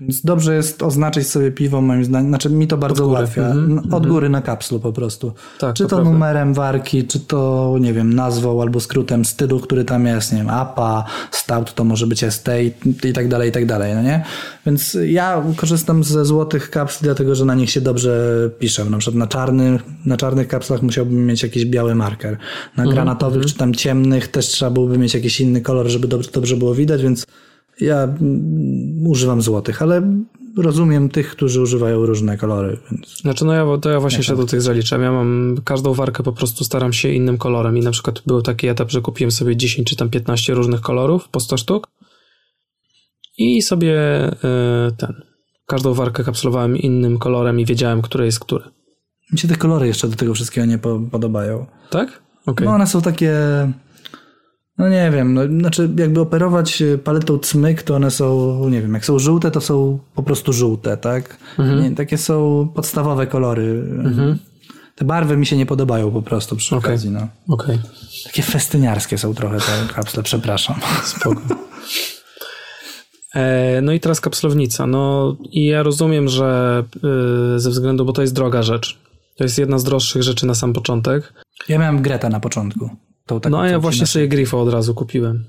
Więc dobrze jest oznaczyć sobie piwo, moim zdaniem. Znaczy, mi to bardzo góry. ułatwia. Mhm, N- Od góry na kapslu po prostu. Tak, czy to to, numerem warki, czy to, nie wiem, nazwą albo skrótem stylu, który tam jest, nie wiem, APA, Stout to może być Estate i tak dalej, i tak dalej, no nie? Więc ja korzystam ze złotych kapsli, dlatego że na nich się dobrze pisze. Na przykład na czarnych, na czarnych kapslach musiałbym mieć jakiś biały marker. Na Mhm, granatowych czy tam ciemnych też trzeba byłoby mieć jakiś inny kolor, żeby dobrze, dobrze było widać, więc ja mm, używam złotych, ale rozumiem tych, którzy używają różne kolory, więc Znaczy, no ja, to ja właśnie się do tych zaliczam. Ja mam każdą warkę po prostu staram się innym kolorem i na przykład był taki etap, że kupiłem sobie 10 czy tam 15 różnych kolorów po 100 sztuk i sobie e, ten, każdą warkę kapsulowałem innym kolorem i wiedziałem, które jest które. mi się te kolory jeszcze do tego wszystkiego nie po, podobają. Tak? Okej. No one są takie, no nie wiem, no, znaczy jakby operować y, paletą cmyk, to one są, nie wiem, jak są żółte, to są po prostu żółte, tak? Nie, takie są podstawowe kolory. Te barwy mi się nie podobają po prostu przy Okej. okazji, no. Okej. Takie festyniarskie są trochę te kapsle, przepraszam. Spoko. E, No i teraz kapslownica. No i ja rozumiem, że y, ze względu, bo to jest droga rzecz. To jest jedna z droższych rzeczy na sam początek. Ja miałem Gretę na początku. Tą taką, No a ja właśnie sobie Grifo od razu kupiłem.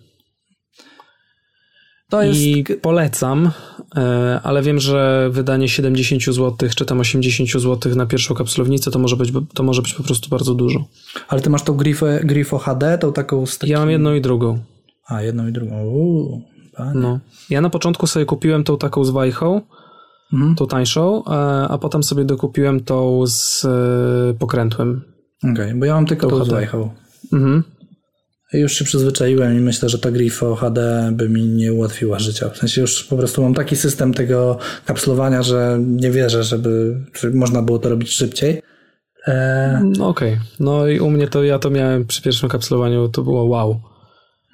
To jest... I polecam, e, ale wiem, że wydanie 70 zł czy tam 80 zł na pierwszą kapslownicę to może być, to może być po prostu bardzo dużo. Ale ty masz tą Grifo, Grifo HD, tą taką z takim... Ja mam jedną i drugą. A, jedną i drugą. Uuu. No. Ja na początku sobie kupiłem tą taką z wajchą, Mhm. tą tańszą, e, a potem sobie dokupiłem tą z e, pokrętłem. Okej, bo ja mam tylko Tą tą z wajchą. Mhm. Już się przyzwyczaiłem i myślę, że ta Grifo HD by mi nie ułatwiła życia. W sensie już po prostu mam taki system tego kapslowania, że nie wierzę, żeby, można było to robić szybciej. E, No okej. No i u mnie to ja to miałem przy pierwszym kapslowaniu, to było wow.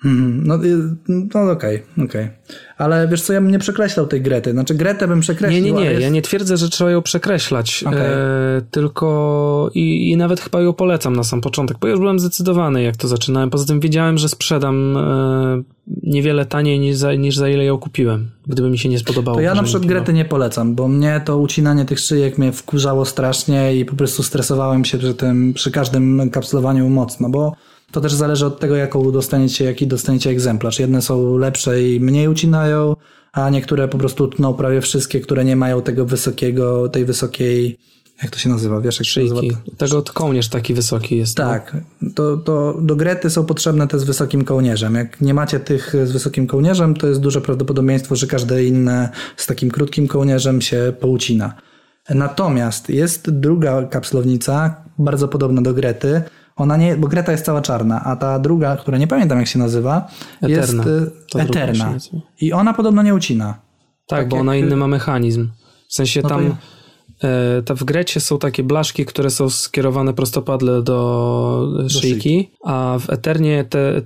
Mhm, no y, no okej, okej. Ale wiesz co, ja bym nie przekreślał tej Grety. Znaczy Gretę bym Nie, przekreślił, nie, nie, ale jest... ja nie twierdzę, że trzeba ją przekreślać, Okej. e, tylko i, i nawet chyba ją polecam na sam początek, bo już byłem zdecydowany, jak to zaczynałem. Poza tym wiedziałem, że sprzedam e, niewiele taniej niż za, niż za ile ją kupiłem, gdyby mi się nie spodobało. To ja na przykład nie- Grety nie polecam, bo mnie to ucinanie tych szyjek mnie wkurzało strasznie i po prostu stresowałem się przy tym, przy każdym kapslowaniu mocno, bo to też zależy od tego, jaką dostaniecie, jaki dostaniecie egzemplarz. Jedne są lepsze i mniej ucinają, a niektóre po prostu tną prawie wszystkie, które nie mają tego wysokiego, tej wysokiej, jak to się nazywa, wiesz jak się Szyjki. nazywa? Tego kołnierz taki wysoki jest. no. Tak, to, to do Grety są potrzebne te z wysokim kołnierzem. Jak nie macie tych z wysokim kołnierzem, to jest duże prawdopodobieństwo, że każde inne z takim krótkim kołnierzem się poucina. Natomiast jest druga kapslownica, bardzo podobna do Grety. Ona nie, bo Greta jest cała czarna, a ta druga, która nie pamiętam jak się nazywa, Eterna. jest Ta y, eterna. I ona podobno nie ucina. Tak, Tak bo jak- ona inny ma mechanizm. W sensie No tam e, ta w Grecie są takie blaszki, które są skierowane prostopadle do szyjki, a w Eternie te,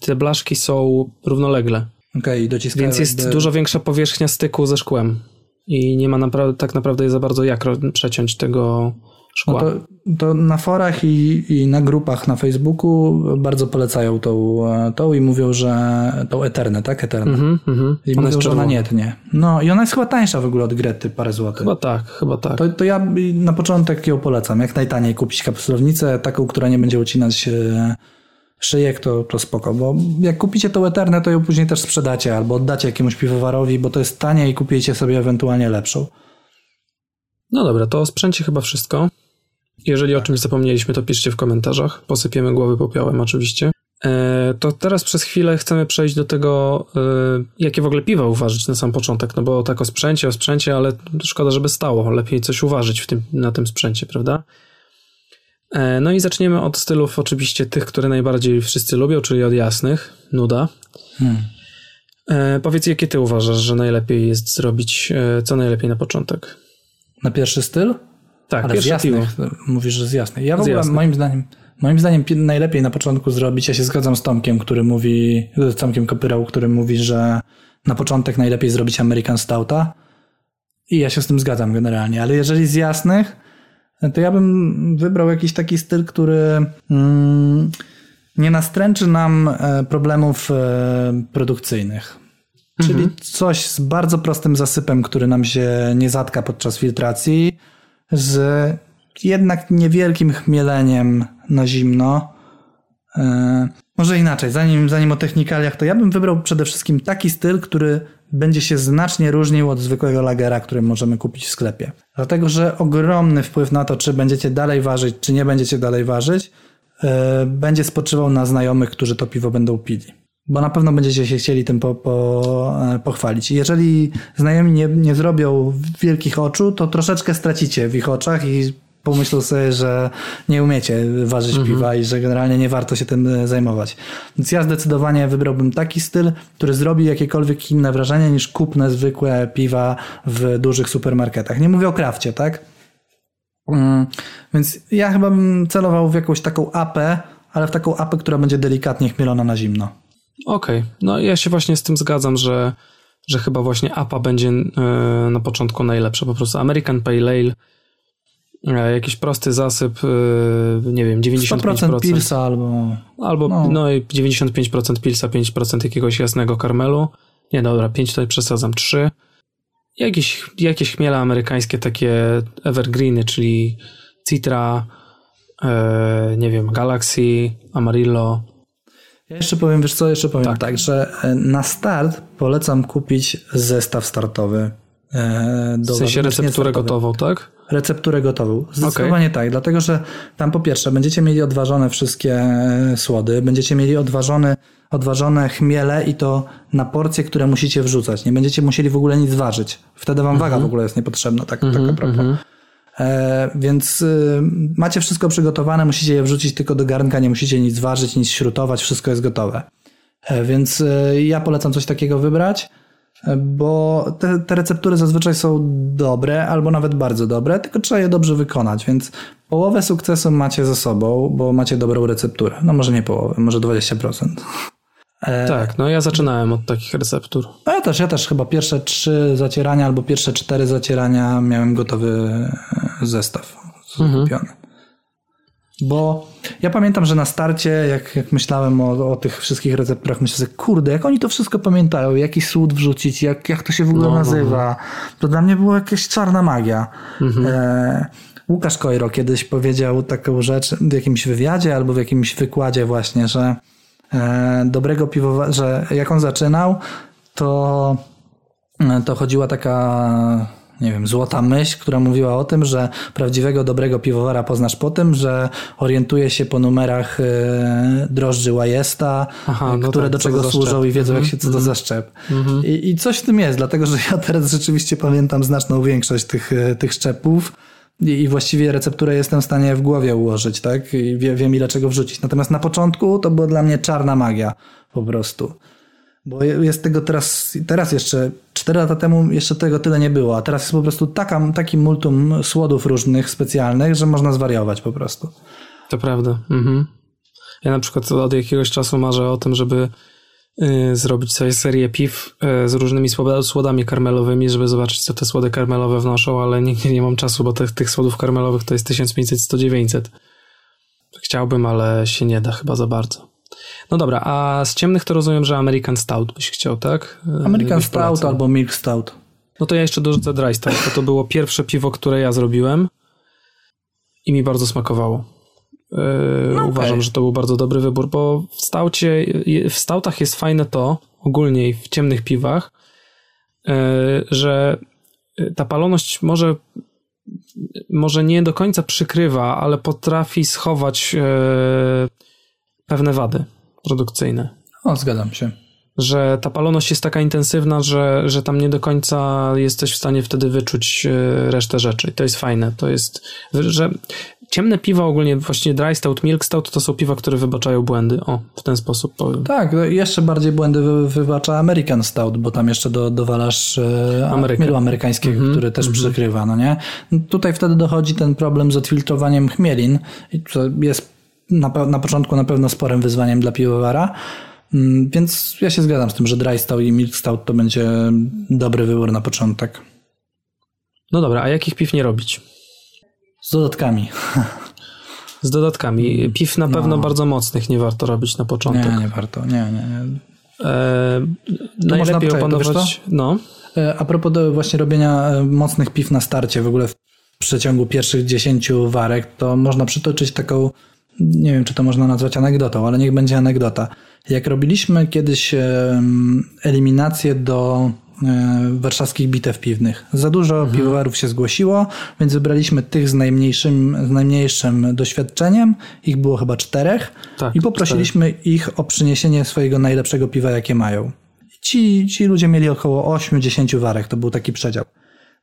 te, blaszki są równolegle. Okej, dociskają. Więc jest dużo większa powierzchnia styku ze szkłem. I nie ma naprawdę, tak naprawdę za bardzo jak przeciąć tego, szkła. No to, to na forach i, i na grupach na Facebooku bardzo polecają tą, tą i mówią, że tą Eternę, tak? Eternę. Mhm, mhm. I Ona mówią, jest że ona nie tnie. No i ona jest chyba tańsza w ogóle od Grety, parę złotych. Chyba tak, chyba tak. To, to ja na początek ją polecam. Jak najtaniej kupić kapsulownicę, taką, która nie będzie ucinać e, szyjek, to, to spoko. Bo jak kupicie tą Eternę, to ją później też sprzedacie albo oddacie jakiemuś piwowarowi, bo to jest tanie i kupicie sobie ewentualnie lepszą. No dobra, to o sprzęcie chyba wszystko. Jeżeli o czymś zapomnieliśmy, to piszcie w komentarzach. Posypiemy głowy popiołem oczywiście. E, to teraz przez chwilę chcemy przejść do tego, e, jakie w ogóle piwa uważać na sam początek, no bo tak o sprzęcie, o sprzęcie, ale szkoda, żeby stało. Lepiej coś uważać w tym, na tym sprzęcie, prawda? E, no i zaczniemy od stylów oczywiście tych, które najbardziej wszyscy lubią, czyli od jasnych. Nuda. E, powiedz, jakie ty uważasz, że najlepiej jest zrobić, co najlepiej na początek? Na pierwszy styl? Tak, Ale z piwo. jasnych. Mówisz, że z jasnych. Ja w ogóle moim zdaniem, moim zdaniem pi- najlepiej na początku zrobić, ja się zgadzam z Tomkiem, który mówi, z Tomkiem Kopyrał, który mówi, że na początek najlepiej zrobić American Stouta. I ja się z tym zgadzam generalnie, ale jeżeli z jasnych, to ja bym wybrał jakiś taki styl, który mm, nie nastręczy nam e, problemów e, produkcyjnych. Czyli coś z bardzo prostym zasypem, który nam się nie zatka podczas filtracji, z jednak niewielkim chmieleniem na zimno. E, może inaczej, zanim, zanim o technikaliach, to ja bym wybrał przede wszystkim taki styl, który będzie się znacznie różnił od zwykłego lagera, który możemy kupić w sklepie. Dlatego, że ogromny wpływ na to, czy będziecie dalej ważyć, czy nie będziecie dalej ważyć, e, będzie spoczywał na znajomych, którzy to piwo będą pili. Bo na pewno będziecie się chcieli tym po, po, e, pochwalić. Jeżeli znajomi nie, nie zrobią wielkich oczu, to troszeczkę stracicie w ich oczach i pomyślą sobie, że nie umiecie ważyć piwa i że generalnie nie warto się tym e, zajmować. Więc ja zdecydowanie wybrałbym taki styl, który zrobi jakiekolwiek inne wrażenie niż kupne zwykłe piwa w dużych supermarketach. Nie mówię o krafcie, tak? Mm, Więc ja chyba bym celował w jakąś taką apę, ale w taką apę, która będzie delikatnie chmielona na zimno. Okej, no ja się właśnie z tym zgadzam, że, że chyba właśnie APA będzie e, na początku najlepsza. Po prostu American Pale Ale, e, jakiś prosty zasyp, e, nie wiem, 95%. 100% pilsa albo... Albo no. no. i 95% pilsa, 5% jakiegoś jasnego karmelu. Nie, dobra, 5 tutaj przesadzam, 3. Jakieś, jakieś chmiele amerykańskie, takie evergreeny, czyli Citra, nie wiem, Galaxy, Amarillo. Ja jeszcze powiem, wiesz co, jeszcze powiem tak, Tak. że e, na start polecam kupić zestaw startowy. e, Do W sensie recepturę gotową, tak? Recepturę gotową. Zdecydowanie tak, dlatego że tam po pierwsze będziecie mieli odważone wszystkie e, słody, będziecie mieli odważone, odważone chmiele i to na porcje, które musicie wrzucać. Nie będziecie musieli w ogóle nic ważyć. Wtedy wam waga w ogóle jest niepotrzebna, tak, tak a propos. E, więc y, macie wszystko przygotowane, musicie je wrzucić tylko do garnka, nie musicie nic ważyć, nic śrutować, wszystko jest gotowe. E, więc y, ja polecam coś takiego wybrać, e, bo te, te receptury zazwyczaj są dobre, albo nawet bardzo dobre, tylko trzeba je dobrze wykonać, więc połowę sukcesu macie ze sobą, bo macie dobrą recepturę. No może nie połowę, może 20%. Tak, no ja zaczynałem od takich receptur. No ja też, ja też chyba pierwsze trzy zacierania albo pierwsze cztery zacierania miałem gotowy e, zestaw kupiony. Bo ja pamiętam, że na starcie, jak, jak myślałem o, o tych wszystkich recepturach, myślę sobie, kurde, jak oni to wszystko pamiętają, jaki słód wrzucić, jak, jak to się w ogóle No, no, nazywa. To dla mnie była jakaś czarna magia. E, Łukasz Kojro kiedyś powiedział taką rzecz w jakimś wywiadzie albo w jakimś wykładzie właśnie, że e, dobrego piwowa, że jak on zaczynał, to, e, to chodziła taka, nie wiem, złota myśl, która mówiła o tym, że prawdziwego dobrego piwowara poznasz po tym, że orientuje się po numerach e, drożdży Łajesta, Aha, no które tak, do czego służą i wiedzą, jak się co to za szczep. I, I coś w tym jest, dlatego że ja teraz rzeczywiście pamiętam znaczną większość tych, e, tych szczepów. I, właściwie recepturę jestem w stanie w głowie ułożyć, tak? I wie, wiem ile czego wrzucić. Natomiast na początku to była dla mnie czarna magia po prostu. Bo jest tego teraz, teraz jeszcze, 4 lata temu jeszcze tego tyle nie było, a teraz jest po prostu taka, taki multum słodów różnych, specjalnych, że można zwariować po prostu. To prawda. Mhm. Ja na przykład od jakiegoś czasu marzę o tym, żeby zrobić sobie serię piw y, z różnymi słoda- słodami karmelowymi, żeby zobaczyć, co te słody karmelowe wnoszą, ale nigdy nie mam czasu, bo tych, tych słodów karmelowych to jest 1500-1900. Chciałbym, ale się nie da chyba za bardzo. No dobra, a z ciemnych to rozumiem, że American Stout byś chciał, tak? Y, American Stout albo Milk Stout. No to ja jeszcze dorzucę Dry Stout, bo to było pierwsze piwo, które ja zrobiłem i mi bardzo smakowało. Yy, Uważam, że to był bardzo dobry wybór, bo w staucie, w stautach jest fajne to, ogólnie i w ciemnych piwach, yy, że ta paloność może może nie do końca przykrywa, ale potrafi schować yy, pewne wady produkcyjne O, zgadzam się. Że ta paloność jest taka intensywna, że, że tam nie do końca jesteś w stanie wtedy wyczuć e, resztę rzeczy. I to jest fajne. To jest, że ciemne piwa ogólnie, właśnie dry stout, milk stout, to są piwa, które wybaczają błędy. O, w ten sposób powiem. Tak, no jeszcze bardziej błędy wy, wybacza American Stout, bo tam jeszcze do, dowalasz e, chmielu amerykańskiego, Mhm, który też przykrywa, no nie? No Tutaj wtedy dochodzi ten problem z odfiltrowaniem chmielin, i to jest na, na początku na pewno sporym wyzwaniem dla piwowara, Mm, więc ja się zgadzam z tym, że Dry Stout i Milk Stout to będzie dobry wybór na początek. No dobra, a jakich piw nie robić? Z dodatkami. Z dodatkami. Piw na pewno bardzo mocnych nie warto robić na początek. Nie, nie warto. Nie, nie, nie. E, można najlepiej wiesz opanować... No, E, A propos właśnie robienia e, mocnych piw na starcie, w ogóle w przeciągu pierwszych 10 warek, to można przytoczyć taką, nie wiem czy to można nazwać anegdotą, ale niech będzie anegdota. Jak robiliśmy kiedyś eliminację do e, warszawskich bitew piwnych. Za dużo piwowarów się zgłosiło, więc wybraliśmy tych z najmniejszym, z najmniejszym doświadczeniem. Ich było chyba czterech. Tak, I poprosiliśmy ich o przyniesienie swojego najlepszego piwa, jakie mają. Ci, ci ludzie mieli około 8-10 warek, to był taki przedział.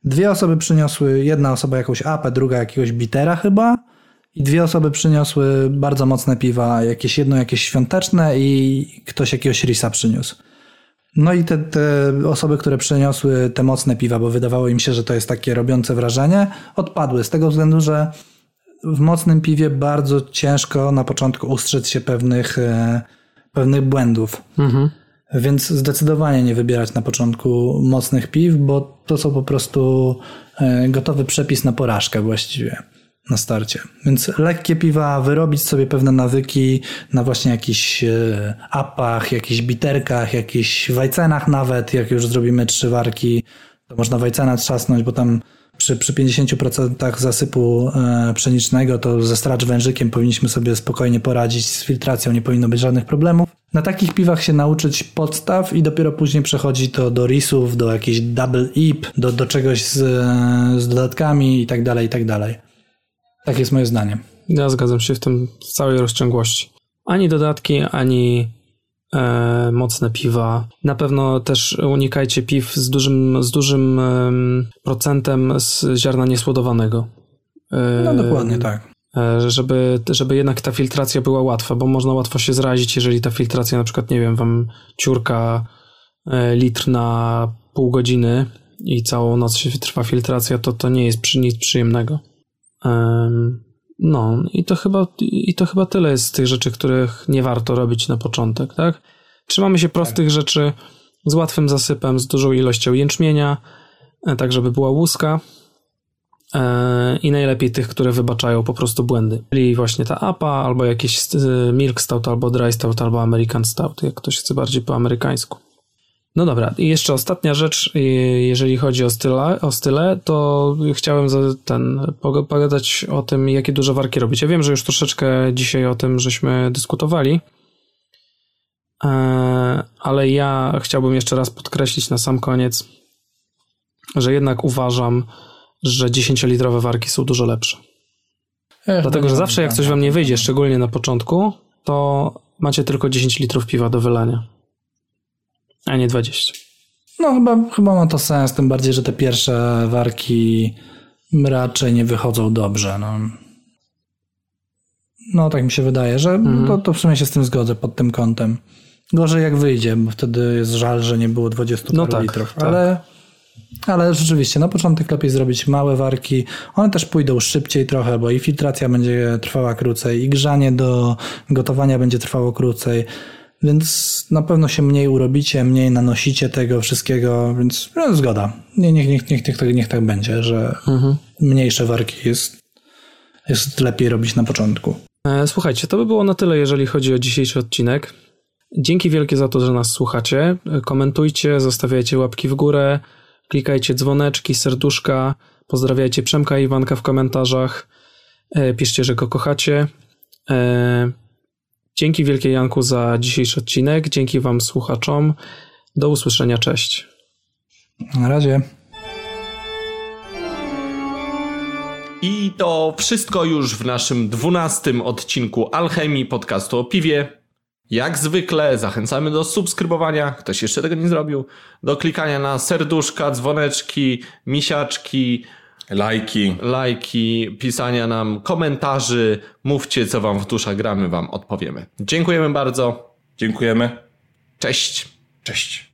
Dwie osoby przyniosły, jedna osoba jakąś apę, druga jakiegoś bitera chyba i dwie osoby przyniosły bardzo mocne piwa, jakieś jedno jakieś świąteczne i ktoś jakiegoś risa przyniósł. No i te, te osoby, które przyniosły te mocne piwa, bo wydawało im się, że to jest takie robiące wrażenie, odpadły z tego względu, że w mocnym piwie bardzo ciężko na początku ustrzec się pewnych, e, pewnych błędów. Więc zdecydowanie nie wybierać na początku mocnych piw, bo to są po prostu e, gotowy przepis na porażkę właściwie na starcie. Więc lekkie piwa, wyrobić sobie pewne nawyki na właśnie jakichś e, apach, jakichś biterkach, jakichś wajcenach nawet, jak już zrobimy trzy warki, to można wajcena trzasnąć, bo tam przy, przy 50% zasypu e, pszenicznego to ze stracz wężykiem powinniśmy sobie spokojnie poradzić, z filtracją nie powinno być żadnych problemów. Na takich piwach się nauczyć podstaw i dopiero później przechodzi to do risów, do jakiejś double ip, do, do czegoś z, e, z dodatkami i tak dalej, i tak dalej. Tak jest moje zdanie. Ja zgadzam się w tym w całej rozciągłości. Ani dodatki, ani e, mocne piwa. Na pewno też unikajcie piw z dużym, z dużym em, procentem z ziarna niesłodowanego. E, No dokładnie tak. e, Żeby, żeby jednak ta filtracja była łatwa, bo można łatwo się zrazić, jeżeli ta filtracja na przykład, nie wiem, wam ciurka e, litr na pół godziny i całą noc się trwa filtracja, to to nie jest przy, nic przyjemnego. No, i to chyba, i to chyba tyle jest z tych rzeczy, których nie warto robić na początek, tak? Trzymamy się prostych rzeczy z łatwym zasypem, z dużą ilością jęczmienia, e, tak żeby była łuska. E, I najlepiej tych, które wybaczają po prostu błędy. Czyli właśnie ta APA, albo jakiś e, Milk Stout, albo Dry Stout, albo American Stout, jak ktoś chce bardziej po amerykańsku. No dobra, i jeszcze ostatnia rzecz, jeżeli chodzi o style, o style to chciałem ten, poga- pogadać o tym, jakie duże warki robić. Ja wiem, że już troszeczkę dzisiaj o tym żeśmy dyskutowali, e, ale ja chciałbym jeszcze raz podkreślić na sam koniec, że jednak uważam, że 10-litrowe warki są dużo lepsze. Dlatego, że zawsze jak coś wam nie wyjdzie, szczególnie na początku, to macie tylko 10 litrów piwa do wylania, a nie 20. No chyba, chyba ma to sens, tym bardziej, że te pierwsze warki raczej nie wychodzą dobrze. No, no tak mi się wydaje, że Mhm. to, to w sumie się z tym zgodzę pod tym kątem. Gorzej jak wyjdzie, bo wtedy jest żal, że nie było 20 No tak, litrów. tak. Ale, ale rzeczywiście, na początek lepiej zrobić małe warki. One też pójdą szybciej trochę, bo i filtracja będzie trwała krócej, i grzanie do gotowania będzie trwało krócej. Więc na pewno się mniej urobicie, mniej nanosicie tego wszystkiego, więc no, zgoda. Nie, niech, niech, niech, niech, tak, niech tak będzie, że mniejsze warki jest, jest lepiej robić na początku. E, Słuchajcie, to by było na tyle, jeżeli chodzi o dzisiejszy odcinek. Dzięki wielkie za to, że nas słuchacie. E, Komentujcie, zostawiajcie łapki w górę, klikajcie dzwoneczki, serduszka, pozdrawiajcie Przemka i Iwanka w komentarzach, e, piszcie, że go kochacie. Dzięki wielkie Janku za dzisiejszy odcinek, dzięki wam słuchaczom. Do usłyszenia, cześć. Na razie. I to wszystko już w naszym dwunastym odcinku Alchemii podcastu o piwie. Jak zwykle zachęcamy do subskrybowania, ktoś jeszcze tego nie zrobił, do klikania na serduszka, dzwoneczki, misiaczki, Lajki. lajki, pisania nam komentarzy, mówcie co wam w duszach gramy, wam odpowiemy. Dziękujemy bardzo, Dziękujemy. cześć! Cześć.